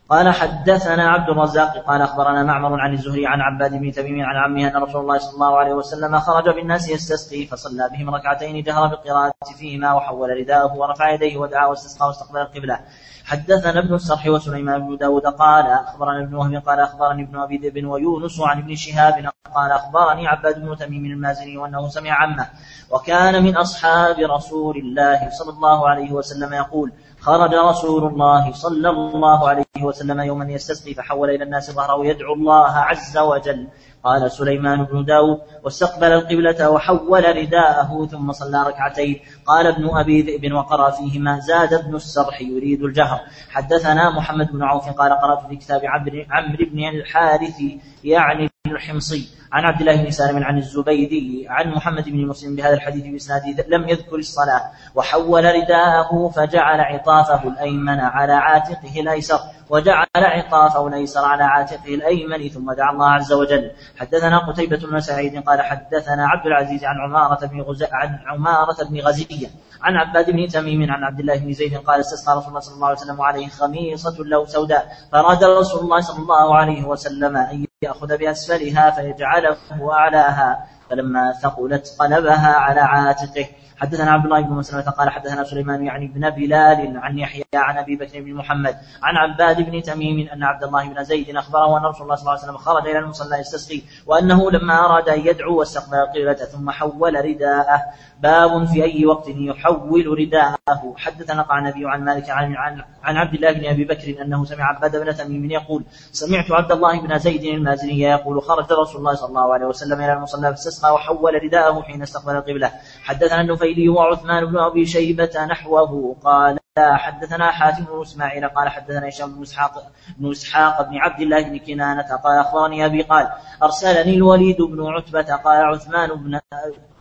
قال حدثنا عبد الرزاق قال أخبرنا معمر عن الزهري عن عباد بن تميم عن عمه أن رسول الله صلى الله عليه وسلم خرج بالناس يستسقي فصلى بهم ركعتين جهر بالقراءة فيهما وحول رداءه ورفع يديه ودعا واستسقى واستقبل القبلة. حدثنا ابن السرح وسليمان بن داود قال أخبرنا ابن وهب قال أخبرني ابن أبي ذئب ويونس عن ابن شهاب قال أخبرني عباد بن تميم المازني وأنه سمع عمه وكان من أصحاب رسول الله صلى الله عليه وسلم يقول خرج رسول الله صلى الله عليه وسلم يوما يستسقي فحول إلى الناس ظهره يدعو الله عز وجل. قال سليمان بن داود واستقبل القبلة وحول رداءه ثم صلى ركعتين قال ابن أبي ذئب وقرأ فيهما زاد ابن السرح يريد الجهر حدثنا محمد بن عوف قال قرأت في كتاب عمرو بن الحارث يعني الحمصي عن عبد الله بن سالم عن الزبيدي عن محمد بن مسلم بهذا الحديث بإسناده لم يذكر الصلاة. وحول رداءه فجعل عطافه الأيمن على عاتقه الأيسر وجعل عطافه الأيسر على عاتقه الأيمن ثم دعا الله عز وجل. حدثنا قتيبة بن سعيد قال حدثنا عبد العزيز عن عمارة بن غز... عن عمارة بن غزية عن عباد بن تميم عن عبد الله بن زيد قال استسقى رسول الله صلى الله عليه وسلم وعليه خميصة له سوداء. فأراد رسول الله صلى الله عليه وسلم أن يأخذ بأسفلها فيجعله أعلاها فلما ثقلت قلبها على عاتقه. حدثنا عبد الله بن مسلمة قال حدثنا سليمان يعني بن بلال عن يحيى عن أبي بكر بن محمد عن عباد بن تميم أن عبد الله بن زيد أخبره أن رسول الله صلى الله عليه وسلم خرج إلى المصلى يستسقي وأنه لما أراد أن يدعو واستقبل القبلة ثم حول رداءه. باب في أي وقت يحول رداءه. حدثنا قال النبي عن مالك عن, عن, عبد الله بن أبي بكر أنه سمع عباد بن تميم يقول سمعت عبد الله بن زيد المازني يقول خرج رسول الله صلى الله عليه وسلم إلى المصلى فاستسقى وحول رداءه حين استقبل القبلة. حدثنا النفيلي وعثمان بن أبي شيبة نحوه. قال حدثنا حاتم بن إسماعيل قال حدثنا هشام بن إسحاق بن إسحاق بن عبد الله بن كنانة قال أخبرني أبي. قال أرسلني الوليد بن عتبة. قال عثمان بن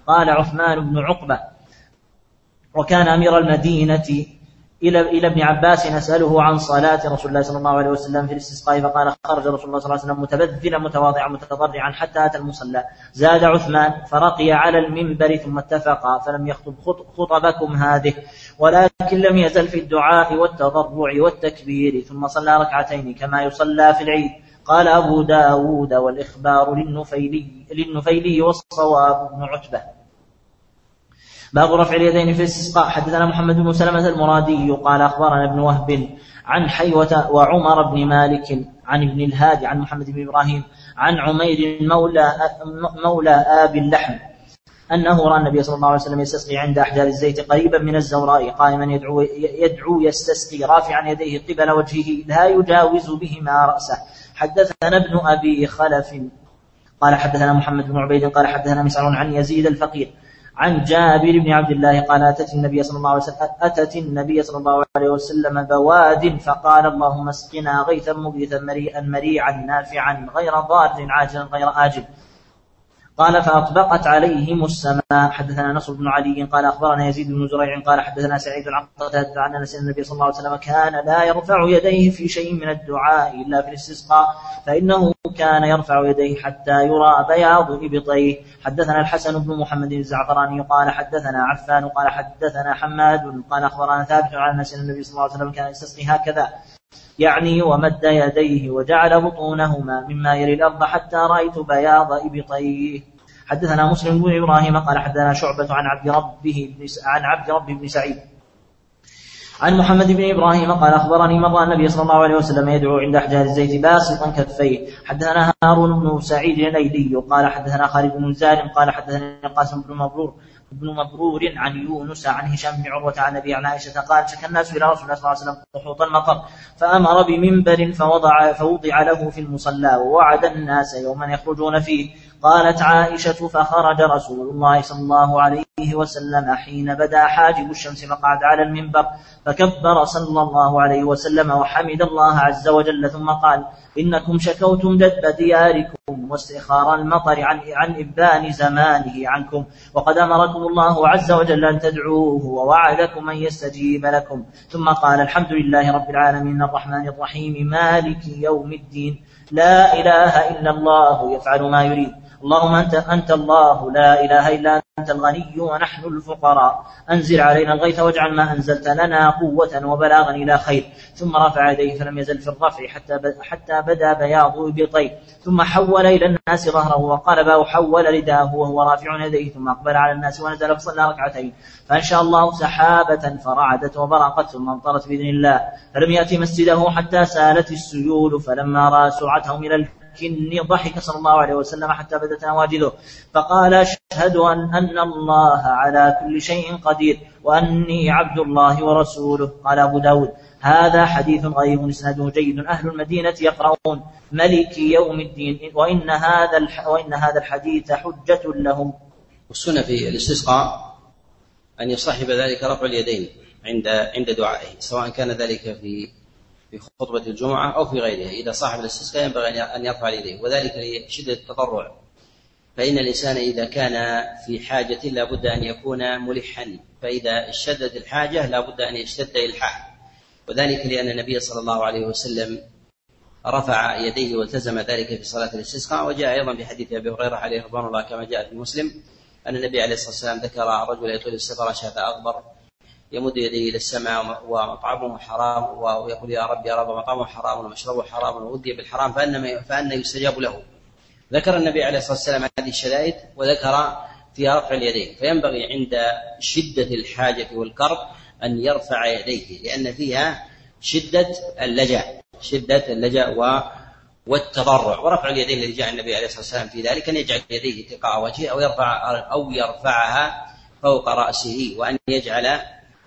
قال عثمان بن عقبة وكان أمير المدينة إلى إلى ابن عباس نسأله عن صلاة رسول الله صلى الله عليه وسلم في الاستسقاء فقال خرج رسول الله صلى الله عليه وسلم متبذلا متواضعا متضرعا حتى أتى المصلى. زاد عثمان فرقي على المنبر ثم اتفقا فلم يخطب خطبكم هذه ولكن لم يزل في الدعاء والتضرع والتكبير ثم صلى ركعتين كما يصلى في العيد. قال أبو داود والإخبار للنفيلي, للنفيلي والصواب بن عتبة. باب رفع اليدين في الاستسقاء. حدثنا محمد بن سلمة المرادي قال أخبرنا ابن وهب عن حيوة وعمر بن مالك عن ابن الهادي عن محمد بن إبراهيم عن عمير مولى مولى آب اللحم أنه رأى النبي صلى الله عليه وسلم يستسقي عند أحجار الزيت قريبا من الزوراء قائما يدعو, يدعو يستسقي رافعا يديه قبل وجهه لا يجاوز بهما رأسه. حدثنا ابن أبي خلف قال حدثنا محمد بن عبيد قال حدثنا مسعر عن يزيد الفقير عن جابر بن عبد الله قال أتت النبي صلى الله عليه وسلم أتت النبي صلى الله عليه وسلم بواد فقال اللهم اسقنا غيثا مغيثا مريئا مريعا نافعا غير ضار عاجلا غير آجل. قال فأطبقت عليهم السماء. حدثنا نصر بن علي قال أخبرنا يزيد بن زريع قال حدثنا سعيد عن قتادة عن أنس النبي صلى الله عليه وسلم كان لا يرفع يديه في شيء من الدعاء إلا في الاستسقاء فإنه كان يرفع يديه حتى يرى بياض إبطيه. حدثنا الحسن بن محمد الزعفراني قال حدثنا عفان قال حدثنا حماد قال أخبرنا ثابت عن أنس النبي صلى الله عليه وسلم كان يستسقي هكذا. يعني ومد يديه وجعل بطونهما مما يلي الأرض حتى رأيت بياض إبطيه. حدثنا مسلم بن إبراهيم قال حدثنا شعبة عن عبد ربه بن عن عبد ربه بن سعيد. عن محمد بن إبراهيم قال أخبرني مر النبي صلى الله عليه وسلم يدعو عند أحجار الزيت باسطا كفيه. حدثنا هارون بن سعيد الايلي قال حدثنا خالد بن زارم قال حدثنا قاسم بن مبرور بن مبرور عن يونس عن هشام بن عروة عن أبي عن عائشة قال شكى الناس إلى رسول الله صلى الله عليه وسلم قحوط المطر فأمر بمنبر فوضع فوضع له في المصلى ووعد الناس يوما يخرجون فيه. قالت عائشة فخرج رسول الله صلى الله عليه وسلم حين بدا حاجب الشمس فقعد على المنبر فكبر صلى الله عليه وسلم وحمد الله عز وجل ثم قال إنكم شكوتم دب دياركم واستخار المطر عن عن إبان زمانه عنكم وقد أمركم الله عز وجل أن تدعوه ووعدكم أن يستجيب لكم. ثم قال الحمد لله رب العالمين الرحمن الرحيم مالك يوم الدين لا إله إلا الله يفعل ما يريد. اللهم أنت, أنت الله لا إله إلا أنت الغني ونحن الفقراء. أنزل علينا الغيث واجعل ما أنزلت لنا قوة وبلاغا إلى خير. ثم رفع يديه فلم يزل في الرفع حتى حتى بدا بياض إبطيه ثم حول إلى الناس ظهره وقلب وحول رداه وهو رافع يديه ثم أقبل على الناس ونزل فصلى ركعتين. فأنشأ الله سحابة فرعدت وبرقت ثم امطرت بإذن الله. فلم يأتي مسجده حتى سالت السيول فلما رأى سرعتهم إلى لكني ضحك صلى الله عليه وسلم حتى بدت نواجذه. فقال أشهد أن, أن الله على كل شيء قدير وأني عبد الله ورسوله. قال أبو داود. هذا حديث غريب إسناده جيد. أهل المدينة يقرؤون. ملك يوم الدين. وإن هذا وإن هذا الحديث حجة لهم. والسنة في الاستسقاء أن يصاحب ذلك رفع اليدين عند عند دعائه سواء كان ذلك في في خطبة الجمعة أو في غيرها إذا صاحب الاستسقاء ينبغي أن يرفع يديه وذلك لشدة التضرع فإن الإنسان إذا كان في حاجة لا بد أن يكون ملحا. فإذا اشتدت الحاجة لا بد أن يشتد إلحاح. وذلك لأن النبي صلى الله عليه وسلم رفع يديه والتزم ذلك في صلاة الاستسقاء. وجاء أيضا في حديث أبي هريرة عليه رضوان الله كما جاء في مسلم أن النبي عليه الصلاة والسلام ذكر رجل يطيل السفر شاف أغبر يمد يديه إلى السماء ومطعمه حرام ويقول يا رب يا رب مطعمه حرام ومشربه حرام وودي بالحرام فان فإن يستجاب له. ذكر النبي عليه الصلاة والسلام هذه الشدائد وذكر فيها رفع اليدين فينبغي عند شدة الحاجة والكرب أن يرفع يديه لأن فيها شدة اللجأ شدة اللجأ و والتضرع ورفع اليدين الذي جاء النبي عليه الصلاة والسلام في ذلك أن يجعل يديه تلقاء وجهه أو يرفع أو يرفعها فوق رأسه وأن يجعل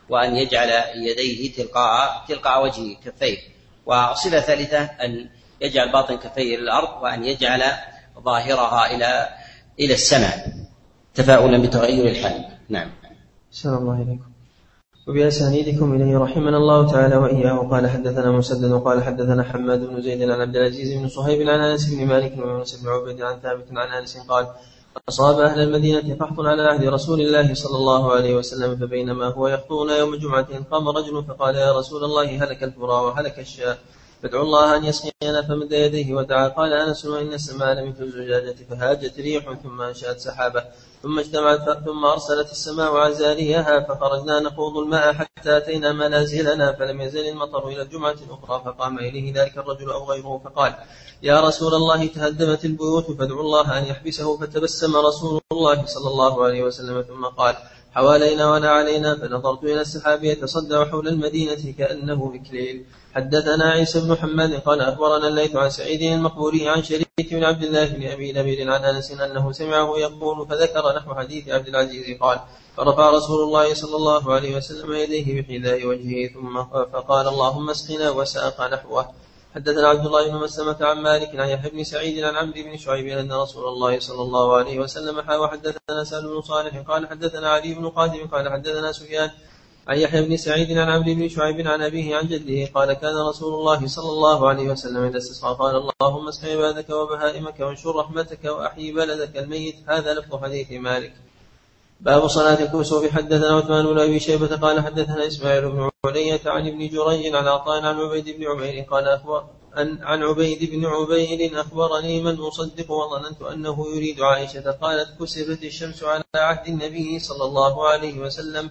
وأن يجعل يديه تلقاء تلقاء وجهه كفيه وصفة ثالثة أن يجعل باطن كفيه للأرض وأن يجعل ظاهرها إلى إلى السماء. تفاؤلا بتغير الحال. نعم. سلام الله إليكم وبأسانيدكم إليه رحمنا الله تعالى وإياه. قال حدثنا مسدد وقال حدثنا حماد بن زيد عن عبد العزيز بن صهيب عن أنس بن مالك وأنس بن عبيد عن ثابت عن أنس قال أصاب أهل المدينة قحط على عهد رسول الله صلى الله عليه وسلم فبينما هو يخطون يوم جمعة قام رجل فقال يا رسول الله هلك الفرا وهلك الشاء فادعوا الله أن يسقينا فمد يديه. ودعا قال أنس وإن السماء لمثل الزجاجة فهاجت ريح ثم أنشأت سحابة. ثم اجتمعت ثم أرسلت السماء عزاريها فخرجنا نخوض الماء حتى أتينا منازلنا فلم يزل المطر إلى الجمعة الأخرى فقام إليه ذلك الرجل أو غيره فقال يا رسول الله تهدمت البيوت فادعوا الله أن يحبسه. فتبسم رسول الله صلى الله عليه وسلم ثم قال حوالينا ولا علينا فنظرت إلى السحاب يتصدع حول المدينة كأنه مكليل حدثنا عيسى بن حماد قال أخبرنا الليث عن سعيد المقبوري عن شريك بن عبد الله بن أبي نبيل عن أنس أنه سمعه يقول فذكر نحو حديث عبد العزيز قال فرفع رسول الله صلى الله عليه وسلم يديه بحذاء وجهه ثم فقال اللهم اسقنا وساق نحوه. حدثنا عبد الله بن مسلمة عن مالك عن يحيى بن سعيد عن عمرو بن شعيب أن رسول الله صلى الله عليه وسلم حا وحدثنا سالم بن صالح قال حدثنا علي بن قاسم قال حدثنا سفيان عن يحيى بن سعيد عن عمرو بن شعيب عن أبيه عن جده قال كان رسول الله صلى الله عليه وسلم إذا استسقى قال اللهم اسق عبادك وبهائمك وانشر رحمتك وأحيي بلدك الميت. هذا لفظ حديث مالك. باب صلاة الكسوف حدثنا عثمان بن أبي شيبة قال حدثنا إسماعيل بن علية عن ابن جريج عن عطاء عن عبيد بن عمير قال أخبر أن عن عبيد بن عبيد أخبرني من أصدق وظننت أنه يريد عائشة. قالت كسفت الشمس على عهد النبي صلى الله عليه وسلم.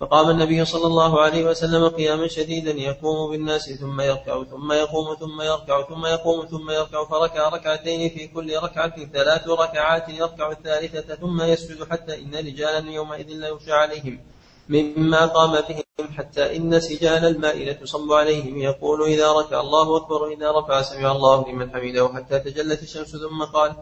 فقام النبي صلى الله عليه وسلم قياما شديدا يقوم بالناس ثم يركع ثم يقوم ثم يركع ثم يقوم ثم يركع فركع ركعتين في كل ركعة ثلاث ركعات يركع الثالثة ثم يسجد حتى إن رجالا يومئذ لا يخشى عليهم. مما قام بهم حتى إن سجال الماء لتصب عليهم. يقول إذا ركع الله أكبر إذا رفع سمع الله لمن حمده. حتى تجلت الشمس ثم قال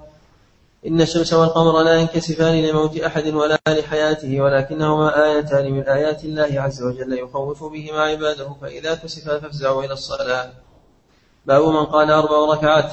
إن الشمس والقمر لا ينكسفان لموت أحد ولا لحياته ولكنهما آيتان من آيات الله عز وجل يخوف بهما عباده فإذا كسفا فافزعوا إلى الصلاة. باب من قال أربع ركعات.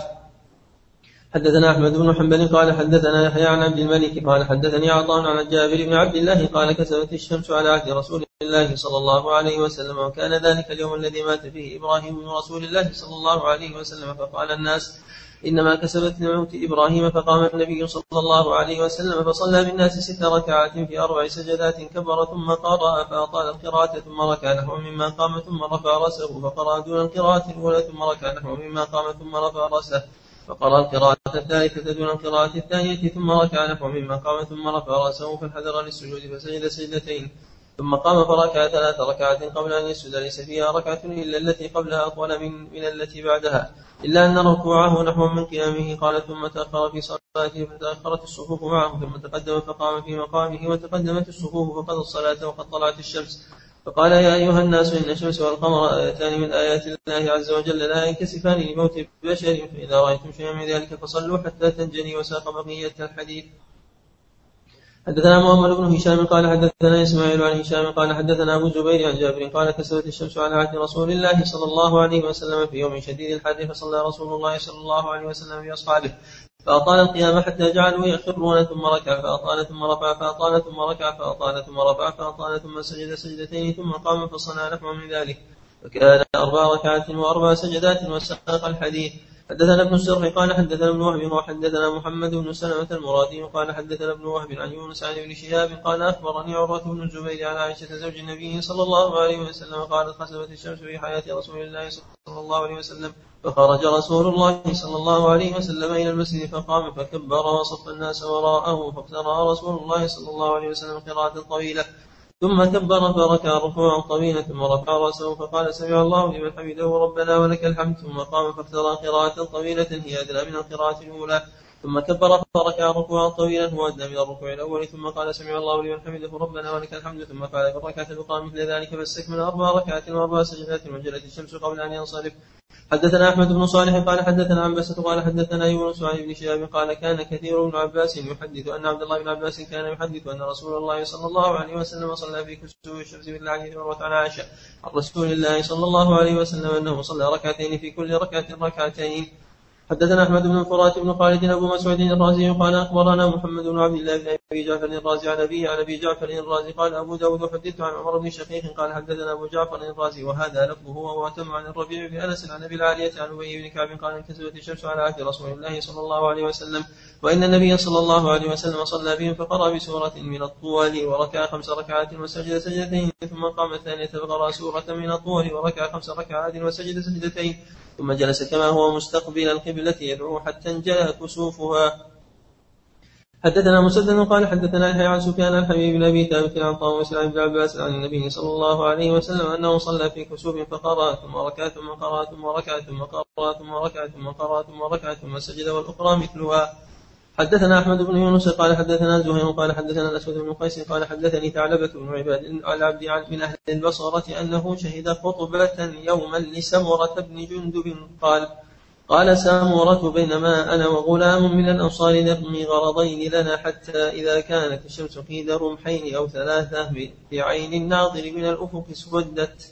حدثنا أحمد بن حنبل قال حدثنا يحيى عن عبد الملك قال حدثني عطاء عن جابر بن عبد الله قال كسبت الشمس على عهد رسول الله صلى الله عليه وسلم وكان ذلك اليوم الذي مات فيه إبراهيم من رسول الله صلى الله عليه وسلم فقال الناس إنما كسبت لموت إبراهيم فقام النبي صلى الله عليه وسلم فصلى بالناس ست ركعات في أربع سجدات كبر ثم قرأ فأطال القراءة ثم ركع نحو مما قام ثم رفع رأسه فقرأ دون القراءة الأولى ثم ركع نحو مما قام ثم رفع رأسه فقرأ القراءة الثالثة دون القراءة الثانية ثم ركع نحو مما قام ثم رفع رأسه فانحدر للسجود فسجد سجدتين ثم قام فركع ثلاث ركعات قبل أن يسجد ليس فيها ركعة إلا التي قبلها أطول من, من التي بعدها. إلا أن ركوعه نحو من قيامه. قال ثم تأخر في صلاته فتأخرت الصفوف معه. ثم تقدم فقام في مقامه وتقدمت الصفوف فقضى الصلاة وقد طلعت الشمس. فقال يا أيها الناس إن الشمس والقمر آيتان من آيات الله عز وجل لا ينكسفان لموت بشر. فإذا رأيتم شيئا من ذلك فصلوا حتى تنجلي وساق بقية الحديث. حدثنا محمد بن هشام قال حدثنا إسماعيل عن هشام قال حدثنا أبو زبير عن جابر قال كسبت الشمس على عهد رسول الله صلى الله عليه وسلم في يوم شديد الحر فصلى رسول الله صلى الله عليه وسلم بأصحابه. فأطال القيام حتى جعلوا يخرون ثم ركع فأطال ثم رفع فأطال ثم ركع فأطال ثم رفع فأطال ثم سجد سجدتين ثم قام فصنع نحو من ذلك. فكان أربع ركعات وأربع سجدات وساق الحديث. حدثنا ابن السر قال حدثنا ابن وهب وحدثنا محمد بن سلمة المرادي قال حدثنا ابن وهب عن يونس عن ابن شهاب قال أخبرني عروة بن الزبير عن عائشة زوج النبي صلى الله عليه وسلم قالت خسفت الشمس في حياة رسول الله صلى الله عليه وسلم فخرج رسول الله صلى الله عليه وسلم إلى المسجد فقام فكبر وصف الناس وراءه فاقترأ رسول الله صلى الله عليه وسلم قراءة طويلة. ثم كبر فركع ركوعا طويلا ثم رفع رأسه فقال سمع الله لمن حمده ربنا ولك الحمد ثم قام فاقترى قراءة طويلة هي أدنى من القراءة الأولى. ثم كبر فركع ركوعا طويلا هو أدنى من الركوع الأول. ثم قال سمع الله لمن حمده ربنا ولك الحمد. ثم فعل في الركعة الأخرى مثل ذلك فاستكمل أربع ركعات وأربع سجدات وجلت الشمس قبل أن ينصرف. حدثنا أحمد بن صالح قال حدثنا عن بسة قال حدثنا يونس عن ابن شهاب قال كان كثير بن عباس يحدث أن عبد الله بن عباس كان يحدث أن رسول الله صلى الله عليه وسلم صلى في كسوف الشمس مثل حديث عروة عن عائشة. عن رسول الله صلى الله عليه وسلم أنه صلى ركعتين في كل ركعة ركعتين. حدثنا أحمد بن فرات بن خالد أبو مسعود الرازي قال أخبرنا محمد بن عبد الله بن أبي جعفر الرازي عن ابي عن أبي جعفر الرازي قال أبو داود حدثت عن عمر بن شقيق قال حدثنا أبو جعفر الرازي وهذا لفظه وهو أتم عن الربيع بن انس عن أبي العالية عن أبي بن كعب قال انكسبت الشمس على عهد رسول الله صلى الله عليه وسلم. وإن النبي صلى الله عليه وسلم صلى بهم فقرأ بسورة من الطول وركع خمس ركعات وسجد سجدتين ثم قام الثانية فقرأ سورة من الطول وركع خمس ركعات وسجد سجدتين ثم جلس كما هو مستقبل القبلة يدعو حتى انجلى كسوفها. حدثنا مسدد قال حدثنا يحيى عن سفيان عن حبيب بن أبي ثابت عن طاووس عن ابن عباس عن النبي صلى الله عليه وسلم أنه صلى في كسوف فقرأ ثم ركع ثم قرأ ثم ركع ثم قرأ ثم ركع ثم قرأ ثم ركع ثم سجد والأخرى مثلها. حدثنا أحمد بن يونس قال حدثنا زهير قال حدثنا الأسود بن قيس قال حدثني ثعلبة بن عباد العبد من أهل البصرة أنه شهد خطبة يوما لسمرة بن جندب قال قال سامورة بينما أنا وغلام من الأنصار نرمي غرضين لنا حتى إذا كانت الشمس قيد رمحين أو ثلاثة في عين الناظر من الأفق اسودت.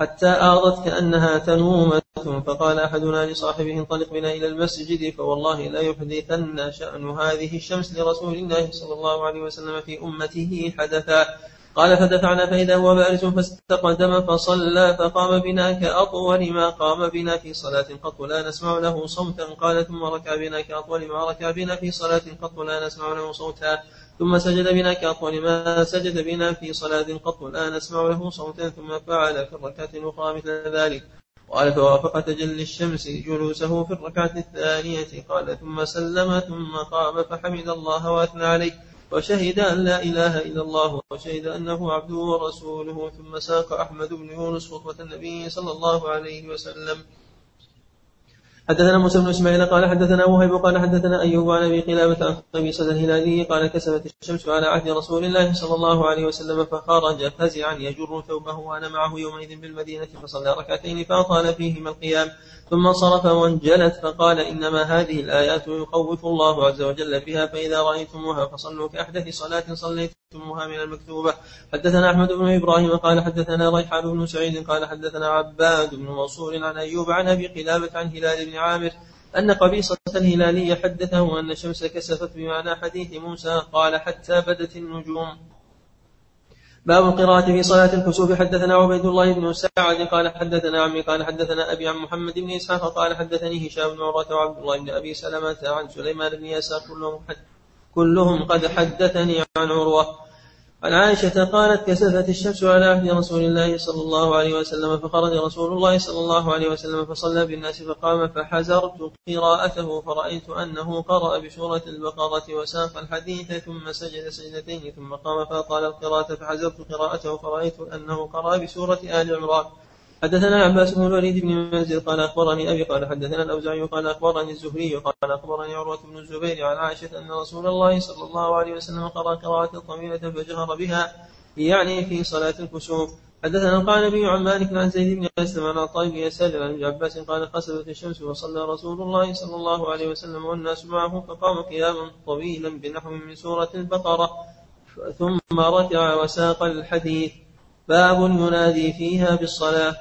حتى آضت كأنها تنومة فقال أحدنا لصاحبه انطلق بنا إلى المسجد فوالله لا يحدثن شأن هذه الشمس لرسول الله صلى الله عليه وسلم في أمته حدثا. قال فدفعنا فإذا هو بارز فاستقدم فصلى فقام بنا كأطول ما قام بنا في صلاة قط لا نسمع له صوتا. قال ثم ركع بنا كأطول ما ركع بنا في صلاة قط لا نسمع له صوتا. ثم سجد بنا كأطول ما سجد بنا في صلاة قط لا نسمع له صوتا ثم فعل في الركعة الأخرى مثل ذلك. قال فوافق تجلي الشمس جلوسه في الركعة الثانية. قال ثم سلم ثم قام فحمد الله وأثنى عليه. وشهد أن لا إله إلا الله وشهد أنه عبده ورسوله. ثم ساق أحمد بن يونس خطبة النبي صلى الله عليه وسلم. حدثنا موسى بن إسماعيل قال حدثنا وهيب قال حدثنا أيوب عن أبي قلابة عن قبيصة الهلالي قال كسبت الشمس على عهد رسول الله صلى الله عليه وسلم فخرج فزعا يجر ثوبه وأنا معه يومئذ بالمدينة فصلى ركعتين فأطال فيهما القيام ثم انصرف وانجلت فقال إنما هذه الآيات يخوف الله عز وجل بها فإذا رأيتموها فصلوا كأحدث صلاة صليتموها من المكتوبة. حدثنا أحمد بن إبراهيم قال حدثنا ريحان بن سعيد قال حدثنا عباد بن منصور عن أيوب عن أبي قلابة عن هلال بن عامر أن قبيصة الهلالي حدثه أن الشمس كسفت بمعنى حديث موسى قال حتى بدت النجوم. باب القراءة في صلاة الكسوف. حدثنا عبيد الله بن سعد قال حدثنا عمي قال حدثنا أبي عن محمد بن إسحاق قال حدثني هشام بن عروة وعبد الله بن أبي سلمة عن سليمان بن يسار. كلهم كلهم قد حدثني عن عروة. عن عائشة قالت كسفت الشمس على عهد رسول الله صلى الله عليه وسلم فخرج رسول الله صلى الله عليه وسلم فصلى بالناس فقام فحزرت قراءته فرأيت أنه قرأ بسورة البقرة وساق الحديث ثم سجد سجدتين ثم قام فأطال القراءة فحزرت قراءته فرأيت أنه قرأ بسورة آل عمران. حدثنا عباس بن الوليد بن منزل قال أخبرني أبي قال حدثنا الأوزاعي قال أخبرني الزهري قال أخبرني عروة بن الزبير عن عائشة أن رسول الله صلى الله عليه وسلم قرأ قراءة طويلة فجهر بها يعني في صلاة الكسوف. حدثنا القعنبي عن مالك عن زيد بن أسلم عن عطاء بن عن ابن عباس قال خسفت الشمس وصلى رسول الله صلى الله عليه وسلم والناس معه فقام قياما طويلا بنحو من سورة البقرة ثم ركع وساق الحديث. باب ينادي فيها بالصلاة.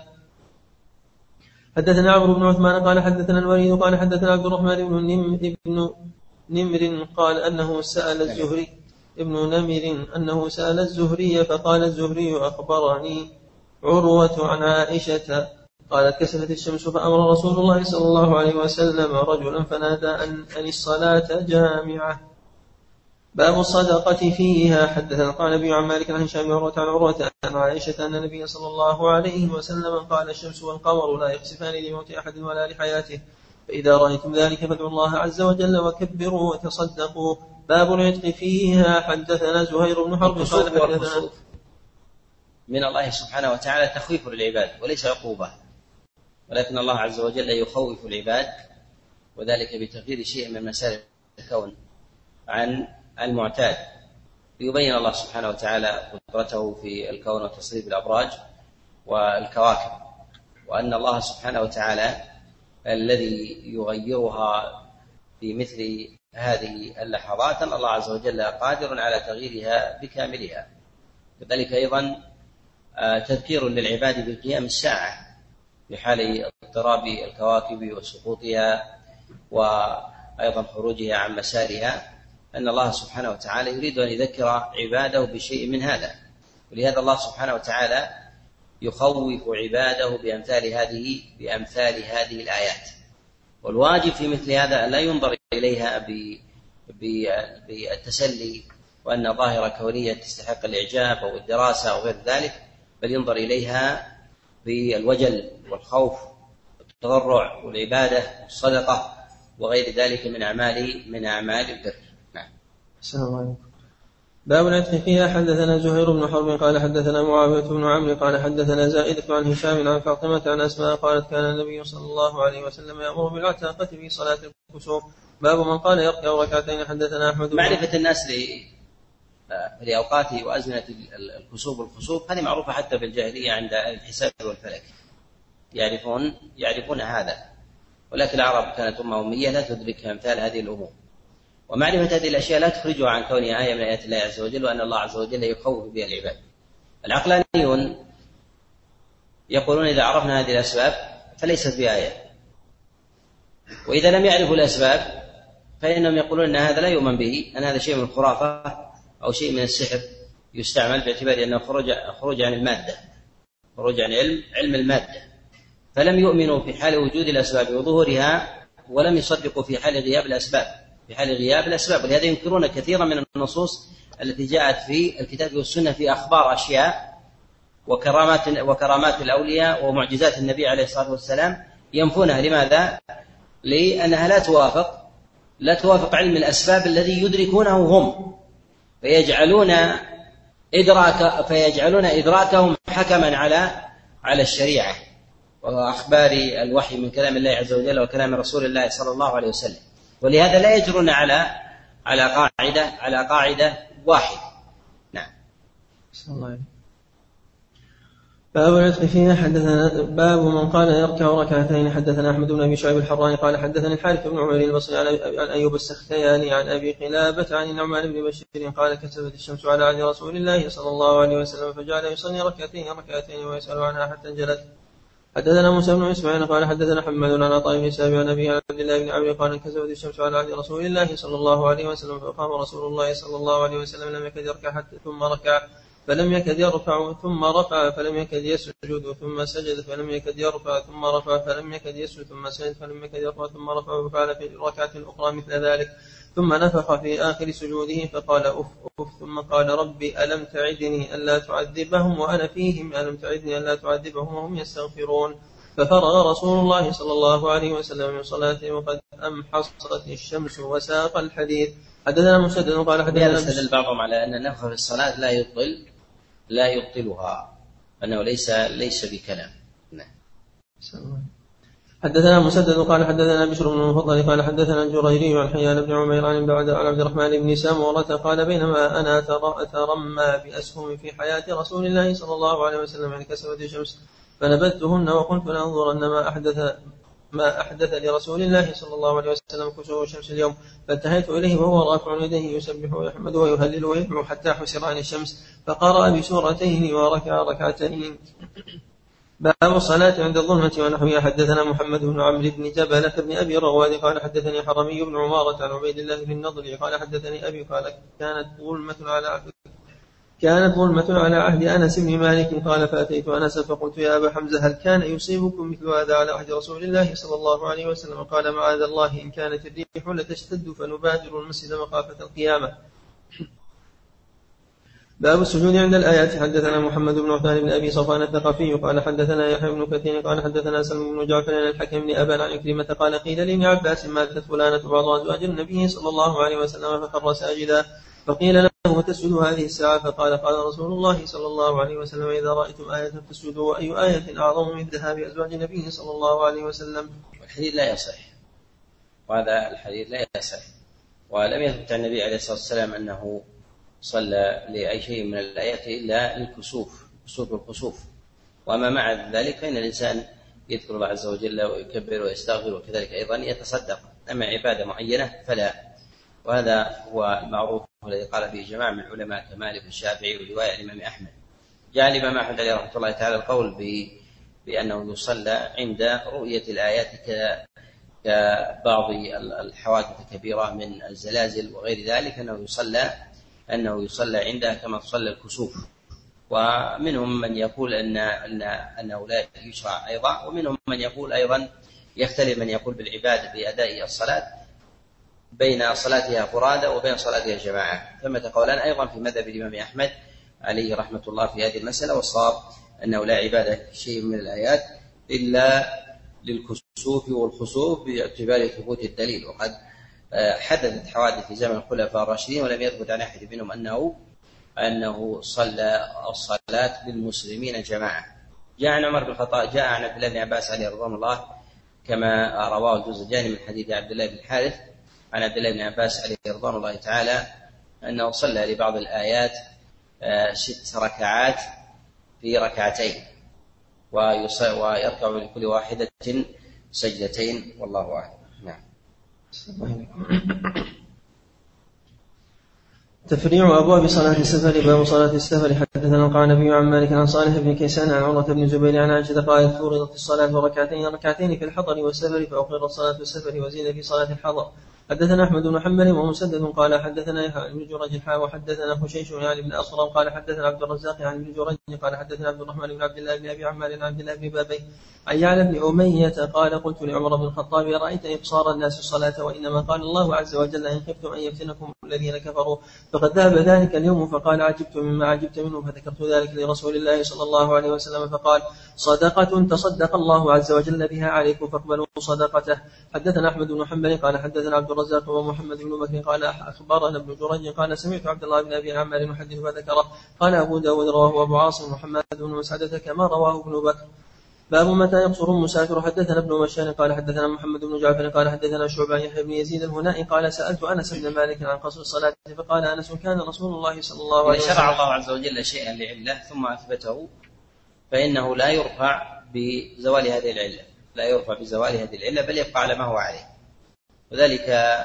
حدثنا عمرو بن عثمان قال حدثنا الوليد قال حدثنا عبد الرحمن بن نمر قال أنه سأل الزهري ابن نمر أنه سأل الزهري فقال الزهري أخبرني عروة عن عائشة قالت كسفت الشمس فأمر رسول الله صلى الله عليه وسلم رجلا فنادى أن الصلاة جامعة. باب الصدقة فيها. حدثنا قال النبي عن مالك عن هشام عروة عن عروة عن عائشة أن النبي صلى الله عليه وسلم قال الشمس والقمر لا يخسفان لموت أحد ولا لحياته. فإذا رأيتم ذلك فادعوا الله عز وجل وكبروا وتصدقوا. باب العتق فيها. حدثنا زهير بن حرب قال حدثنا من الله سبحانه وتعالى تخويف للعباد وليس عقوبة. ولكن الله عز وجل يخوف العباد وذلك بتغيير شيء من مسائل الكون عن المعتاد. ليبين الله سبحانه وتعالى قدرته في الكون وتصريف الأبراج والكواكب وأن الله سبحانه وتعالى الذي يغيرها في مثل هذه اللحظات أن الله عز وجل قادر على تغييرها بكاملها. كذلك أيضا آه، تذكير للعباد بقيام الساعة في حال اضطراب الكواكب وسقوطها وأيضا خروجها عن مسارها. أن الله سبحانه وتعالى يريد أن يذكر عباده بشيء من هذا. ولهذا الله سبحانه وتعالى يخوف عباده بأمثال هذه بأمثال هذه الآيات. والواجب في مثل هذا أن لا ينظر إليها بالتسلي وأن ظاهرة كونية تستحق الإعجاب أو الدراسة أو غير ذلك بل ينظر إليها بالوجل والخوف والتضرع والعبادة والصدقة وغير ذلك من أعمال من أعمال البر السلام عليكم. باب العتق فيها. حدثنا زهير بن حرب قال حدثنا معاوية بن عمرو قال حدثنا زائدة عن هشام عن فاطمة عن أسماء قالت كان النبي صلى الله عليه وسلم يأمر بالعتاقة في صلاة الكسوف. باب من قال يركع ركعتين. حدثنا أحمد معرفة الناس لأوقات وأزمنة الكسوف والخسوف. هذه معروفة حتى في الجاهلية عند الحساب والفلك. يعرفون يعرفون هذا. ولكن العرب كانت أمة أمية لا تدرك أمثال هذه الأمور. ومعرفة هذه الأشياء لا تخرجها عن كونها آية من آيات الله عز وجل وأن الله عز وجل يخوف بها العباد. العقلانيون يقولون إذا عرفنا هذه الأسباب فليست بآية. وإذا لم يعرفوا الأسباب فإنهم يقولون أن هذا لا يؤمن به أن هذا شيء من الخرافة أو شيء من السحر يستعمل باعتبار أنه خروج خروج عن المادة خروج عن علم علم المادة. فلم يؤمنوا في حال وجود الأسباب وظهورها ولم يصدقوا في حال غياب الأسباب. في حال غياب الأسباب ولهذا ينكرون كثيرا من النصوص التي جاءت في الكتاب والسنة في أخبار أشياء وكرامات وكرامات الأولياء ومعجزات النبي عليه الصلاة والسلام ينفونها. لماذا؟ لأنها لا توافق لا توافق علم الأسباب الذي يدركونه هم فيجعلون إدراك فيجعلون إدراكهم حكما على على الشريعة. وأخبار الوحي من كلام الله عز وجل وكلام رسول الله صلى الله عليه وسلم. ولهذا لا يجرون على على قاعدة على قاعدة واحدة. نعم. الله. باب العتق فيها حدثنا باب من قال يركع ركعتين حدثنا أحمد بن أبي شعيب الحراني قال حدثني الحارث بن عمر البصري عن أيوب السختياني عن أبي قلابة عن النعمان بن بشير قال كسبت الشمس على عهد رسول الله صلى الله عليه وسلم فجعل يصلي ركعتين ركعتين ويسأل عنها حتى انجلت. حدثنا موسى بن إسماعيل قال حدثنا حماد عن عطاء بن سابع عن أبي عبد الله بن عمرو قال انكسفت الشمس على عهد رسول الله صلى الله عليه وسلم فقام رسول الله صلى الله عليه وسلم لم يكد يركع حتى ثم ركع فلم يكد يرفع ثم رفع فلم يكد يسجد ثم سجد فلم يكد يرفع ثم رفع فلم يكد يسجد ثم سجد فلم يكد يرفع ثم رفع وفعل في الركعة الأخرى مثل ذلك. ثم نفخ في آخر سجوده فقال أف أف ثم قال ربي ألم تعدني ألا تعذبهم وأنا فيهم؟ ألم تعدني ألا تعذبهم وهم يستغفرون؟ ففرغ رسول الله صلى الله عليه وسلم من صلاته وقد أمحصت الشمس وساق الحديث حدثنا مسدد قال حدثنا يستدل بعضهم على أن النفخ في الصلاة لا يبطل لا يبطلها أنه ليس ليس بكلام. نعم. حدثنا مسدد قال حدثنا بشر بن المفضل قال حدثنا الجريري عن حيان بن عمير عن عن عبد الرحمن بن سامورة قال بينما أنا أترمى بأسهم في حياة رسول الله صلى الله عليه وسلم انكسرت الشمس فنبذتهن وقلت لأنظرن ما احدث ما أحدث لرسول الله صلى الله عليه وسلم كسوف الشمس اليوم فانتهيت إليه وهو رافع يديه يسبح ويحمد ويهلل ويدعو حتى حسر عن الشمس فقرأ بسورتين وركع ركعتين. باب الصلاة عند الظلمة ونحوها. حدثنا محمد بن عمرو بن جبلة بن أبي رواد قال حدثني حرمي بن عمارة عن عبيد الله بن النضر قال حدثني أبي قال كانت ظلمة على كانت ظلمة على عهد أنس بن مالك. قال فأتيت أنس فقلت يا أبا حمزة هل كان يصيبكم مثل هذا على عهد رسول الله صلى الله عليه وسلم؟ قال معاذ الله إن كانت الريح لتشتد فنبادر المسجد مخافة القيامة. باب السجود عند الآيات. حدثنا محمد بن عثمان بن أبي صفوان الثقفي قال حدثنا يحيى بن كثير قال حدثنا سلم بن جعفر عن الحكم بن أبان عن كلمة قال قيل لابن عباس ماتت فلانة بعض أزواج النبي صلى الله عليه وسلم فخر ساجدا. فقيل له وتسجد هذه الساعة؟ فقال قال رسول الله صلى الله عليه وسلم إذا رأيتم آية فاسجدوا. وأي آية أعظم من ذهاب أزواج النبي صلى الله عليه وسلم؟ الحديث لا يصح. وهذا الحديث لا يصح. ولم يثبت عن النبي عليه الصلاة والسلام أنه صلى لأي شيء من الآيات إلا للكسوف كسوف الخسوف وأما مع ذلك فإن الإنسان يذكر الله عز وجل ويكبر ويستغفر وكذلك أيضا يتصدق. أما عبادة معينة فلا. وهذا هو المعروف الذي قال به جماعة من علماء كمالك الشافعي ورواية الإمام أحمد. جاء الإمام أحمد عليه رحمة الله تعالى القول بأنه يصلى عند رؤية الآيات كبعض الحوادث الكبيرة من الزلازل وغير ذلك أنه يصلى أنه يصلى عندها كما تصلى الكسوف. ومنهم من يقول أن أن أنه لا يشرع أيضا ومنهم من يقول أيضا يختلف من يقول بالعبادة بأداء الصلاة بين صلاتها فرادى وبين صلاتها جماعة. ثمة قولان أيضا في مذهب الإمام أحمد عليه رحمة الله في هذه المسألة والصواب أنه لا عبادة شيء من الآيات إلا للكسوف والخسوف باعتبار ثبوت الدليل. وقد حدثت حوادث في زمن الخلفاء الراشدين ولم يثبت عن أحد منهم انه أنه صلى الصلاة بالمسلمين جماعة. جاء عن عمر بن الخطاب جاء عن عبد الله بن عباس عليه رضوان الله كما رواه الجزجاني من حديث عبد الله بن الحارث عن عبد الله بن عباس عليه رضوان الله تعالى أنه صلى لبعض الآيات آه، ست ركعات في ركعتين ويركع لكل واحدة سجدتين والله أعلم. تفريع أبواب صلاة السفر باب صلاة السفر. حدثنا القعنبي عن مالك عن صالح بن كيسان عن عمرة بن زبير عن عائشة قالت فرضت الصلاة ركعتين ركعتين في الحضر والسفر فأقرت صلاة السفر وزيد في صلاة الحضر. حدثنا أحمد بن محمد ومسدد قال حدثنا يحيى بن جرج حا وحدثنا خشيش يعني بن أصرم قال حدثنا عبد الرزاق عن ابن جرج قال حدثنا عبد الرحمن بن عبد الله بن أبي عمار عن عبد الله بن بابي عن يعلى بن أمية قال قلت لعمر بن الخطاب رأيت إبصار الناس الصلاة وإنما قال الله عز وجل إن خفتم أن يفتنكم الذين كفروا فقد ذهب ذلك اليوم فقال عجبت مما عجبت منه فذكرت ذلك لرسول الله صلى الله عليه وسلم فقال صدقة تصدق الله عز وجل بها عليكم فاقبلوا صدقته. حدثنا أحمد بن محمد قال حدثنا عبد الرزاق ومحمد بن بكر قال أخبرنا ابن جريج قال سمعت عبد الله بن أبي عمار يحدث فذكره قال أبو داود رواه أبو عاصم محمد بن مسعدة كما رواه ابن بكر. باب متى يقصر المسافر؟ حدثنا ابن مشان قال حدثنا محمد بن جعفر قال حدثنا شعبة يحيى بن يزيد الهنائي قال سألت أنس بن مالك عن قصر الصلاة فقال أنس كان رسول الله صلى الله عليه وسلم شرع الله عز وجل شيئا لعلة ثم أثبته فإنه لا يرفع بزوال هذه العلة. لا يرفع بزوال هذه العلة بل يبقى على ما هو عليه. وذلك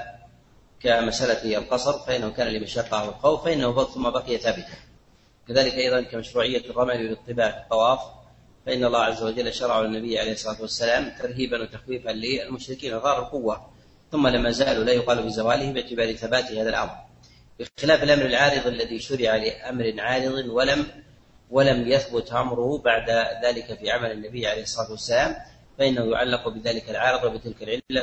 كمسألة القصر فإنه كان لمشقة والخوف فإنه ثم بقي ثابتا. كذلك أيضا كمشروعية الرمل بالطباع في الطواف فإن الله عز وجل شرع النبي عليه الصلاة والسلام ترهيبا وتخويفا للمشركين ظهر القوة ثم لما زالوا لا يقال بزواله باعتبار ثبات هذا الأمر. بخلاف الأمر العارض الذي شرع لأمر عارض ولم ولم يثبت أمره بعد ذلك في عمل النبي عليه الصلاة والسلام فإنه يعلق بذلك العارض وبتلك العلة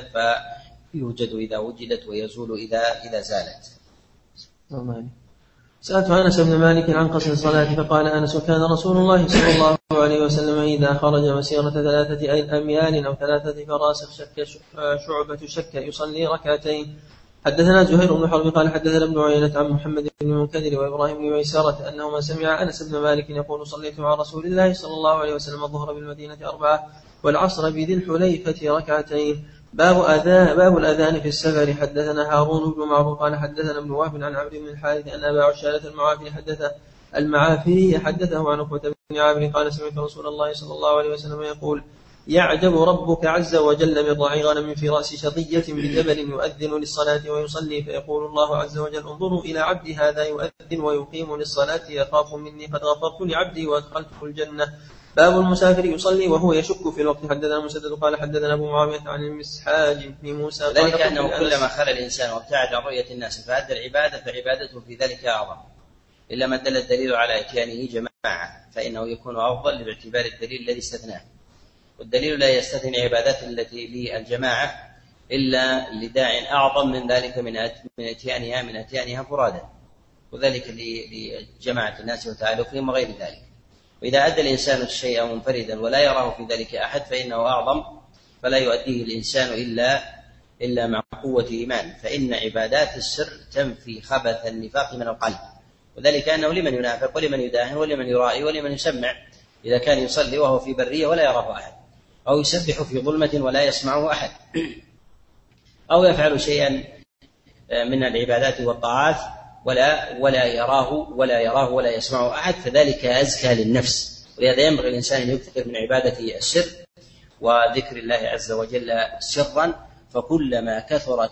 فيوجد إذا وجدت ويزول إذا إذا زالت. سألت أنس بن مالك عن قصر الصلاة فقال أنس كان رسول الله صلى الله عليه وسلم إذا خرج مسيرة ثلاثة أميال أو ثلاثة فراسخ شك شعبة شك يصلي ركعتين. حدثنا زهير بن حرب قال حدثنا ابن عيينة عن محمد بن المنكدر وإبراهيم بن ميسرة أنهما سمع أنس بن مالك يقول صليت مع رسول الله صلى الله عليه وسلم الظهر بالمدينة أربعة والعصر بذي الحليفة ركعتين. باب أذان باب الأذان في السفر. حدثنا هارون بن معروف قال حدثنا ابن وهب عن عمرو بن الحارث أن أبا عشالة المعافي حدث المعافي حدثه عن عقبة بن عامر قال سمعت رسول الله صلى الله عليه وسلم يقول يعجب ربك عز وجل من رعي غنم في رأس شظية بجبل يؤذن للصلاة ويصلي فيقول الله عز وجل انظروا إلى عبدي هذا يؤذن ويقيم للصلاة يخاف مني قد غفرت لعبدي وأدخلته الجنة. باب المسافر يصلي وهو يشك في الوقت. حدثنا مسدد قال حدثنا أبو معاوية عن المسحاج بن موسى. ذلك أنه كلما خلى الإنسان وابتعد عن رؤية الناس فأدى العبادة فعبادته في ذلك أعظم. إلا ما دل الدليل على إتيانه جماعة فإنه يكون أفضل باعتبار الدليل الذي استثناه. والدليل لا يستثني عبادات التي للجماعة إلا لداع أعظم من ذلك من من إتيانها من إتيانها فرادا. وذلك لجماعة الناس وتعالفهم وغير ذلك. وإذا أدى الإنسان الشيء منفردا ولا يراه في ذلك أحد فإنه أعظم فلا يؤديه الإنسان إلا إلا مع قوة إيمان. فإن عبادات السر تنفي خبث النفاق من القلب. وذلك أنه لمن ينافق ولمن يداهن ولمن يرائي ولمن يسمع. إذا كان يصلي وهو في برية ولا يراه أحد. أو يسبح في ظلمة ولا يسمعه أحد. أو يفعل شيئا من العبادات والطاعات. ولا ولا يراه ولا يراه ولا يسمعه أحد فذلك أزكى للنفس. ولهذا ينبغي الإنسان أن يكثر من عبادة السر وذكر الله عز وجل سرا فكلما كثرت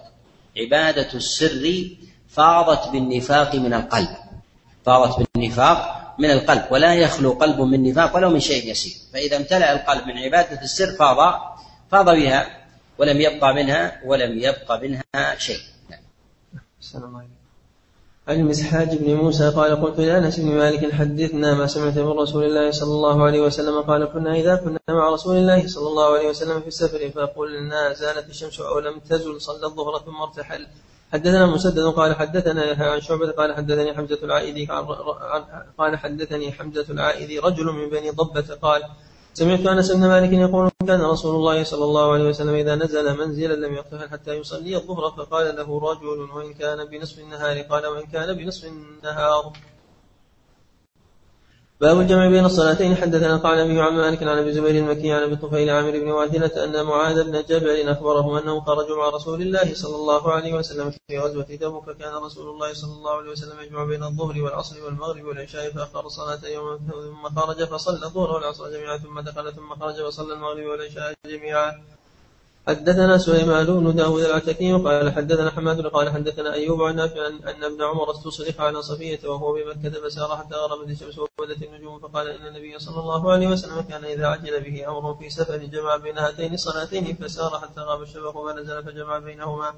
عبادة السر فاضت بالنفاق من القلب. فاضت بالنفاق من القلب ولا يخلو قلب من نفاق ولو من شيء يسير. فإذا امتلأ القلب من عبادة السر فاض فاض بها ولم يبقى منها ولم يبقى منها شيء. نعم. عن المسحاج بن موسى قال قلت لانس بن مالك حدثنا ما سمعت من رسول الله صلى الله عليه وسلم قال كنا إذا كنا مع رسول الله صلى الله عليه وسلم في السفر فقلنا زالت الشمس أو لم تزل صلى الظهر ثم ارتحل. حدثنا مسدد قال حدثنا عن شعبة قال حدثني حمزة العائدي قال حدثني حمزة العائدي رجل من بني ضبة قال سمعت أنس بن مالك يقول كان رسول الله صلى الله عليه وسلم إذا نزل منزلا لم يرتحل حتى يصلي الظهر فقال له رجل وإن كان بنصف النهار؟ قال وإن كان بنصف النهار. باب الجمع بين الصلاتين. حدثنا قال النبي عن مالك عن أبي زبير المكي عن أبي الطفيل عامر بن واثلة أن معاذ بن جبل اخبره انهم خرجوا مع رسول الله صلى الله عليه وسلم في غزوة تبوك. كان رسول الله صلى الله عليه وسلم يجمع بين الظهر والعصر والمغرب والعشاء فأخر الصلاة يوما ثم خرج فصلى الظهر والعصر جميعا ثم دخل ثم خرج فصلى المغرب والعشاء جميعا. حدثنا سليمان بن داود العتكي قال حدثنا حماد قال حدثنا أيوب عن نافع أن ابن عمر استصرخ على صفية وهو بمكة فسار حتى غربت الشمس وبدت النجوم فقال إن النبي صلى الله عليه وسلم كان إذا عجل به أمر في سفر جمع بين هاتين الصلاتين فسار حتى غاب الشفق فنزل فجمع بينهما.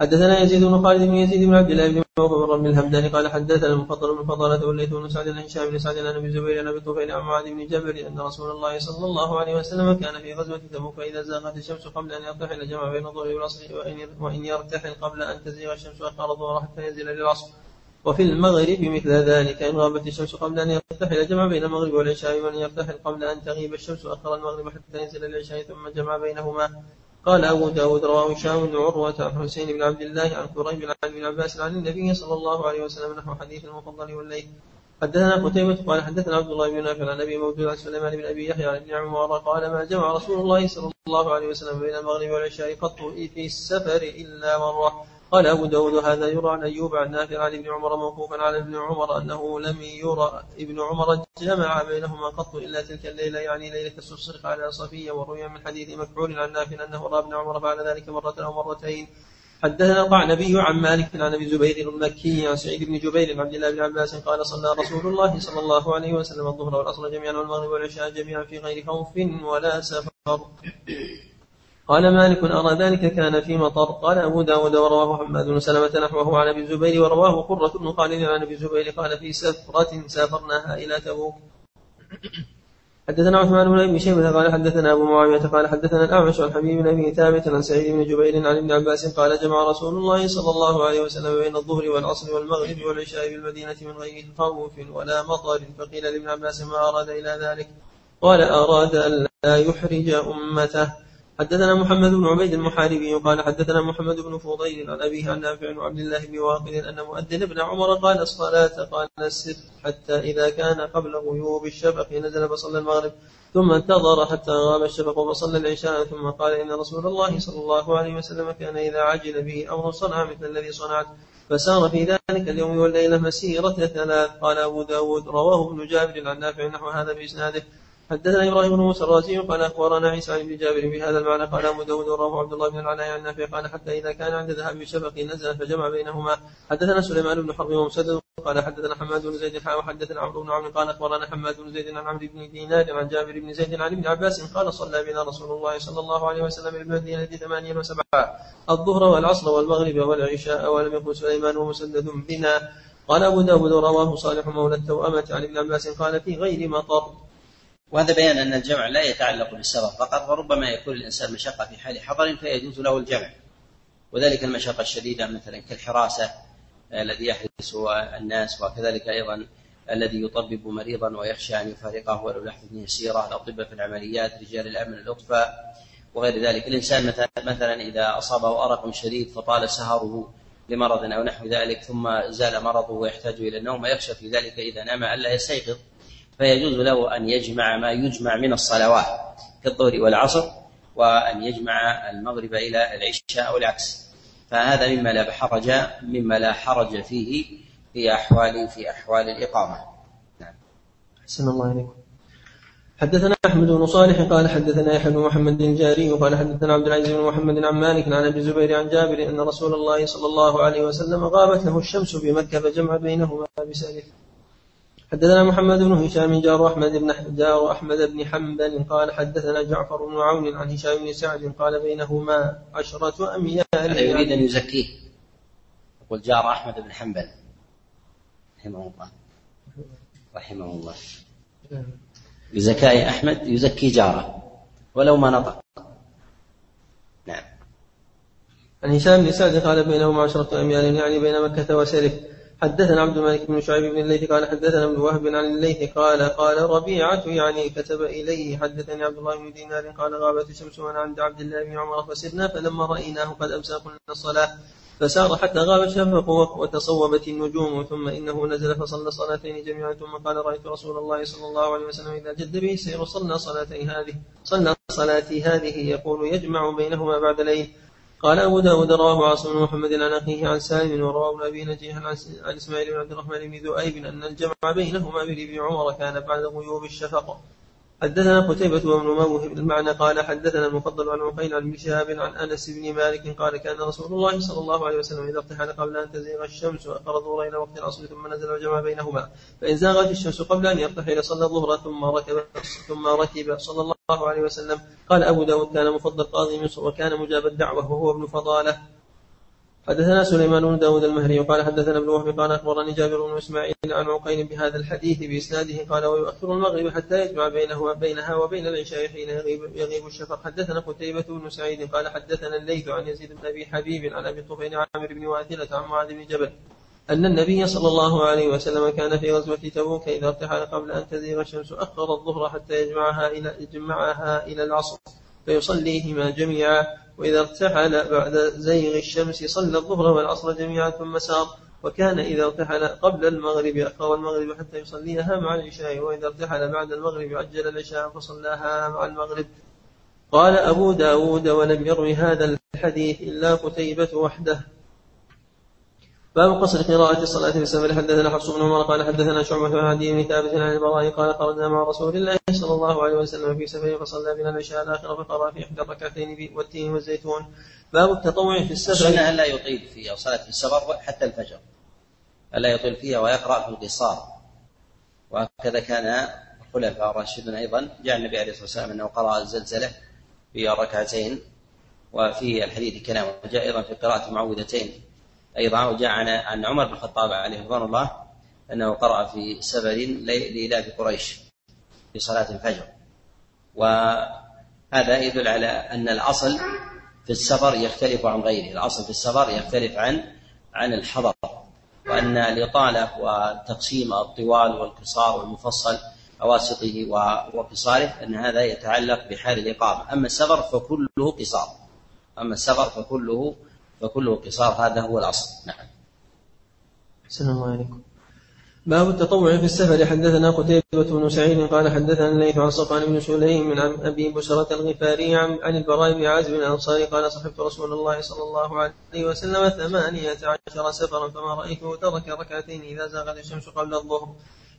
حدثنا يزيد بن خالد بن يزيد بن عبد الله بن وهو بن الهمداني قال حدثنا المفضل بن فضالة والليث بن سعد عن هشام بن سعد عن أبي زبير عن أبي طفيل عن معاذ بن جبل أن رسول الله صلى الله عليه وسلم كان في غزوة تبوك فاذا زاغت الشمس قبل أن يرتحل جمع بين الظهر والعصر وإن يرتحل قبل أن تزيغ الشمس اخر الظهر حتى ينزل للعصر. وفي المغرب مثل ذلك إن غابت الشمس قبل أن يرتحل جمع بين المغرب والعشاء وأن يرتحل قبل أن تغيب الشمس أخر المغرب حتى ينزل العشاء ثم جمع بينهما. قال أبو داود رواه هشام بن عروة عن حسين بن عبد الله عن كريم عن ابن عباس عن النبي صلى الله عليه وسلم نحو حديث المفضل والليل. حدثنا قتيبة قال حدثنا عبد الله بن نافع عن أبي موجود عن سليمان بن أبي يحيى عن ابن عمر قال ما جمع رسول الله صلى الله عليه وسلم بين المغرب والعشاء قط في السفر إلا مرة. قال أبو داود هذا يرى عن أيوب عن نافع عن ابن عمر موقوفا على ابن عمر أنه لم يرى ابن عمر جمع بينهما قط إلا تلك الليلة يعني ليلة السصرق على صفية وروي من حديث مكحول عن نافع أنه رأى ابن عمر فعل ذلك مرة أو مرتين. حدثنا القعنبي عن مالك عن أبي زبير المكي عن سعيد بن جبير عن عبد الله بن عباس قال صلى رسول الله صلى الله عليه وسلم الظهر والعصر جميعا والمغرب والعشاء جميعا في غير خوف ولا سفر. قال مالك أرى ذلك كان في مطر. قال أبو داود ورواه محمد بن سلمة نحوه عن أبي الزبير ورواه قرة بن خالد عن أبي الزبير قال في سفرة سافرناها إلى تبوك. حدثنا عثمان بن أبي شيبة قال حدثنا أبو معاوية قال حدثنا الأعمش عن حبيب بن أبي ثابت عن سعيد بن جبير عن ابن عباس قال جمع رسول الله صلى الله عليه وسلم بين الظهر والعصر والمغرب والعشاء بالمدينة من غير خوف ولا مطر. فقيل لابن عباس ما أراد إلى ذلك؟ قال أراد أن لا يحرج أمته. حدثنا محمد بن عبيد المحاربي قال حدثنا محمد بن فضيل عن أبيه عن نافع وعبد الله بن واقد أن مؤذن ابن عمر قال الصلاة قال السر حتى إذا كان قبل غيوب الشفق نزل فصلى المغرب ثم انتظر حتى غاب الشفق فصلى العشاء ثم قال إن رسول الله صلى الله عليه وسلم كان إذا عجل به أمر صنع مثل الذي صنعت فسار في ذلك اليوم والليلة مسيرة ثلاث. قال أبو داود رواه ابن جابر عن نافع نحو هذا بإسناده. حدثنا إبراهيم بن موسى الرازي قال أخبرنا عيسى بن جابر بهذا المعنى قال أبو داود ورواه عبد الله بن العلاء عن نافع قال حتى إذا كان عند ذهاب الشفق نزل فجمع بينهما. حدثنا سليمان بن حرب ومسدد قال حدثنا حماد بن زيد وحدثنا عمرو بن عمرو قال أخبرنا حماد بن زيد عن عمرو بن دينار عن جابر بن زيد عن ابن عباس قال صلى بنا رسول الله صلى الله عليه وسلم بالمدينة ثمانيا وسبعا الظهر والعصر والمغرب والعشاء ولم يكن سليمان ومسدد بنا. قال أبو داود رواه صالح مولى التوأمة عن ابن عباس قال في غير مطر. وهذا بيان أن الجمع لا يتعلق بالسفر فقط وربما يكون الإنسان مشقة في حال حضر فيجوز له الجمع. وذلك المشقة الشديدة مثلا كالحراسة الذي يحرس الناس وكذلك أيضا الذي يطبب مريضا ويخشى أن يفارقه ولو لحظة يسيرة. الأطباء في العمليات رجال الأمن الأطفاء وغير ذلك. الإنسان مثلا, مثلا إذا أصابه أرق شديد فطال سهره لمرض أو نحو ذلك ثم زال مرضه ويحتاج إلى النوم ويخشى في ذلك إذا نام ألا يستيقظ. فيجوز له أن يجمع ما يجمع من الصلوات كالظهر والعصر وأن يجمع المغرب إلى العشاء أو العكس. فهذا مما لا حرج مما لا حرج فيه في أحوال في أحوال الإقامة. نعم. أحسن الله إليكم. حدثنا أحمد بن صالح قال حدثنا يحيى بن محمد الجاري قال حدثنا عبد العزيز بن محمد عن مالك عن أبي الزبير عن جابر أن رسول الله صلى الله عليه وسلم غابت له الشمس بمكة فجمع بينهما بسالف حدثنا محمد بن هشام جار أحمد بن جار أحمد بن حنبل قال حدثنا جعفر بن عون عن هشام بن سعد قال بينهما عشرة أميال. يريد أن يزكيه. يقول جار أحمد بن حنبل. رحمه الله. رحمه الله. بزكاء أحمد يزكي جاره. ولو ما نطق. نعم. عن هشام بن سعد قال بينهما عشرة أميال يعني بين مكة وسرف حدثنا عبد الملك بن شعيب بن الليث قال حدثنا ابن وهب عن الليث قال قال ربيعة يعني كتب إليه حدثني عبد الله بن دينار قال غابت الشمس وأنا عند عبد الله بن عمر فسرنا فلما رأيناه قد أمسى قلنا الصلاة فسار حتى غاب الشفق وتصوبت النجوم ثم إنه نزل فصلى صلاتين جميعا ثم قال رأيت رسول الله صلى الله عليه وسلم إذا جد به السير صلى صلاتي هذه صلى صلاتي هذه يقول يجمع بينهما بعد ليل قال أبو داود رواه عاصم بن محمد عن أخيه عن سالم ورواه ابن أبي نجيح عن إسماعيل بن عبد الرحمن بن ذؤيب أن الجمع بينهما بن عمر كان بعد غيوب الشفق. حدثنا قتيبة بن موهب المعنى قال حدثنا المفضل عن عقيل عن شهاب عن أنس بن مالك قال كان رسول الله صلى الله عليه وسلم إذا ارتحل قبل أن تزيغ الشمس واخر الظهر إلى وقت العصر ثم نزل وجمع بينهما فإن زاغت الشمس قبل أن يرتحل صلى الظهر ثم ركب ثم ركب صلى الله عليه وسلم قال أبو داود كان مفضل قاضي مصر وكان مجاب الدعوة وهو ابن فضالة. حدثنا سليمان بن داود المهري وقال حدثنا ابن وهب قال أخبرني جابر بن إسماعيل عن عقيل بهذا الحديث بإسناده قال ويؤخر المغرب حتى يجمع بينه بينها وبين العشاء حين يغيب, يغيب الشفق. حدثنا قتيبة بن سعيد قال حدثنا الليث عن يزيد بن أبي حبيب عن أبي طفيل عامر بن واثلة عن معاذ بن جبل أن النبي صلى الله عليه وسلم كان في غزوة تبوك إذا ارتحل قبل أن تزيغ الشمس أخر الظهر حتى يجمعها إلى يجمعها إلى العصر فيصليهما جميعا. وإذا ارتحل بعد زيغ الشمس صلى الظهر والعصر جميعا ثم سار وكان إذا ارتحل قبل المغرب أخر المغرب حتى يصليها مع العشاء وإذا ارتحل بعد المغرب عجل العشاء فصلاها مع المغرب. قال أبو داود ولم يروي هذا الحديث إلا قتيبة وحده. باب قصر قراءة الصلاة في السفر حدثنا حفص بن عمر قال حدثنا شعبة عن عدي بن ثابت عن البراء قال خرجنا مع رسول الله صلى الله عليه وسلم في سفر فصلى بنا العشاء الآخر فقرأ في إحدى الركعتين والتين والزيتون. باب التطوع في السفر. السنة ألا يطيل في صلاة السفر حتى الفجر. ألا يطيل فيها ويقرأ في القصار. وهكذا كان الخلفاء الراشدون أيضا. جاء النبي عليه الصلاة والسلام أنه قرأ الزلزلة في ركعتين. وفي الحديث كلام وجاء أيضا في قراءة معوذتين. أيضا وجاء عن عمر بن الخطاب عليه رضوان الله أنه قرأ في سفر لإلاف قريش في صلاة الفجر. وهذا يدل على أن الأصل في السفر يختلف عن غيره. الأصل في السفر يختلف عن عن الحضر. وأن الإطالة وتقسيم الطوال والقصار والمفصل أواسطه وقصاره أن هذا يتعلق بحال الإقامة. أما السفر فكله قصار. أما السفر فكله فكله قصار هذا هو الأصل. نعم. أحسن الله عليكم. باب التطوع في السفر. حدثنا قتيبة بن سعيد قال حدثنا الليث عن صفوان بن سليم من أبي بشرة الغفاري عن, عن البراء بن عازب الأنصاري قال صحبت رسول الله صلى الله عليه وسلم ثمانية عشر سفرا فما رأيته ترك ركعتين إذا زاغت الشمس قبل الظهر.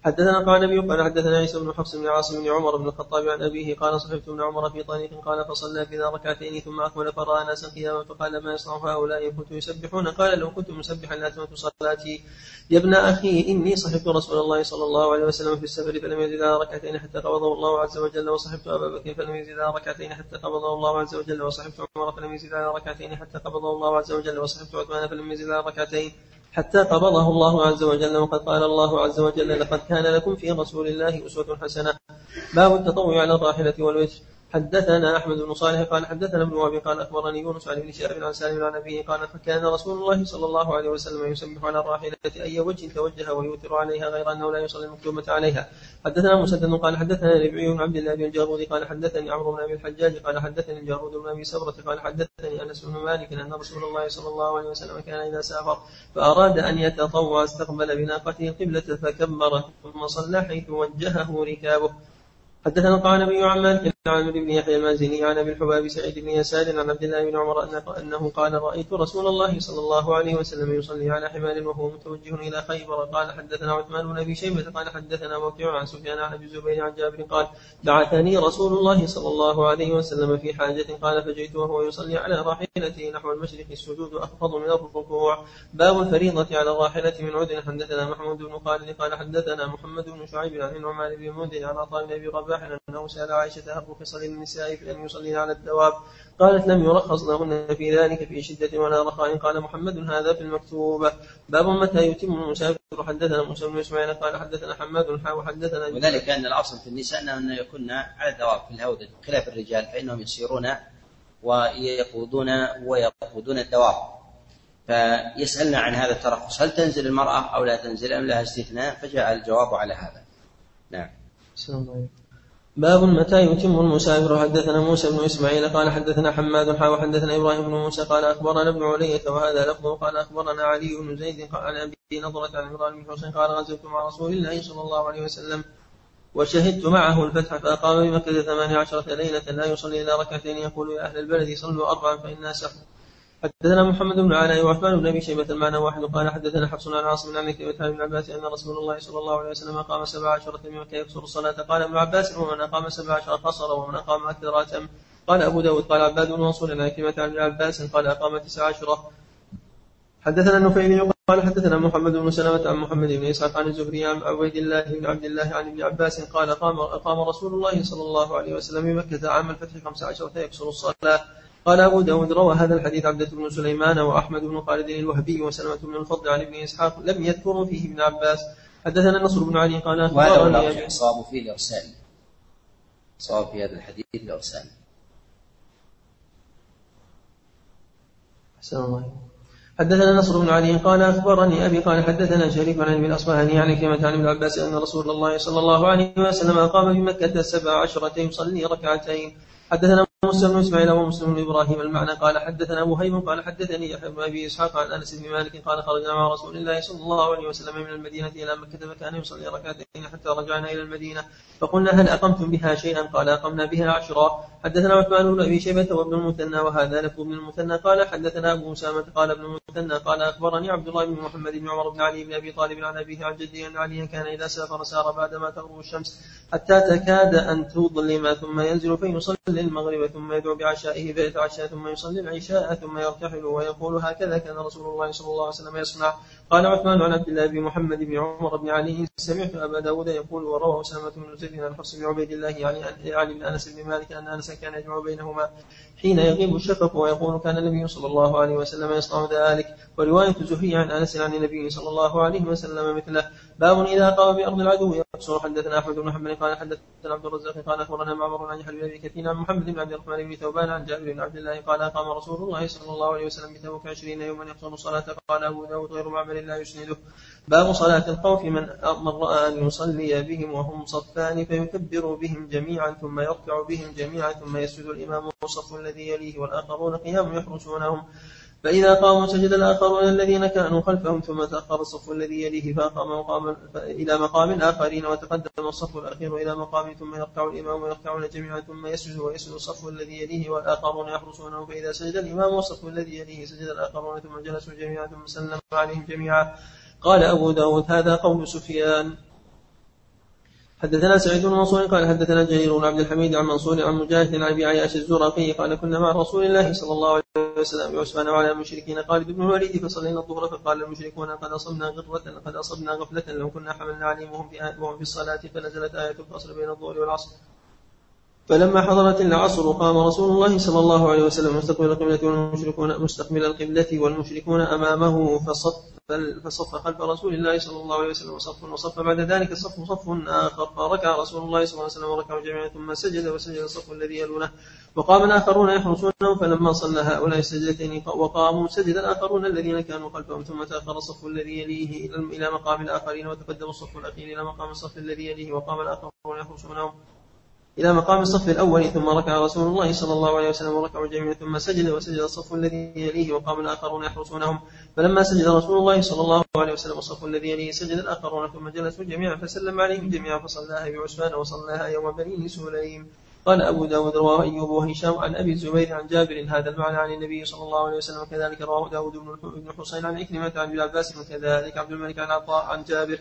حدثنا قال النبي قال حدثنا عيسى بن حفص بن عاصم بن عمر بن الخطاب عن أبيه قال صحبت ابن عمر في طريق قال فصلى بنا ركعتين ثم أكمل فراى ناسا قياما فقال ما يصنع هؤلاء كنتم يسبحون؟ قال لو كنت مسبحا لاتممت صلاتي. يا ابن أخي إني صحبت رسول الله صلى الله عليه وسلم في السفر فلم يزد ركعتين حتى قبضه الله عز وجل وصحبت أبا بكر فلم يزد ركعتين حتى قبضه الله عز وجل وصحبت عمر فلم يزد ركعتين حتى قبضه الله عز وجل وصحبت عثمان فلم يزد ركعتين. حتى قبضه الله عز وجل وقد قال الله عز وجل لقد كان لكم في رسول الله أسوة حسنة. باب التطوع على الراحلة والوتر حدثنا أحمد بن صالح قال حدثنا ابن وهب قال أخبرني يونس عن ابن شهاب عن سالم عن أبيه قال فكان رسول الله صلى الله عليه وسلم يسبح على الراحلة أي وجه توجه ويوتر عليها غير أنه لا يصلي المكتوبه عليها. حدثنا مسدد قال حدثنا ربعي بن عبد الله بن الجارود قال حدثني عمرو بن أبي الحجاج قال حدثني الجارود بن أبي سبرة قال حدثني أنس بن مالك أن رسول الله صلى الله عليه وسلم كان إذا سافر فأراد أن يتطوع استقبل بناقته القبله فكبر ثم صلى حيث وجهه ركابه. حدثنا القعنبي عن مالك عن عمرو بن يحيى المازني عن أبي الحباب سعيد بن يسار عن عبد الله بن عمر أنه قال رأيت رسول الله صلى الله عليه وسلم يصلي على حمار وهو متوجه إلى خيبر. قال حدثنا عثمان بن أبي شيبة. قال حدثنا موكع عن سفيان عن أبي الزبير عن جابر قال بعثني رسول الله صلى الله عليه وسلم في حاجة. قال فجئت وهو يصلي على راحلته نحو المشرق. السجود أخفض من الركوع. باب الفريضة على الراحلة من عذر حدثنا محمود بن خالد. قال حدثنا محمد بن شعيب عن النعمان بن منذر عن عطاء بن أبي رباح أنه سأل عائشة هل رخص للنساء في ان يصلين على الدواب. قالت لم يرخص لهن في ذلك في شدة ولا رخاء. قال محمد هذا في المكتوبه باب متى يتم المسافر؟ حدثنا موسى بن إسماعيل. قال حدثنا حماد حا وحدثنا وذلك أن الأصل في النساء انهن يكن على الدواب في الهودج خلاف الرجال فإنهم يسيرون ويقودون ويقودون الدواب. فيسألنا عن هذا الترخص هل تنزل المرأة أو لا تنزل أم لها استثناء؟ فجاء الجواب على هذا. نعم. السلام عليكم. باب متى يتم المسافر؟ حدثنا موسى بن إسماعيل قال حدثنا حماد حا وحدثنا إبراهيم بن موسى قال أخبرنا ابن علية وهذا لفظه. قال أخبرنا علي بن زيد عن أبي نظرة عن عمران بن حسين قال غزوت مع رسول الله صلى الله عليه وسلم وشهدت معه الفتح فأقام بمكة ثمانية عشرة ليلة لا يصلي إلا ركعتين. يقول يا أهل البلد صلوا أربعا فإنا سفر. حدثنا محمد بن علاء وعثمان بن أبي شيبة المعنى واحد قال حدثنا حفص عن عاصم عن كلمة ابن عباس أن رسول الله صلى الله عليه وسلم أقام سبع عشرة بمكه يكسر الصلاة. قال ابن عباس ومن أقام سبع عشرة قصر ومن أقام أكثر أتم. قال أبو داود قال عباد بن منصور عن كلمة عن عباس قال أقام تسع عشرة. حدثنا النفيلي قال حدثنا محمد بن سلمة عن محمد بن إسحاق عن الزهري عن عبيد الله بن عبد الله عن ابن عباس قال قام أقام رسول الله صلى الله عليه وسلم بمكة عام الفتح خمس عشرة يكسر الصلاة. قال أبو داود روى هذا الحديث عبدة بن سليمان وأحمد بن خالد الوهبي وسلمة بن الفضل عن ابن إسحاق لم يذكروا فيه ابن عباس. حدثنا نصر بن علي قال وهذا الصواب فيه الإرسال صواب في هذا الحديث الإرسال أحسن الله حدثنا نصر بن علي قال أخبرني أبي قال حدثنا شريف عن ابن الاصفهاني عن كلمة عن ابن عباس أن رسول الله صلى الله عليه وسلم قام بمكة سبع عشرة يصلي ركعتين. حدثنا بن إسماعيل ومسلم بن إبراهيم المعنى قال حدثنا ابو هيم قال حدثني يحيى بن أبي إسحاق عن أنس بن مالك قال خرجنا مع رسول الله صلى الله عليه وسلم من المدينة إلى مكة فكان يصلي ركعتين حتى رجعنا إلى المدينة. فقلنا هل أقمتم بها شيئا؟ قال أقمنا بها عشرا. حدثنا عثمان بن أبي شيبة وابن المثنى وهذا لفظ ابن المثنى. قال حدثنا أبو أسامة قال ابن المثنى قال أخبرني عبد الله بن محمد بن عمر بن علي بن أبي طالب عن أبيه عن جده أن عليا كان إذا سافر سار بعدما تغرب الشمس حتى تكاد أن تظلم ثم ينزل فيصلي المغرب ثم يدعو بعشائه فيتعشى ثم يصلي العشاء ثم يرتحل ويقول هكذا كان رسول الله صلى الله عليه وسلم يصنع. قال عثمان عن عبد الله بن محمد بن عمر بن علي سمعت أبا داود يقول وروى أسامة بن زيد عن حفص بن عبيد الله يعني يعني بن أنس بن مالك أن أنس كان يجمع بينهما حين يغيب الشفق ويقول كان النبي صلى الله عليه وسلم يصنع ذلك. ورواية زهري عن أنس عن النبي صلى الله عليه وسلم مثله. باب إذا قام بأرض العدو. يقصر حدثنا أحمد بن حنبل قال حدثنا عبد الرزاق قال أخبرنا معمر عن يحيى بن ابي كثير عن محمد بن عبد الرحمن بن ثوبان عن جابر بن عبد الله قال اقام رسول الله صلى الله عليه وسلم بتبوك عشرين يوما يقصر الصلاة. قال أبو داود غير معمر لا يسنده. باب صلاة الخوف من من رأى أن يصلي بهم وهم صفان فيكبر بهم جميعا ثم يركع بهم جميعا ثم يسجد. الإمام والصف الذي يليه والآخرون قيام يحرسونهم. فإذا قاموا سجد الآخرون الذين كانوا خلفهم ثم تأخر الصف الذي يليه فأقام مقام إلى مقام آخرين وتقدم الصف الأخير إلى مقام ثم يركع الإمام ويركعون جميعا ثم يسجد ويسجد الصف الذي يليه والآخرون يحرسونه فإذا سجد الإمام والصف الذي يليه سجد الآخرون ثم جلسوا جميعا ثم سلم عليهم جميعا. قال أبو داود هذا قول سفيان. حدثنا سعيد بن منصور قال حدثنا جرير بن عبد الحميد عن منصور عن مجاهد عن أبي عياش الزرقي قال كنا مع رسول الله صلى الله عليه وسلم بعثمان وعلى المشركين قال ابن الوليد فصلينا الظهر فقال المشركون قد أصبنا غرة قد أصبنا غفلة لو كنا حملنا عليهم وهم في الصلاة فنزلت آية الفصل بين الظهر والعصر. فلما حضرت العصر قام رسول الله صلى الله عليه وسلم مستقبل القبلة والمشركون مستقبل القبلة والمشركون أمامه فصف فصف خلف رسول الله صلى الله عليه وسلم صف وصف. بعد ذلك الصف صف آخر. فركع رسول الله صلى الله عليه وسلم وركعوا جميعا ثم سجد وسجد الصف الذي يلونه. وقام الآخرون يحرسونه فلما صلى هؤلاء السجدتين وقاموا سجد الآخرون الذين كانوا خلفهم. ثم تأخر الصف الذي يليه إلى مقام الآخرين وتقدم الصف الأخير إلى مقام الصف الذي يليه وقام الآخرون يحرسونهم. إلى مقام الصف الأول ثم ركع رسول الله صلى الله عليه وسلم وركعوا جميعا ثم سجد وسجد الصف الذي يليه وقام الآخرون يحرسونهم. فلما سجد رسول الله صلى الله عليه وسلم الصف الذي يليه سجد الآخرون ثم جلسوا جميعا فسلم عليهم جميعا فصلاها بعسفان وصلاها يوم بني سليم. قال أبو داود رواه أيوب وهشام عن أبي الزبير عن جابر هذا المعنى عن النبي صلى الله عليه وسلم وكذلك رواه داود بن حسين عن عكرمة عن ابن عباس وكذلك عبد الملك عن عطاء عن جابر.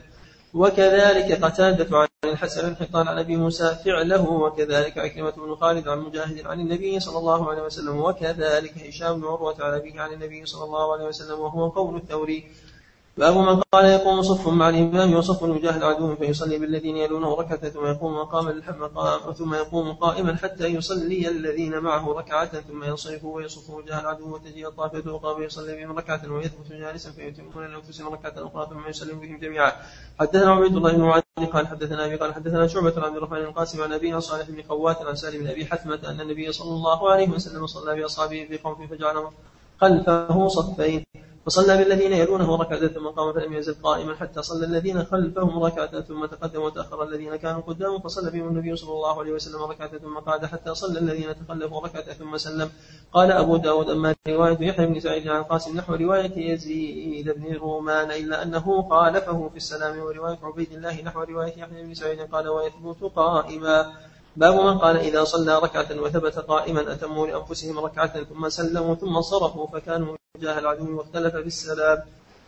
وكذلك قتادة عن الحسن الحطان عن أبي موسى فعله وكذلك عكرمة بن خالد عن مجاهد عن النبي صلى الله عليه وسلم وكذلك هشام بن عروة عن أبيه عن النبي صلى الله عليه وسلم وهو قول الثوري. باب من قال يقوم صف مع الإمام وصف يجاهد عدو فيصلي بالذين يلونه ركعة ثم يقوم مقام مقام ثم يقوم قائما حتى يصلي الذين معه ركعة ثم ينصرف ويصف وجاه العدو وتجي الطائفة أخرى فيصلي بهم ركعة ويثبت جالسا فيتمون لأنفسهم ركعة أخرى ثم يسلم بهم جميعا. حدثنا عبيد الله بن معاذ قال حدثنا أبي قال حدثنا شعبة عن عبد الرحمن القاسم عن أبي صالح بن خوات عن سالم بن أبي حثمة أن النبي صلى الله عليه وسلم صلى بأصحابه في قوم فجعل خلفه صفين. فصلى بالذين يلونه ركعة ثم قام فلم يزل قائما حتى صلى الذين خلفهم ركعة ثم تقدم وتأخر الذين كانوا قدامه فصلى بهم النبي صلى الله عليه وسلم ركعة ثم قعد حتى صلى الذين تخلفوا ركعة ثم سلم. قال أبو داود أما رواية يحيى بن سعيد عن قاسم نحو رواية يزيد بن رومان إلا أنه خالفه في السلام ورواية عبيد الله نحو رواية يحيى بن سعيد قال ويثبت قائما. باب من قال إذا صلى ركعة وثبت قائما أتموا لأنفسهم ركعة ثم سلموا ثم صرفوا فكانوا وجاه العدو واختلف في السلام.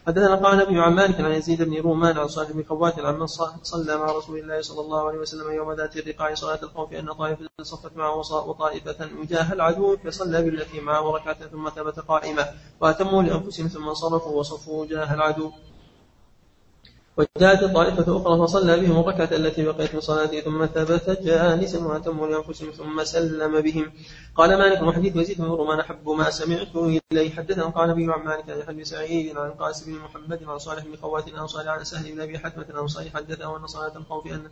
حدثنا قال نبي عن مالك عن يزيد بن رومان عن صالح بن خوات عن من صلى مع رسول الله صلى الله عليه وسلم يوم ذات الرقاع صلاة الخوف أن طائفة صفت معه وطائفة وجاه العدو فصلى بالتي معه ركعة ثم ثبت قائمة وأتموا لأنفسهم ثم انصرفوا وصفوا وجاه العدو. وجاءت طائفة أخرى فصلى بهم الركعة التي بقيت من صلاته ثم ثبت جالسا وأتموا لأنفسهم ثم سلم بهم. قال مالك وحديث يزيد بن رومان أحب ما سمعت إليه. حدثنا قال نبي عن مالك عن بن سعيد عن قاسم بن محمد عن صالح بن خوات صالح عن سهل بن أبي حتمة صالح. حدثه أن صلاة الخوف أن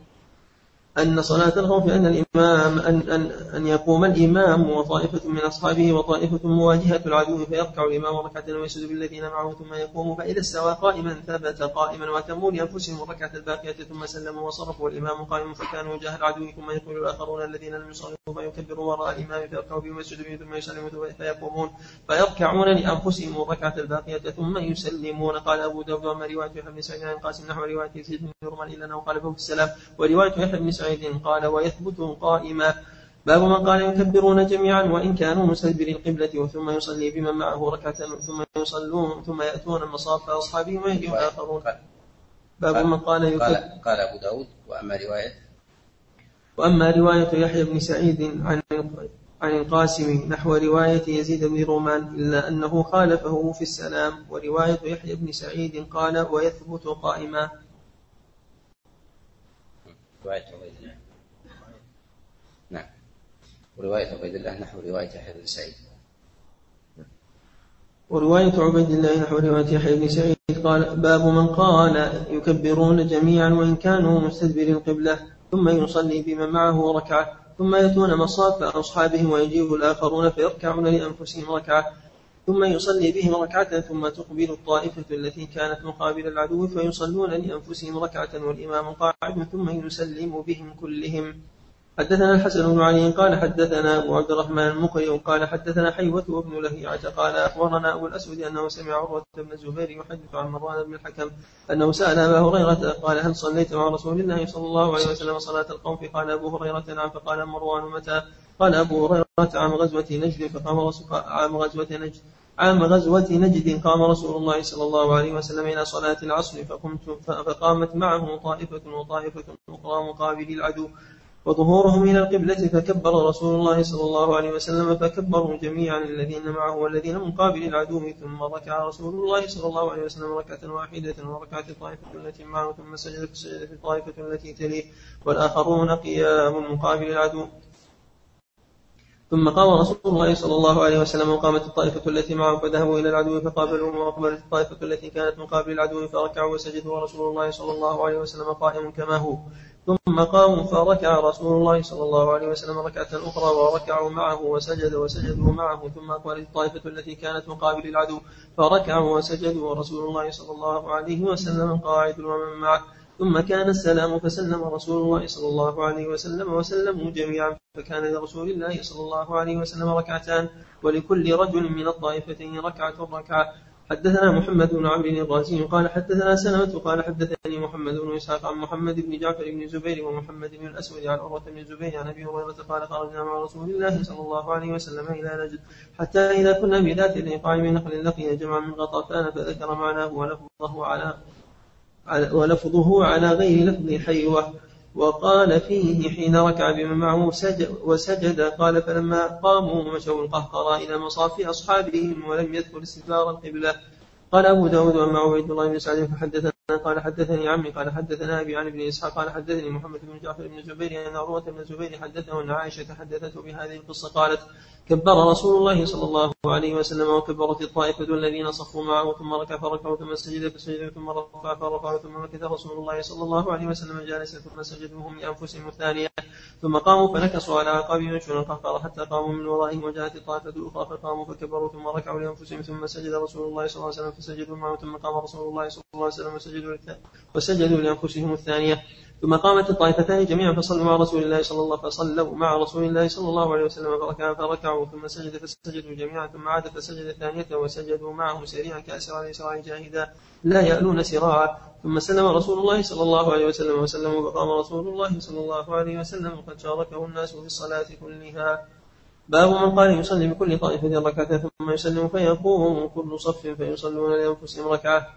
أن صلاة الخوف أن الإمام أن, أن, أن يقوم الإمام وطائفة من أصحابه وطائفة مواجهة العدو فيركع الإمام ركعة ويسجد بالذين معه ثم يقوم فإذا استوى قائما ثبت قائما وأتموا لأنفسهم الركعة الباقية ثم سلموا وصرفوا والإمام قائم فكانوا وجاه العدو ثم يقول الآخرون الذين لم يصلوا فيكبروا وراء الإمام فيركعوا بهم ويسجدوا بهم ثم يسلموا فيقومون فيركعون لأنفسهم الركعة الباقية ثم يسلمون. قال أبو داود وما رواية يحيى بن سعيد عن قاسم نحو رواية يزيد بن نورمان إلا أنه قال في السلام. ورواية يحيى بن سعيد قال ويثبت قائما. باب من قال يكبرون جميعا وإن كانوا مستدبري القبلة ثم يصلي بمن معه ركعة ثم يصلون ثم يأتون مصاف أصحابهم ويهدي الآخرون باب من قال يكبر قال, قال أبو داود. وأما رواية؟ وأما رواية يحيى بن سعيد عن عن القاسم نحو رواية يزيد بن رومان إلا أنه خالفه في السلام. ورواية يحيى بن سعيد قال ويثبت قائما. رواية عبيد الله. نعم. ورواية عبيد الله نحو رواية يحيى بن سعيد. ورواية عبيد الله نحو رواية يحيى بن سعيد قال باب من قال يكبرون جميعا وإن كانوا مستدبري القبلة ثم يصلي بمن معه ركعة ثم يأتون مصاف أصحابهم ويجيب الآخرون فيركعون لأنفسهم ركعة. ثم يصلي بهم ركعة ثم تقبل الطائفة التي كانت مقابل العدو فيصلون لأنفسهم ركعة والإمام قاعد ثم يسلم بهم كلهم. حدثنا الحسن بن علي قال حدثنا أبو عبد الرحمن المقري قال حدثنا حيوة وابن لهيعة قال أخبرنا أبو الأسود أنه سمع عروة بن الزبير يحدث عن مروان بن الحكم أنه سأل أبا هريرة قال هل صليت مع رسول الله صلى الله عليه وسلم صلاة الخوف؟ قال أبو هريرة نعم. فقال مروان متى؟ قال أبو هريرة عام غزوة نجد فقام عام غزوة نجد. عام غزوة نجد قام رسول الله صلى الله عليه وسلم إلى صلاة العصر فقمت فقامت معه طائفة وطائفة أخرى مقابل العدو وظهورهم إلى القبلة فكبر رسول الله صلى الله عليه وسلم فكبروا جميعا الذين معه والذين من قابل العدو ثم ركع رسول الله صلى الله عليه وسلم ركعة واحدة وركعت الطائفة التي معه ثم سجد في الطائفة التي تليه والآخرون قيام مقابل العدو. ثم قام رسول الله صلى الله عليه وسلم وقامت الطائفة التي معه فذهبوا إلى العدو فقابلوهم وأقبلت الطائفة التي كانت مقابل العدو فركعوا وسجدوا ورسول الله صلى الله عليه وسلم قائم كما هو. ثم قاموا فركع رسول الله صلى الله عليه وسلم ركعة أخرى وركعوا معه وسجد وسجدوا معه. ثم أقبلت الطائفة التي كانت مقابل العدو فركعوا وسجدوا ورسول الله صلى الله عليه وسلم قاعد ومن معه. ثم كان السلام فسلم رسول الله صلى الله عليه وسلم وسلموا جميعا فكان لرسول الله صلى الله عليه وسلم ركعتان ولكل رجل من الطائفتين ركعة ركعة. حدثنا محمد بن عمرو الرازي قال حدثنا سلمة قال حدثني محمد بن إسحاق عن محمد بن جعفر بن زبير ومحمد بن الأسود عن عروة بن الزبير عن أبي هريرة قال خرجنا مع رسول الله صلى الله عليه وسلم إلى نجد حتى إذا كنا بذات الرقاع من نخل لقي جمع من غطفان فذكر معناه ولفظه على ولفظه على غير لفظ حيوة. وقال فيه حين ركع بمن معه سجد وسجد قال فلما قاموا مشوا القهقرى إلى مصاف أصحابهم ولم يذكر استدبار القبلة. قال أبو داود وأما عبيد الله بن سعد فحدثنا قال حدثني عمي قال حدثنا أبي عن ابن إسحاق قال حدثني محمد بن جعفر بن الزبير أن عروة بن الزبير حدثه أن عائشة حدثته بهذه القصة قالت كبر رسول الله صلى الله عليه وسلم وكبرت الطائفة الذين صفوا معه ثم ركع فركعوا ثم سجد فسجد ثم رفع فرفعوا ثم مكث رسول الله صلى الله عليه وسلم جالسا ثم سجدوا هم لأنفسهم الثانية ثم قاموا فنكصوا على أعقابهم يمشون القهقرى حتى قاموا من ورائهم وجاءت الطائفة الأخرى فقاموا فكبروا ثم ركعوا لأنفسهم ثم سجد رسول الله صلى الله عليه وسلم فسجدوا معه ثم قام رسول الله صلى الله عليه وسلم وسجدوا وسجدوا لأنفسهم الثانية. ثم قامت الطائفتان جميعا فصلوا مع رسول الله صلى الله فصلوا مع رسول الله صلى الله عليه وسلم فركعوا فركعوا ثم سجد فسجدوا جميعا ثم عاد فسجد ثانية وسجدوا معه سريعا كأسرع لسراع جاهدا لا يألون سراعا. ثم سلم رسول الله صلى الله عليه وسلم وسلم فقام رسول الله صلى الله عليه وسلم وقد شاركه الناس في الصلاة كلها. باب من قال يصلي بكل طائفة ركعة ثم يسلم فيقوم كل صف فيصلون لأنفسهم ركعة.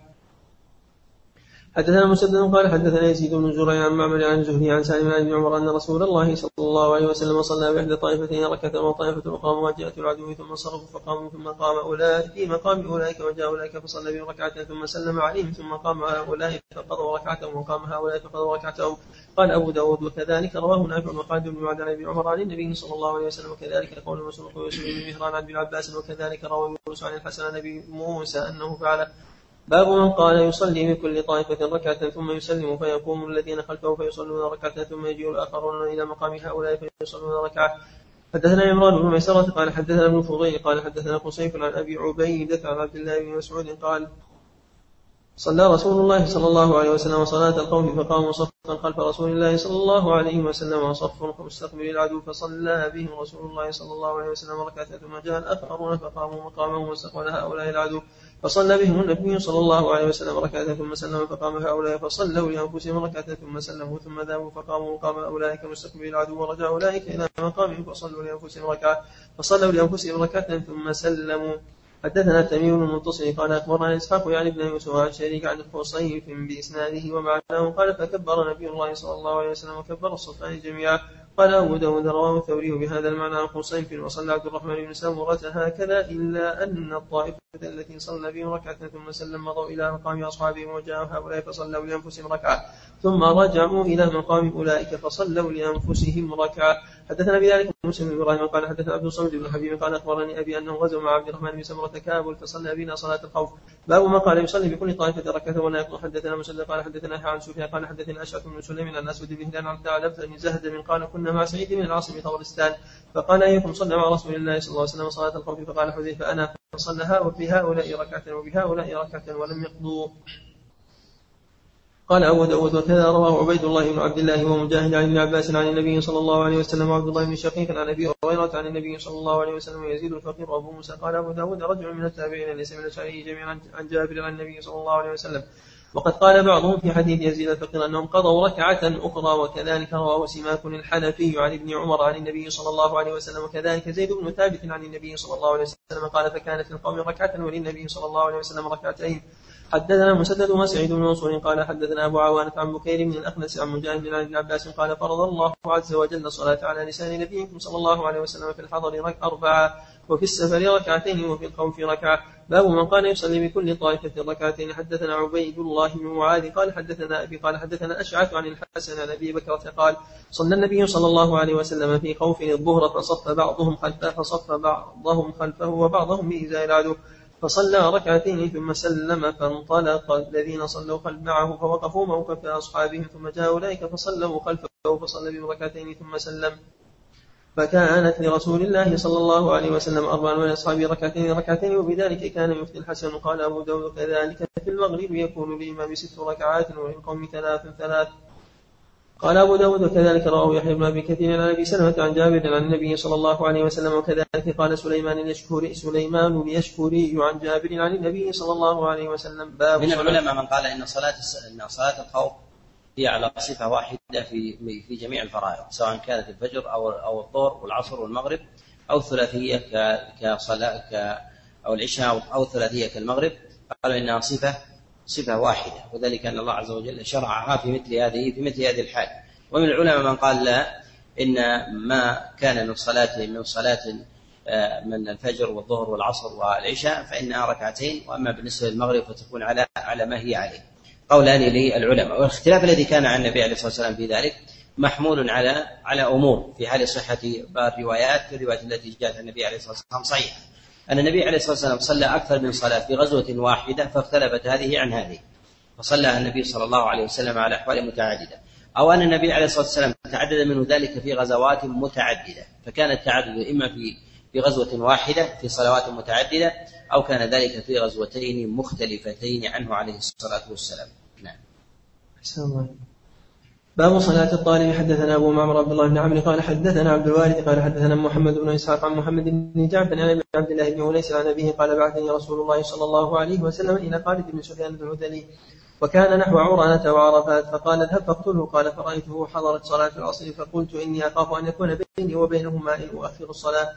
حدثنا مسدد قال حدثنا يزيد بن زريع عن معمر عن زهري عن سالم ابن عمر أن رسول الله صلى الله عليه وسلم صلى بإحدى طائفتين ركعة وطائفة أخرى مواجهه العدو ثم صرفوا فقاموا ثم قام أولئك في مقام أولئك وجاء أولئك فصلى بهم ركعه ثم سلم عليهم ثم قام هؤلاء فقضوا ركعتهم وقام هؤلاء فقضوا ركعتهم. قال أبو داود وكذلك رواه نافع وقال بن عن ابي عمر عن النبي صلى الله عليه وسلم وكذلك قول مسروق ويوسف بن مهران عن ابن عباس وكذلك روى يونس عن الحسن عن أبي موسى أنه فعل باب من قال يصلي بكل طائفة ركعة ثم يسلم فيقوم الذين خلفه فيصلون ركعة ثم يجيء الآخرون إلى مقام هؤلاء فيصلون ركعة. حدثنا عمران بن ميسرة قال حدثنا ابن فضيل قال حدثنا قصيف عن أبي عبيدة عن عبد الله بن مسعود قال صلى رسول الله صلى الله عليه وسلم صلاة القوم فقاموا صفا خلف رسول الله صلى الله عليه وسلم وصف مستقبل العدو فصلى بهم رسول الله صلى الله عليه وسلم ركعة ثم جاء الآخرون فقاموا مقامهم واستقبل هؤلاء العدو. فصلى بهم النبي صلى الله عليه وسلم ركعة ثم سلم فقام هؤلاء فصلوا لأنفسهم ركعة ثم سلموا ثم ذهبوا فقاموا مقام أولئك مستقبل العدو ورجع أولئك إلى مقامهم فصلوا لأنفسهم ركعة فصلوا لأنفسهم ركعة ثم سلموا. حدثنا تميم بن المنتصر قال أخبرنا إسحاق يعني ابن يوسف عن شريك عن خصيف بإسناده ومعناه قال فكبر نبي الله صلى الله عليه وسلم وكبر الصفان جميعا. قال أبو داود رواه الثوري بهذا المعنى عن خصيف وصلى عبد الرحمن بن سمرة هكذا إلا أن الطائفة التي صلى بهم ركعة ثم سلم مضوا إلى مقام أصحابهم وجاءوا هؤلاء فصلوا لأنفسهم ركعة. ثم رجعوا إلى مقام أولئك فصلوا لأنفسهم ركعة. حدثنا بذلك مسلم بن إبراهيم قال حدثنا عبد الصمد بن حبيب قال أخبرني أبي أنه غزو مع عبد الرحمن بن سمرة كابل فصلى بنا صلاة الخوف. باب ما قال يصلي بكل طائفة ركعة ولا يقول حدثنا مسلم قال حدثنا عن سفيان قال حدثنا أشعث بن سليم عن أسود بن هلال عن ثعلبه بن زهد من قال كنا مع سعيد بن العاص بطبرستان. فقال أيكم صلى مع رسول الله صلى الله عليه وسلم صلاة الخوف؟ فقال حذيفة أنا فصلى وبهؤلاء ركعة وبهؤلاء ركعة ولم يقضوا. قال أبو داود وكذا رواه عبيد الله بن عبد الله ومجاهد عن ابن عباس عن النبي صلى الله عليه وسلم وعبد الله بن شقيق عن أبي هريرة عن النبي صلى الله عليه وسلم ويزيد الفقير وأبو موسى. قال أبو داود رجل من التابعين ليس من الشعري جميعا عن جابر عن النبي صلى الله عليه وسلم. وقد قال بعضهم في حديث يزيد الفقير أنهم قضوا ركعة أخرى وكذلك رواه سماك الحنفي عن ابن عمر عن النبي صلى الله عليه وسلم وكذلك زيد بن ثابت عن النبي صلى الله عليه وسلم. قال فكانت القوم ركعة وللنبي صلى الله عليه وسلم ركعتين. حدثنا مسدد وسعيد بن منصور قال حدثنا أبو عوانة عن بكير بن الأخنس عن مجاهد بن ابن عباس قال فرض الله عز وجل الصلاة على لسان نبيكم صلى الله عليه وسلم في الحضر أربعة وفي السفر ركعتين وفي الخوف ركعة. باب من قال يصلي بكل طائفة ركعتين. حدثنا عبيد الله بن معاذ قال حدثنا أبي قال حدثنا أشعث عن الحسن عن أبي بكرة قال صلى النبي صلى الله عليه وسلم في خوف الظهر فصف بعضهم خلفه فصف بعضهم خلفه وبعضهم بإزاء العدو. فصلى ركعتين ثم سلم فانطلق. الذين صلوا خلف معه فوقفوا موقف أصحابهم ثم جاء أولئك فصلوا خلفه فصلى بهم ركعتين ثم سلم. فكانت لرسول الله صلى الله عليه وسلم أربع من أصحابه ركعتين ركعتين وبذلك كان يفتي الحسن. قال أبو داود كذلك في المغرب يكون للإمام ست ركعات وللقوم ثلاث ثلاث. قال أبو داود وكذلك رواه يحيى بن أبي كثير عن أبي سلمة عن جابر عن النبي صلى الله عليه وسلم وكذلك قال سليمان اليشكري سليمان اليشكري عن جابر عن النبي صلى الله عليه وسلم. باب من العلماء من قال إن صلاة إن صلاة الخوف هي على صفة واحدة في في جميع الفرائض سواء كانت الفجر أو أو الظهر والعصر والمغرب أو الثلاثية كصلاة ك أو العشاء أو الثلاثية كالمغرب. قالوا إنها صفة صفة واحدة وذلك أن الله عز وجل شرعها في مثل هذه في مثل هذه الحال. ومن العلماء من قال لا إن ما كان من صلاة من صلاة آه، من الفجر والظهر والعصر والعشاء فإنها ركعتين وأما بالنسبة للمغرب فتكون على على ما هي عليه. قولان للعلماء. والاختلاف الذي كان عن النبي عليه الصلاة والسلام في ذلك محمول على على أمور في حال صحة الروايات الروايات التي جاءت عن النبي عليه الصلاة والسلام صحيحة. أن النبي عليه الصلاة والسلام صلى أكثر من صلاة في غزوة واحدة فاختلفت هذه عن هذه فصلى النبي صلى الله عليه وسلم على أحوال متعددة. أو أن النبي عليه الصلاة والسلام تعدد منه ذلك في غزوات متعددة فكان التعدد إما في في غزوة واحدة في صلوات متعددة أو كان ذلك في غزوتين مختلفتين عنه عليه الصلاة والسلام. نعم. الله باب صلاة الطالب. حدثنا أبو معمر عبد الله بن عمرو قال حدثنا عبد الوارث قال حدثنا محمد بن إسحاق عن محمد بن جعفر عن أبي عبد الله بن أنيس عن أبيه قال بعثني رسول الله صلى الله عليه وسلم إلى خالد بن سفيان بن الهذلي وكان نحو عرانة وعرفات فقال اذهب فاقتله. قال فرأيته حضرت صلاة العصر فقلت إني أخاف أن يكون بيني وبينهما إن أؤخر الصلاة.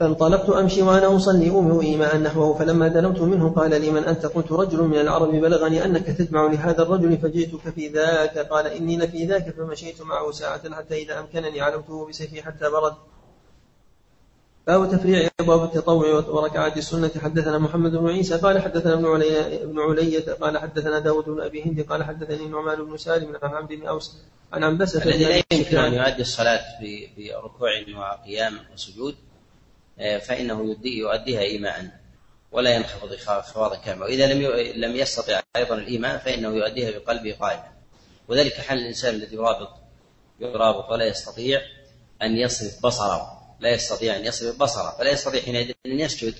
فانطلقت أمشي وأنا أصلي أمي إيماء نحوه فلما دنوت منه قال لي من أنت؟ قلت رجل من العرب بلغني أنك تجمع لهذا الرجل فجئتك في ذاك قال إني لفي ذاك فمشيت معه ساعة حتى إذا أمكنني علوته بسيفي حتى برد. باب تفريع أبواب التطوع وركعات السنة. حدثنا محمد بن عيسى قال حدثنا ابن علي ابن علية قال حدثنا داود بن أبي هند قال حدثني نعمان بن سالم عن عبد بن أوس عن عنبسة الذي لا يمكن أن يؤدي الصلاة بركوع وقيام وسجود. فإنه يؤديها إيماء ولا ينخفض انخفاضا كاملا وإذا لم لم يستطع أيضا الإيمان فإنه يؤديها بقلبه قائما. وذلك حال الإنسان الذي يرابط يرابط ولا يستطيع أن يصرف بصره. لا يستطيع أن يصرف بصره. فلا يستطيع حينئذ أن يسجد.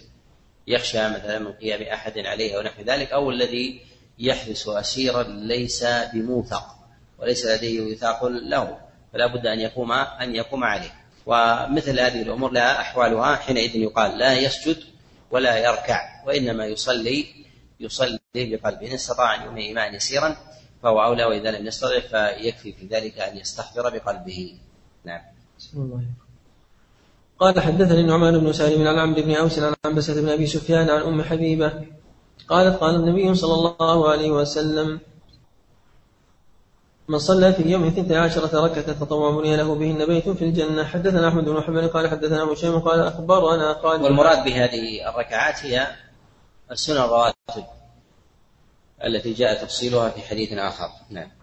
يخشى مثلا من قيام أحد عليه أو نحو ذلك أو الذي يحبس أسيرا ليس بموثق وليس لديه وثاق له. فلا بد أن يقوم أن يقوم عليه. ومثل هذه الأمور لها أحوالها حينئذ يقال لا يسجد ولا يركع وإنما يصلي يصلي بقلبه إن استطاع أن ينهي إيمان يسيرا فهو أولى وإذا لم يستطع فيكفي في ذلك أن يستحضر بقلبه. نعم. الله قال حدثني النعمان بن سالم عن عمرو بن أوس عن عنبسة بن أبي سفيان عن أم حبيبة قالت قال النبي صلى الله عليه وسلم من صلى في اليوم اثنتي عشرة ركعة تطوع بني له بهن بيت في الجنة. حدثنا أحمد بن حنبل قال حدثنا هشام قال أخبرنا قال والمراد بهذه الركعات هي السنن الرواتب التي جاء تفصيلها في حديث آخر. نعم.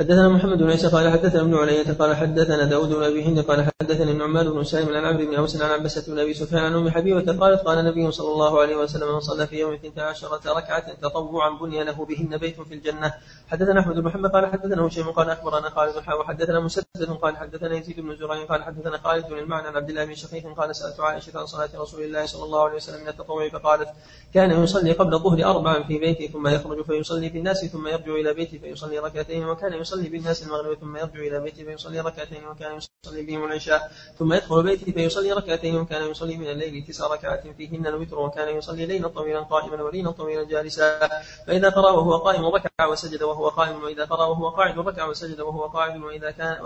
حدثنا محمد بن عيسى قال حدثنا ابن علية قال حدثنا داود بن أبي هند قال حدثني النعمان بن سالم عن عمرو بن أوس عن عبسة بن أبي سفيان عن أم حبيبة قالت قال النبي صلى الله عليه وسلم من صلى في يوم اثنتا عشرة ركعة تطوعا بني له بهن بيت في الجنة. حدثنا أحمد بن محمد قال حدثنا هشيم قال أخبرنا خالد وحدثنا مسدد قال حدثنا يزيد بن زرعين قال حدثنا خالد بن المعنى عن عبد الله بن شقيق قال سألت عائشة عن صلاة رسول الله صلى الله عليه وسلم من التطوع فقالت كان يصلي قبل الظهر أربعا في بيته ثم يخرج فيصلي في الناس ثم يرجع إلى بيته فيصلي ركعتين وكان يصلي بالناس المغرب ثم يرجع إلى بيته فيصلي ركعتين وكان يصلي بهم العشاء ثم يدخل بيته فيصلي ركعتين وكان يصلي من الليل تسع ركعات فيهن الوتر وكان يصلي ليلا طويلا قائما وليلا طويلا جالسا. فإذا قرأ وهو قائم ركع وسجد وهو قائم وإذا قرأ وهو قاعد ركع وسجد وهو قاعد وإذا كان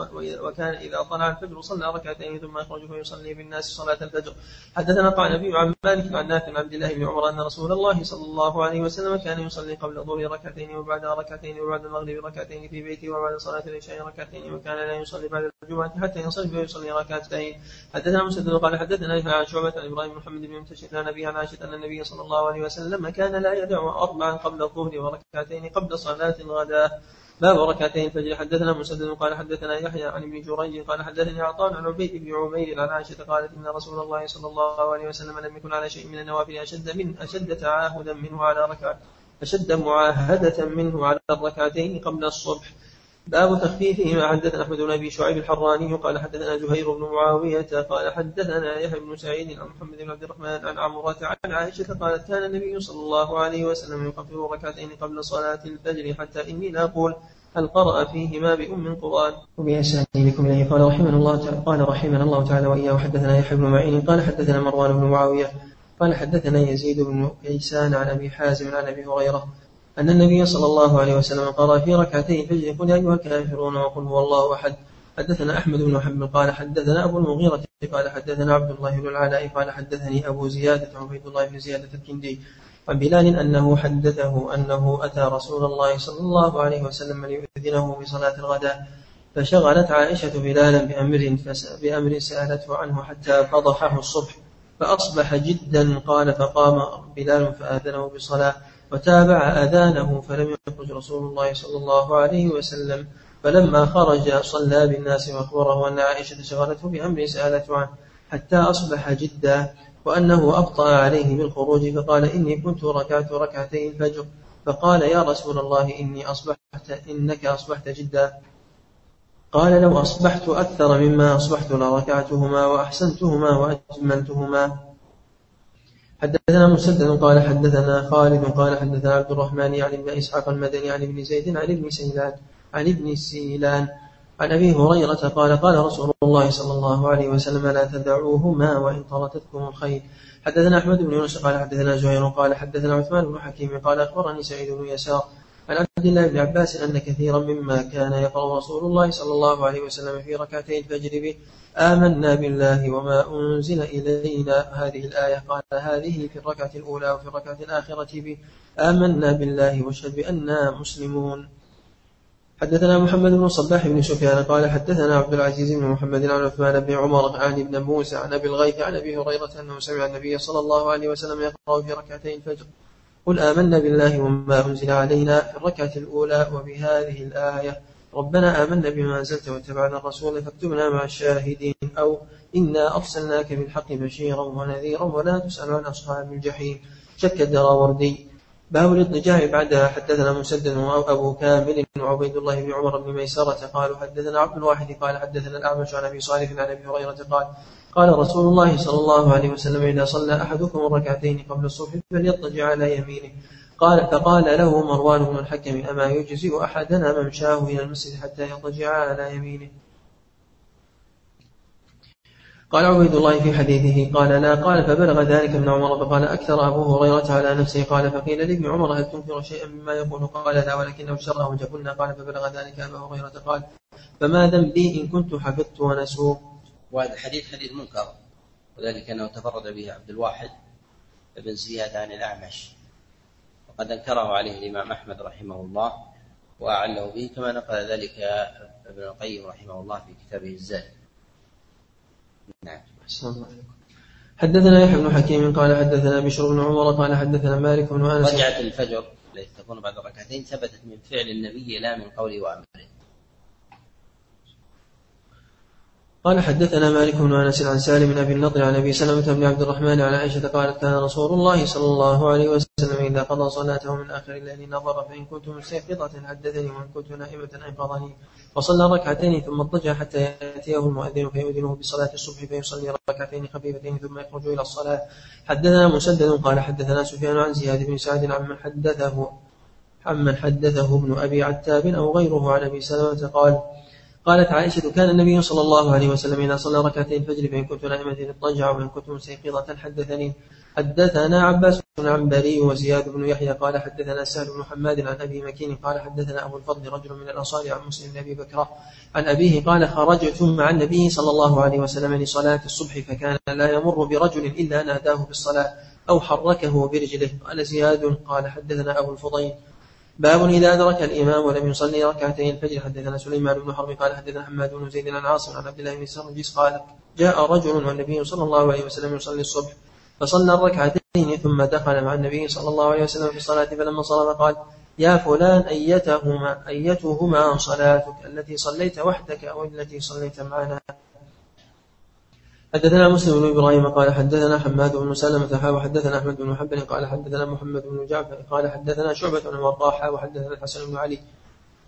وكان إذا طلع الفجر صلى ركعتين ثم يخرج فيصلي بالناس صلاة الفجر. حدثنا قال نبي عن مالك عن نافع عبد الله بن عمر أن رسول الله صلى الله عليه وسلم كان يصلي قبل الظهر ركعتين وبعد ركعتين وبعد المغرب ركعتين في بيته وبعد صلاة العشاء ركعتين وكان لا يصلي بعد الجمعة حتى ينصرف فيصلي ركعتين. حدثنا مسدد قال حدثنا يحيى عن شعبة عن إبراهيم محمد بن منتشر عن أبي عن عائشة أن النبي صلى الله عليه وسلم كان لا يدع أربعا قبل الظهر وركعتين قبل صلاة الغداء. باب ركعتين الفجر. حدثنا مسدد قال حدثنا يحيى عن ابن جريج قال حدثني عطاء عن عبيد بن عمير عن عائشة قالت إن رسول الله صلى الله عليه وسلم لم يكن على شيء من النوافل أشد من أشد تعاهدا منه على ركعة أشد معاهدة منه على الركعتين قبل الصبح. باب تخفيفهما. حدثنا أحمد بن أبي شعيب الحراني قال حدثنا زهير بن معاوية قال حدثنا يحيى بن سعيد عن محمد بن عبد الرحمن عن عمرة عن عائشة قالت كان النبي صلى الله عليه وسلم يكفر ركعتين قبل صلاة الفجر حتى إني لا أقول هل قرأ فيهما بأم القرآن. وبأسانيدكم إليه قال رحمنا الله تعالى قال رحمنا الله تعالى وإياه. حدثنا يحيى بن معين قال حدثنا مروان بن معاوية قال حدثنا يزيد بن كيسان عن أبي حازم عن أبي هريرة أن النبي صلى الله عليه وسلم قرأ في ركعتي الفجر قل يا أيها الكافرون وقل هو الله أحد. حدثنا أحمد بن محمد قال حدثنا أبو المغيرة قال حدثنا عبد الله بن العلاء قال حدثني أبو زيادة عبيد الله بن زيادة الكندي. عن بلال أنه حدثه أنه أتى رسول الله صلى الله عليه وسلم ليؤذنه بصلاة الغداء. فشغلت عائشة بلالا بأمر, بأمر سألته عنه حتى فضحه الصبح. فأصبح جدا قال فقام بلال فآذنه بالصلاة وتابع أذانه فلم يخرج رسول الله صلى الله عليه وسلم. فلما خرج صلى بالناس وأخبره أن عائشة شغلته بأمر سألته عنه حتى أصبح جدا وأنه أبطأ عليه بالخروج فقال إني كنت ركعت ركعتي الفجر فقال يا رسول الله إني أصبحت إنك أصبحت جدا. قال لو أصبحت أكثر مما أصبحت لركعتهما وأحسنتهما وأجملتهما. حدثنا مسدد قال حدثنا خالد قال حدثنا عبد الرحمن يعني ابن إسحاق المدني عن ابن زيد عن ابن سيلان عن ابن سيلان. عن أبي هريرة قال قال رسول الله صلى الله عليه وسلم لا تدعوهما وإن طردتكم الخير حدثنا أحمد بن يونس قال حدثنا زهير قال حدثنا عثمان بن حكيم قال أخبرني سعيد بن يسار عن عبد الله بن عباس أن كثيرا مما كان يقرأ رسول الله صلى الله عليه وسلم في ركعتي الفجر به آمنا بالله وما أنزل إلينا هذه الآية قال هذه في الركعة الأولى وفي الركعة الآخرة به آمنا بالله واشهد بأننا مسلمون. حدثنا محمد بن صباح بن سفيان قال حدثنا عبد العزيز بن محمد عن عثمان بن عمر عن ابن موسى عن أبي الغيث عن أبي هريرة أنه سمع النبي صلى الله عليه وسلم يقرأ في ركعتي الفجر. قل آمنا بالله وما أنزل علينا في الركعة الأولى وبهذه الآية. ربنا آمنا بما أنزلت واتبعنا الرسول فاكتبنا مع الشاهدين. أو إنا أرسلناك بالحق بشيرا ونذيرا ولا تسأل عن أصحاب الجحيم. شك الدراوردي باب الاضطجاع بعدها. حدثنا مسدد وابو كامل وعبيد الله بن عمر بن ميسرة قالوا حدثنا عبد الواحد قال حدثنا الأعمش عن أبي صالح عن أبي هريرة قال قال رسول الله صلى الله عليه وسلم إذا صلى أحدكم الركعتين قبل الصبح فليضطجع على يمينه. قال فقال له مروان بن الحكم أما يجزئ أحدنا ممشاه إلى المسجد حتى يضطجع على يمينه؟ قال عبيد الله في حديثه قال لا قال فبلغ ذلك ابن عمر فقال أكثر أبو هريرة على نفسه قال فقيل لابن عمر هل تنكر شيئا مما يقول؟ قال لا ولكنه شره جبلنا قال فبلغ ذلك أبا هريرة قال فما ذنبي إن كنت حفظت ونسوه وهذا الحديث حديث منكر. وذلك أنه تفرد به عبد الواحد بن زياد عن الأعمش. وقد أنكره عليه الإمام أحمد رحمه الله وأعله به كما نقل ذلك ابن القيم رحمه الله في كتابه الزاد. نعم. حدثنا يحيى بن حكيم قال حدثنا بشر بن عمر قال حدثنا مالك بن أنس. رجعت الفجر التي تكون بعد ركعتين ثبتت من فعل النبي لا من قوله وأمره. قال حدثنا مالك بن أنس عن سالم بن أبي النضر عن أبي سلمة بن عبد الرحمن عن عائشة قالت كان رسول الله صلى الله عليه وسلم إذا قضى صلاته من آخر الليل نظر فإن كنت مستيقظة حدثني وإن كنت نائمة ايقظني وصلى ركعتين ثم اضطجع حتى يأتيه المؤذن فيؤذنه بصلاة الصبح فيصلي ركعتين خفيفتين ثم يخرج إلى الصلاة. حدثنا مسدد قال حدثنا سفيان عن زياد بن سعد عمن حدثه عمن حدثه ابن أبي عتاب أو غيره عن أبي سلمة قال قالت عائشة كان النبي صلى الله عليه وسلم إذا صلى ركعتي الفجر فإن كنت نائمة اضطجع وإن كنت مستيقظة حدثني حدثنا عباس بن عنبري وزياد بن يحيى قال حدثنا سهل بن حماد عن أبي مكين قال حدثنا أبو الفضل رجل من الأنصار عن مسلم بن أبي بكر عن أبيه قال خرجت مع النبي صلى الله عليه وسلم لصلاة الصبح فكان لا يمر برجل إلا ناداه بالصلاة أو حركه برجله. قال زياد قال حدثنا أبو الفضيل باب إذا أدرك الإمام ولم يصلي ركعتي الفجر. حدثنا سليمان بن حرب قال حدثنا حماد بن زيد عن عاصم عن عبد الله بن سرجس قال جاء رجل والنبي صلى الله عليه وسلم يصلي الصبح فصلى الركعتين ثم دخل مع النبي صلى الله عليه وسلم في الصلاة فلما صلى قال يا فلان أيتهما أيتهما صلاتك التي صليت وحدك أو التي صليت معنا؟ حدثنا مسلم بن إبراهيم قال حدثنا حماد بن سلمة حا وحدثنا أحمد بن محبل قال حدثنا محمد بن جعفر قال حدثنا شعبة بن وضاح وحدثنا الحسن بن علي.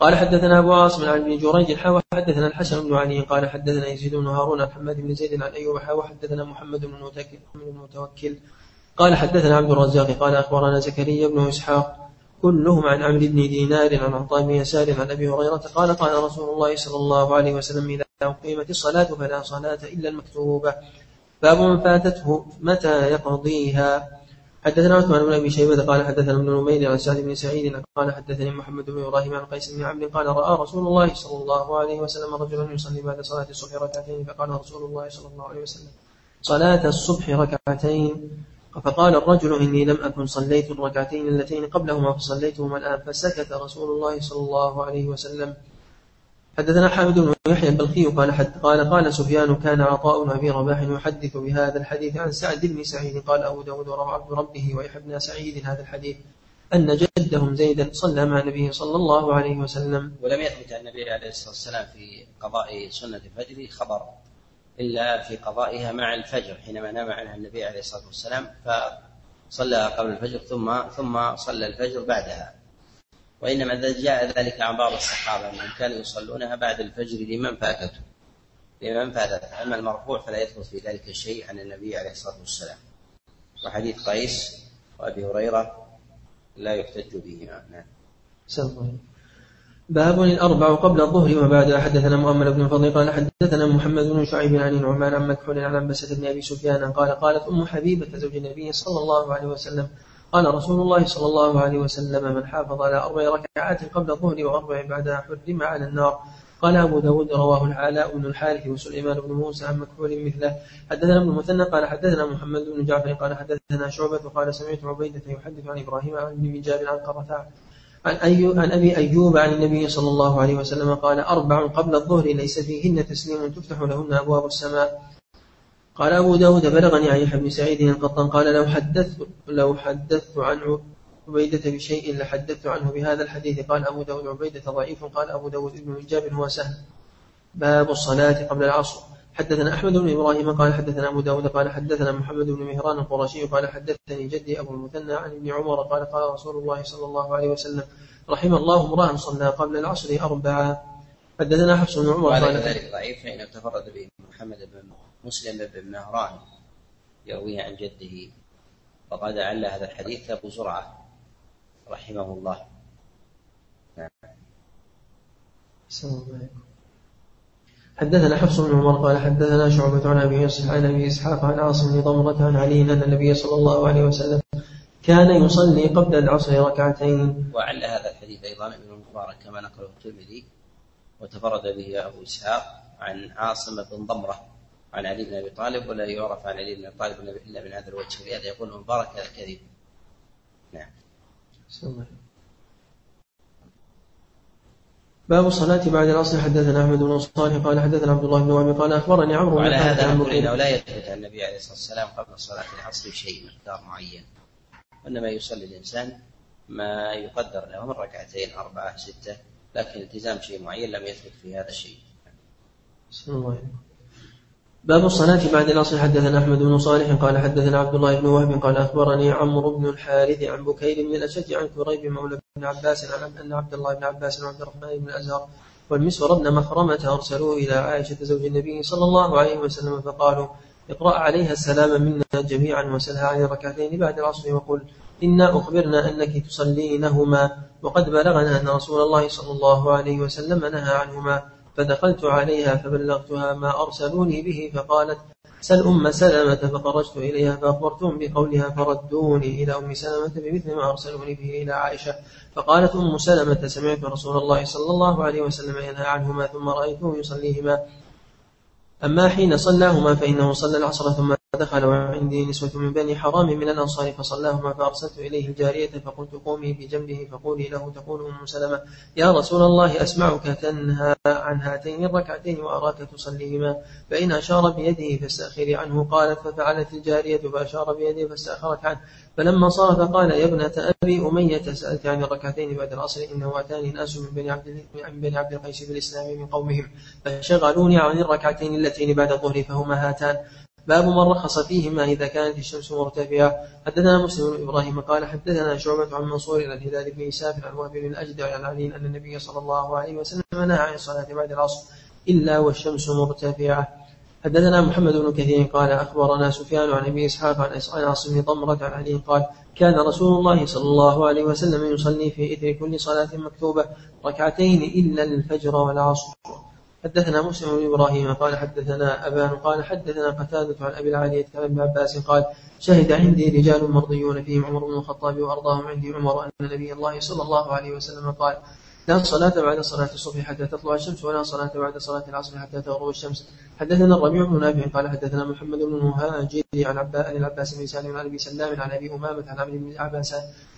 قال حدثنا أبو عاصم عن ابن جريج حا وحدثنا الحسن بن علي. قال حدثنا يزيد بن هارون عن حماد بن زيد عن أيوب حا وحدثنا محمد بن المتوكل قال حدثنا عبد الرزاق قال أخبرنا زكريا بن إسحاق كلهم عن عمرو بن دينار عن عطاء بن يسار عن أبي هريرة قال قال رسول الله صلى الله عليه وسلم إذا أقيمت الصلاة فلا صلاة إلا المكتوبة. باب من فاتته متى يقضيها. حدثنا عثمان بن أبي شيبة قال حدثنا ابن نمير عن سعد بن سعيد قال حدثني محمد بن إبراهيم عن قيس بن عبد قال رأى رسول الله صلى الله عليه وسلم رجلا يصلي بعد صلاة الصبح ركعتين فقال رسول الله صلى الله عليه وسلم صلاة الصبح ركعتين. فقال الرجل إني لم أكن صليت الركعتين اللتين قبلهما فصليتهما الآن. فسكت رسول الله صلى الله عليه وسلم. حدثنا حامد بن يحيى البلخي قال حد قال قال سفيان كان عطاء أبي رباح يحدث بهذا الحديث عن سعد بن سعيد. قال أبو داود وروى عبد ربه ويحيى بن سعيد هذا الحديث. أن جدهم زيدا صلى مع النبي صلى الله عليه وسلم. ولم يثبت عن النبي عليه الصلاة والسلام في قضاء سنة الفجر خبر. إلا في قضائها مع الفجر حينما نام عنها النبي عليه الصلاة والسلام فصلى قبل الفجر ثم ثم صلى الفجر بعدها. وإنما جاء ذلك عن بعض الصحابة أنهم كانوا يصلونها بعد الفجر لمن فاتته. لمن فاتته. أما المرفوع فلا يثبت في ذلك شيء عن النبي عليه الصلاة والسلام. وحديث قيس وأبي هريرة لا يحتج بهما. نعم. باب الأربع قبل الظهر وبعد حدثنا مؤمل بن فضل قال حدثنا محمد بن شعيب عن نعمان عن مكحول عن عبسة بن أبي سفيان قال قالت أم حبيبة زوج النبي صلى الله عليه وسلم قال رسول الله صلى الله عليه وسلم من حافظ على أربع ركعات قبل الظهر وأربع بعدها حرم على النار. قال أبو داود رواه العلاء بن الحارث وسليمان بن موسى عن مكحول مثله. حدثنا ابن المثنى قال حدثنا محمد بن جعفر قال حدثنا شعبة قال سمعت عبيدة يحدث عن إبراهيم عن ابن جابر عن قرة عن. عن أبي أيوب عن النبي صلى الله عليه وسلم قال أربع قبل الظهر ليس فيهن تسليم تفتح لهن أبواب السماء. قال أبو داود بلغني عن يحيى بن سعيد القطان قال لو حدثت لو حدثت عن عبيدة بشيء لحدثت عنه بهذا الحديث. قال أبو داود عبيدة ضعيف. قال أبو داود ابن جابر هو سهل. باب الصلاة قبل العصر. حدثنا أحمد بن إبراهيم قال حدثنا أبو داود قال حدثنا محمد بن مهران القرشي قال حدثني جدي أبو المثنى عن ابن عمر قال قال رسول الله صلى الله عليه وسلم رحم الله امرأ صلى قبل العصر أربعة. حدثنا حفص بن عمر قال ذلك ضعيف فإنه تفرد به محمد بن مسلم بن مهران يرويه عن جده. وقد عل هذا الحديث أبو زرعة رحمه الله. نعم. حدثنا حفص بن عمر قال حدثنا شعبة عن أبي عن أبي إسحاق عن عاصم بن ضمرة عن علي أن النبي صلى الله عليه وسلم كان يصلي قبل العصر ركعتين. وعل هذا الحديث أيضا ابن المبارك كما نقله الترمذي وتفرد به أبو إسحاق عن عاصم بن ضمرة عن علي بن أبي طالب ولا يعرف عن علي بن أبي طالب إلا من هذا الوجه ولهذا يقول مبارك هذا كذب نعم باب الصلاة بعد العصر. حدثنا أحمد بن صالح قال حدثنا عبد الله بن وهب قال أخبرني عمرو وعلى هذا نقول إنه لا يثبت عن النبي عليه الصلاة والسلام قبل صلاة العصر شيء مقدار معين. وإنما يصلي الإنسان ما يقدر له من ركعتين أربعة ستة لكن التزام شيء معين لم يثبت في هذا الشيء. الله باب الصلاة بعد العصر. حدثنا أحمد بن صالح قال حدثنا عبد الله بن وهب قال أخبرني عمرو بن الحارث عن بكير بن الأشج عن كريب مولى بن عباس عن أن عبد الله بن عباس وعبد الرحمن بن الأزهر والمسور بن مخرمة أرسلوه إلى عائشة زوج النبي صلى الله عليه وسلم فقالوا اقرأ عليها السلام منا جميعا وسلها عن الركعتين بعد العصر وقل إنا أخبرنا أنك تصلينهما وقد بلغنا أن رسول الله صلى الله عليه وسلم نهى عنهما فدخلت عليها فبلغتها ما أرسلوني به فقالت سل أم سلمة. فخرجت إليها فأخبرتهم بقولها فردوني إلى أم سلمة بمثل ما أرسلوني به إلى عائشة. فقالت أم سلمة سمعت رسول الله صلى الله عليه وسلم ينهى عنهما ثم رأيته يصليهما. أما حين صلاهما فإنه صلى العصر ثم دخل وعندي نسوة من بني حرام من الأنصار فصلاهما فأرسلت إليه الجارية فقلت قومي بجنبه فقولي له تقول أم سلمة. يا رسول الله أسمعك تنهى عن هاتين الركعتين وأراك تصليهما. فإن أشار بيده فاستأخري عنه. قالت ففعلت الجارية فأشار بيده فاستأخرت عنه. فلما صار فقال يا ابنة أبي أمية سألت عن الركعتين بعد العصر إنه أتاني ناس من بني عبد من بني عبد القيس بالإسلام من قومهم فشغلوني عن الركعتين اللتين بعد الظهر فهما هاتان. باب من رخص فيهما إذا كانت الشمس مرتفعة. حدثنا مسلم بن إبراهيم قال حدثنا شعبة عن منصور إلى الهلال بن إساف عن وهب بن الأجدع عن علي أن النبي صلى الله عليه وسلم نهى عن الصلاة بعد العصر إلا والشمس مرتفعة. حدثنا محمد بن كثير قال أخبرنا سفيان عن أبي إسحاق عن عاصم بن طمرة عن علي قال كان رسول الله صلى الله عليه وسلم يصلي في إثر كل صلاة مكتوبة ركعتين إلا الفجر والعصر. حدثنا مسلم بن إبراهيم قال حدثنا أبان قال حدثنا قتادة عن أبي العالية عن ابن عباس قال شهد عندي رجال مرضيون فيهم عمر بن الخطاب وأرضاهم عندي عمر أن نبي الله صلى الله عليه وسلم قال لا صلاة بعد صلاة الصبح حتى تطلع الشمس ولا صلاة بعد صلاة العصر حتى تغرب الشمس. حدثنا الربيع بن نافع قال حدثنا محمد بن المهاجر عن العباس بن سالم عن أبي سلام عن أبي أمامة عن عبد بن عباس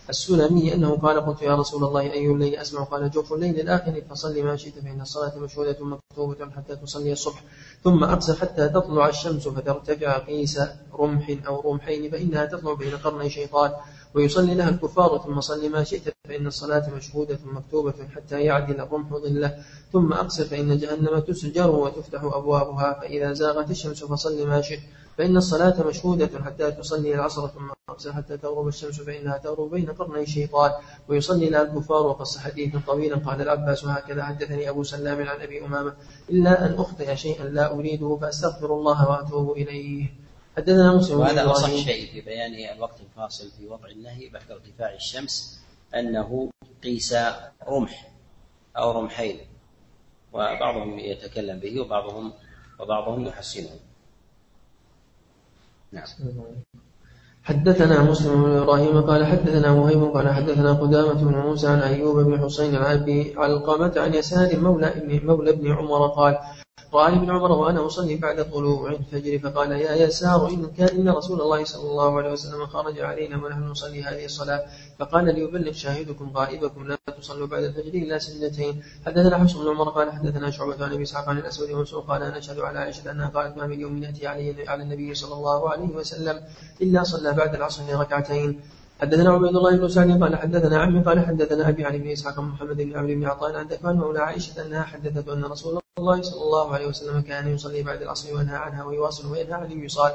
السلمي أنه قال قلت يا رسول الله أي الليل أسمع؟ قال جوف الليل الآخر فصل ما شئت فإن الصلاة مشهودة مكتوبة حتى تصلي الصبح. ثم أقصى حتى تطلع الشمس فترتفع قيس رمح أو رمحين فإنها تطلع بين قرني شيطان. ويصلي لها الكفار ثم صل ما شئت فإن الصلاة مشهودة مكتوبة حتى يعدل الرمح ظله. ثم أقصر فإن جهنم تسجر وتفتح أبوابها فإذا زاغت الشمس فصل ما شئت. فإن الصلاة مشهودة حتى تصلي العصر ثم أقصر حتى تغرب الشمس فإنها تغرب بين قرني الشيطان ويصلي لها الكفار وقص حديث طويلا قال العباس هكذا حدثني أبو سلام عن أبي أمامة إلا أن أخطئ شيئا لا أريده فأستغفر الله وأتوب إليه. حدثنا مسلم وهذا أصح شيء في بيان الوقت الفاصل في وضع النهي بعد ارتفاع الشمس أنه قيس رمح أو رمحين وبعضهم يتكلم به وبعضهم وبعضهم يحسنه. نعم. حدثنا مسلم بن إبراهيم قال حدثنا وهيب قال حدثنا قدامة بن موسى عن أيوب بن حسين عن أبي علقمة عن يسار مولى ابن مولى ابن عمر قال وعن ابن عمر وأنا أصلي بعد طلوع الفجر فقال يا يسار ان كان ان رسول الله صلى الله عليه وسلم خرج علينا ونحن نصلي هذه الصلاة فقال ليبلغ شاهدكم غائبكم لا تصلوا بعد الفجر إلا سجدتين حدثنا حفص بن عمر قال حدثنا شعبة عن أبي إسحاق عن الأسود ومنصور قال أنا أشهد على عائشه أنها قالت ما من يوم يأتي علي على النبي صلى الله عليه وسلم إلا صلى بعد العصر ركعتين. حدثنا عبيد الله بن سعد قال حدثنا عمي قال حدثنا أبي عن ابن إسحاق محمد بن عمرو بن عطاء عن ذكوان مولى عائشة أنها حدثته أن رسول الله صلى الله عليه وسلم كان يصلي بعد العصر وينهى عنها ويواصل وينهى عن الوصال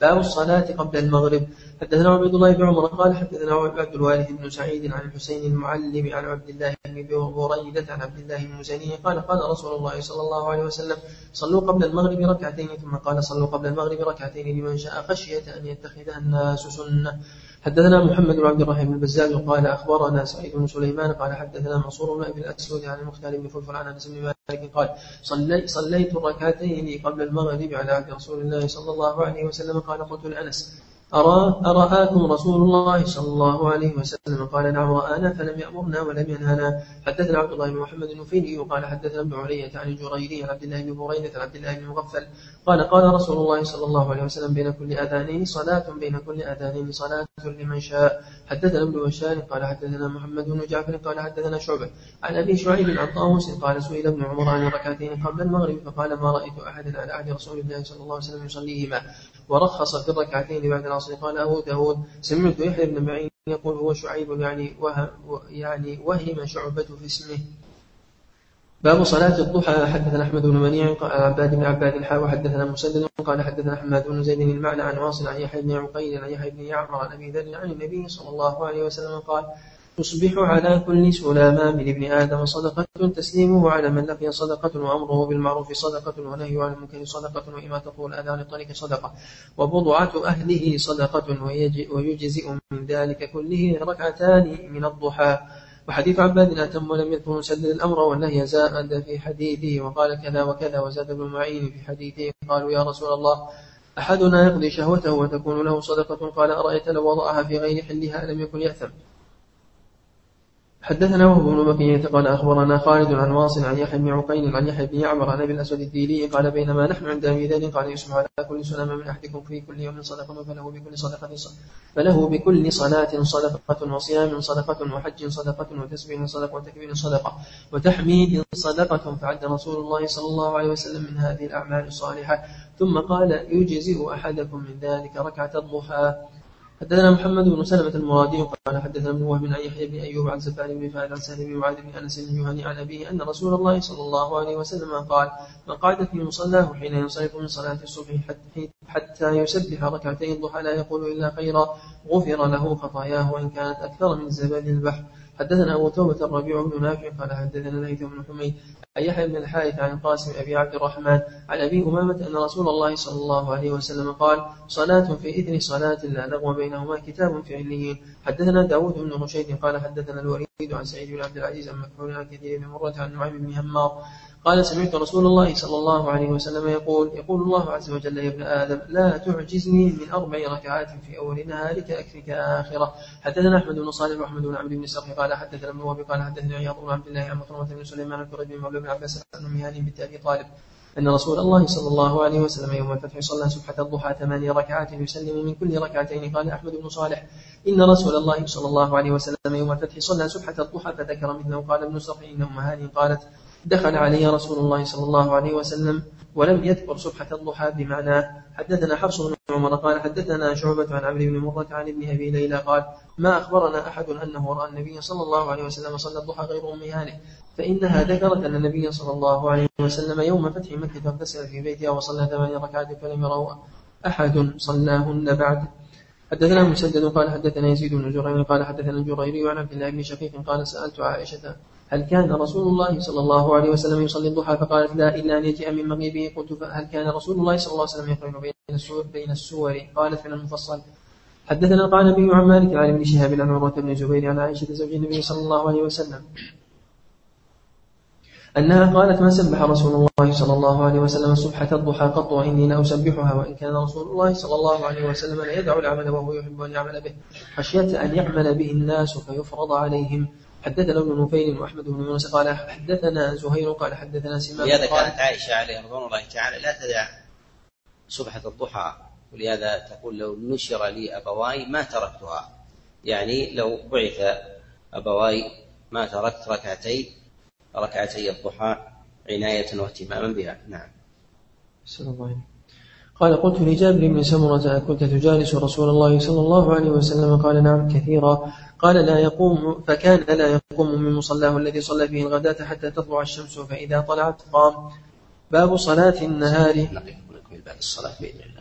باب الصلاة قبل المغرب. حدثنا عبيد الله بن عمر قال حدثنا عبد الوارث بن سعيد عن الحسين المعلم عن عبد الله بن بريدة عن عبد الله بن مزني قال قال رسول الله صلى الله عليه وسلم صلوا قبل المغرب ركعتين ثم قال صلوا قبل المغرب ركعتين لمن شاء خشية أن يتخذها الناس سنة. حدثنا محمد بن عبد الرحيم البزاز قال أخبرنا سعيد بن سليمان قال حدثنا منصور بن أبي الأسود عن المختار بن فلفل عن أنس بن مالك قال صلي صليت الركعتين قبل المغرب على عهد رسول الله صلى الله عليه وسلم قال قلت لأنس أرى أرآكم رسول الله صلى الله عليه وسلم؟ قال نعم رآنا فلم يأمرنا ولم ينهانا. حدثنا عبد الله بن محمد النفيلي وقال حدثنا ابن علية عن الجريري عن عبد الله بن بريدة عن عبد الله بن مغفل. قال قال رسول الله صلى الله عليه وسلم بين كل أذانين صلاة بين كل أذانين صلاة لمن شاء. حدثنا ابن بشار قال حدثنا محمد بن جعفر قال حدثنا شعبة. عن أبي شعيب عن طاووس قال سئل ابن عمر عن الركعتين قبل المغرب فقال ما رأيت أحدا على عهد رسول الله صلى الله عليه وسلم يصليهما. ورخص في الركعتين بعد العصر. قال أبو داود سمعت يحيى بن معين يقول هو شعيب يعني وهم يعني وهم شعبة في اسمه باب صلاة الضحى. حدثنا أحمد بن منيع قال عباد بن عباد الحاء وحدثنا مسدد قال حدثنا حماد بن زيد المعنى عن واصل عن يحيى بن عقيل عن يحيى بن يعمر عن أبي ذر عن النبي صلى الله عليه وسلم قال تصبح على كل سلامة من ابن آدم صدقة تسليمه على من لقي صدقة وأمره بالمعروف صدقة ونهي عن المنكر صدقة وإماتة الأذى عن الطريق صدقة. وبضعة أهله صدقة ويجزئ من ذلك كله ركعتان من الضحى. وحديث عباد أتم ولم يذكر مسدد الأمر والنهي زاد في حديثه وقال كذا وكذا وزاد ابن معين في حديثه. قالوا يا رسول الله أحدنا يقضي شهوته وتكون له صدقة؟ قال أرأيت لو وضعها في غير حلها لم يكن يأثم؟ حدثنا وهو بن بقية قال أخبرنا خالد عن واصل عن يحيى بن عقيل عن يحيى بن يعمر عن أبي الأسود الديلي قال بينما نحن عند أبي ذر قال يصبح على كل سلام من أحدكم في كل يوم صدقة فله بكل صدقة فله بكل صلاة صدقة وصيام صدقة وحج صدقة وتسبيح صدقة وتكبير صدقة وتحميد صدقة فعد رسول الله صلى الله عليه وسلم من هذه الأعمال الصالحة ثم قال يجزئ أحدكم من ذلك ركعة الضحى حدثنا محمد بن سلمة المرادي قال حدثنا ابن وهب عن يحيى بن أيوب عن زبان بن فاعل عن سهل بن معاذ بن أنس الجهني عن أبيه أن رسول الله صلى الله عليه وسلم قال من قعد في مصلاه حين ينصرف من صلاة الصبح حتى يسبح ركعتي الضحى لا يقول إلا خيرا غفر له خطاياه وإن كانت أكثر من زبد البحر. حدثنا أبو توبة الربيع بن نافع قال حدثنا ليث بن حميد عن يحيى بن الحارث عن القاسم أبي عبد الرحمن عن أبي أمامة أن رسول الله صلى الله عليه وسلم قال صلاة في إثر صلاة لا لغو بينهما كتاب في عليين. حدثنا داود بن رشيد قال حدثنا الوليد عن سعيد بن عبد العزيز عن مكحول عن كثير بن مرة عن نعيم بن همار قال سمعت رسول الله صلى الله عليه وسلم يقول يقول الله عز وجل يا ابن آدم لا تعجزني من أربع ركعات في أول نهارك أكفك آخرة. حدثنا أحمد بن صالح وأحمد بن عبد بن سرح قال حدثنا ابن وهب قال حدثنا عياض بن عبد الله عن مكرمة بن سليمان الكرد بن مولى بن عباس بن مهان بنت أبي طالب أن رسول الله صلى الله عليه وسلم يوم الفتح صلى سبحة الضحى ثماني ركعات يسلم من كل ركعتين. قال أحمد بن صالح إن رسول الله صلى الله عليه وسلم يوم الفتح صلى سبحة الضحى فذكر مثله قال ابن سرح إن أم هاني قالت دخل علي رسول الله صلى الله عليه وسلم ولم يذكر سبحة الضحى بمعنى حدثنا حفص بن عمر قال حدثنا شعبة عن عمرو بن مرة عن ابن أبي ليلى قال ما أخبرنا أحد أنه رأى النبي صلى الله عليه وسلم صلى الضحى غير أم هانئ فإنها ذكرت أن النبي صلى الله عليه وسلم يوم فتح مكة اغتسل في بيتها وصلى ثمان ركعات فلم يروا أحد صلاهن بعد. حدثنا مسدد قال حدثنا يزيد بن زريع قال حدثنا الجريري عن عبد الله بن شقيق قال سألت عائشة هل كان رسول الله صلى الله عليه وسلم يصلي الضحى؟ فقالت لا إلا أن يجيء من مغيبه. قلت فهل كان رسول الله صلى الله عليه وسلم يقرن بين السور بين السور؟ قالت من المفصل. حدثنا قال النبي عن مالك عن ابن شهاب عن عروة بن الزبير عن عائشة زوج النبي صلى الله عليه وسلم. أنها قالت ما سبح رسول الله صلى الله عليه وسلم سبحة الضحى قط وإني لأسبحها وإن كان رسول الله صلى الله عليه وسلم لا يدع العمل وهو يحب أن يعمل به. خشية أن يعمل به الناس فيفرض عليهم. حدثنا ابن نفيل وأحمد بن يونس قال حدثنا زهير قال حدثنا سماك لهذا كانت عائشة عليه رضوان الله تعالى لا تدع سبحه الضحى ولهذا تقول لو نشر لي أبواي ما تركتها. يعني لو بعث أبواي ما تركت ركعتي ركعتي الضحى عناية واهتماما بها. نعم. الله قال قلت لجابر بن سمرة كنت تجالس رسول الله صلى الله عليه وسلم؟ قال نعم كثيرا. قال لا يقوم فكان لا يقوم من مصلاه الذي صلى فيه الغداة حتى تطلع الشمس فإذا طلعت قام. باب صلاة النهار. الصلاة بإذن الله.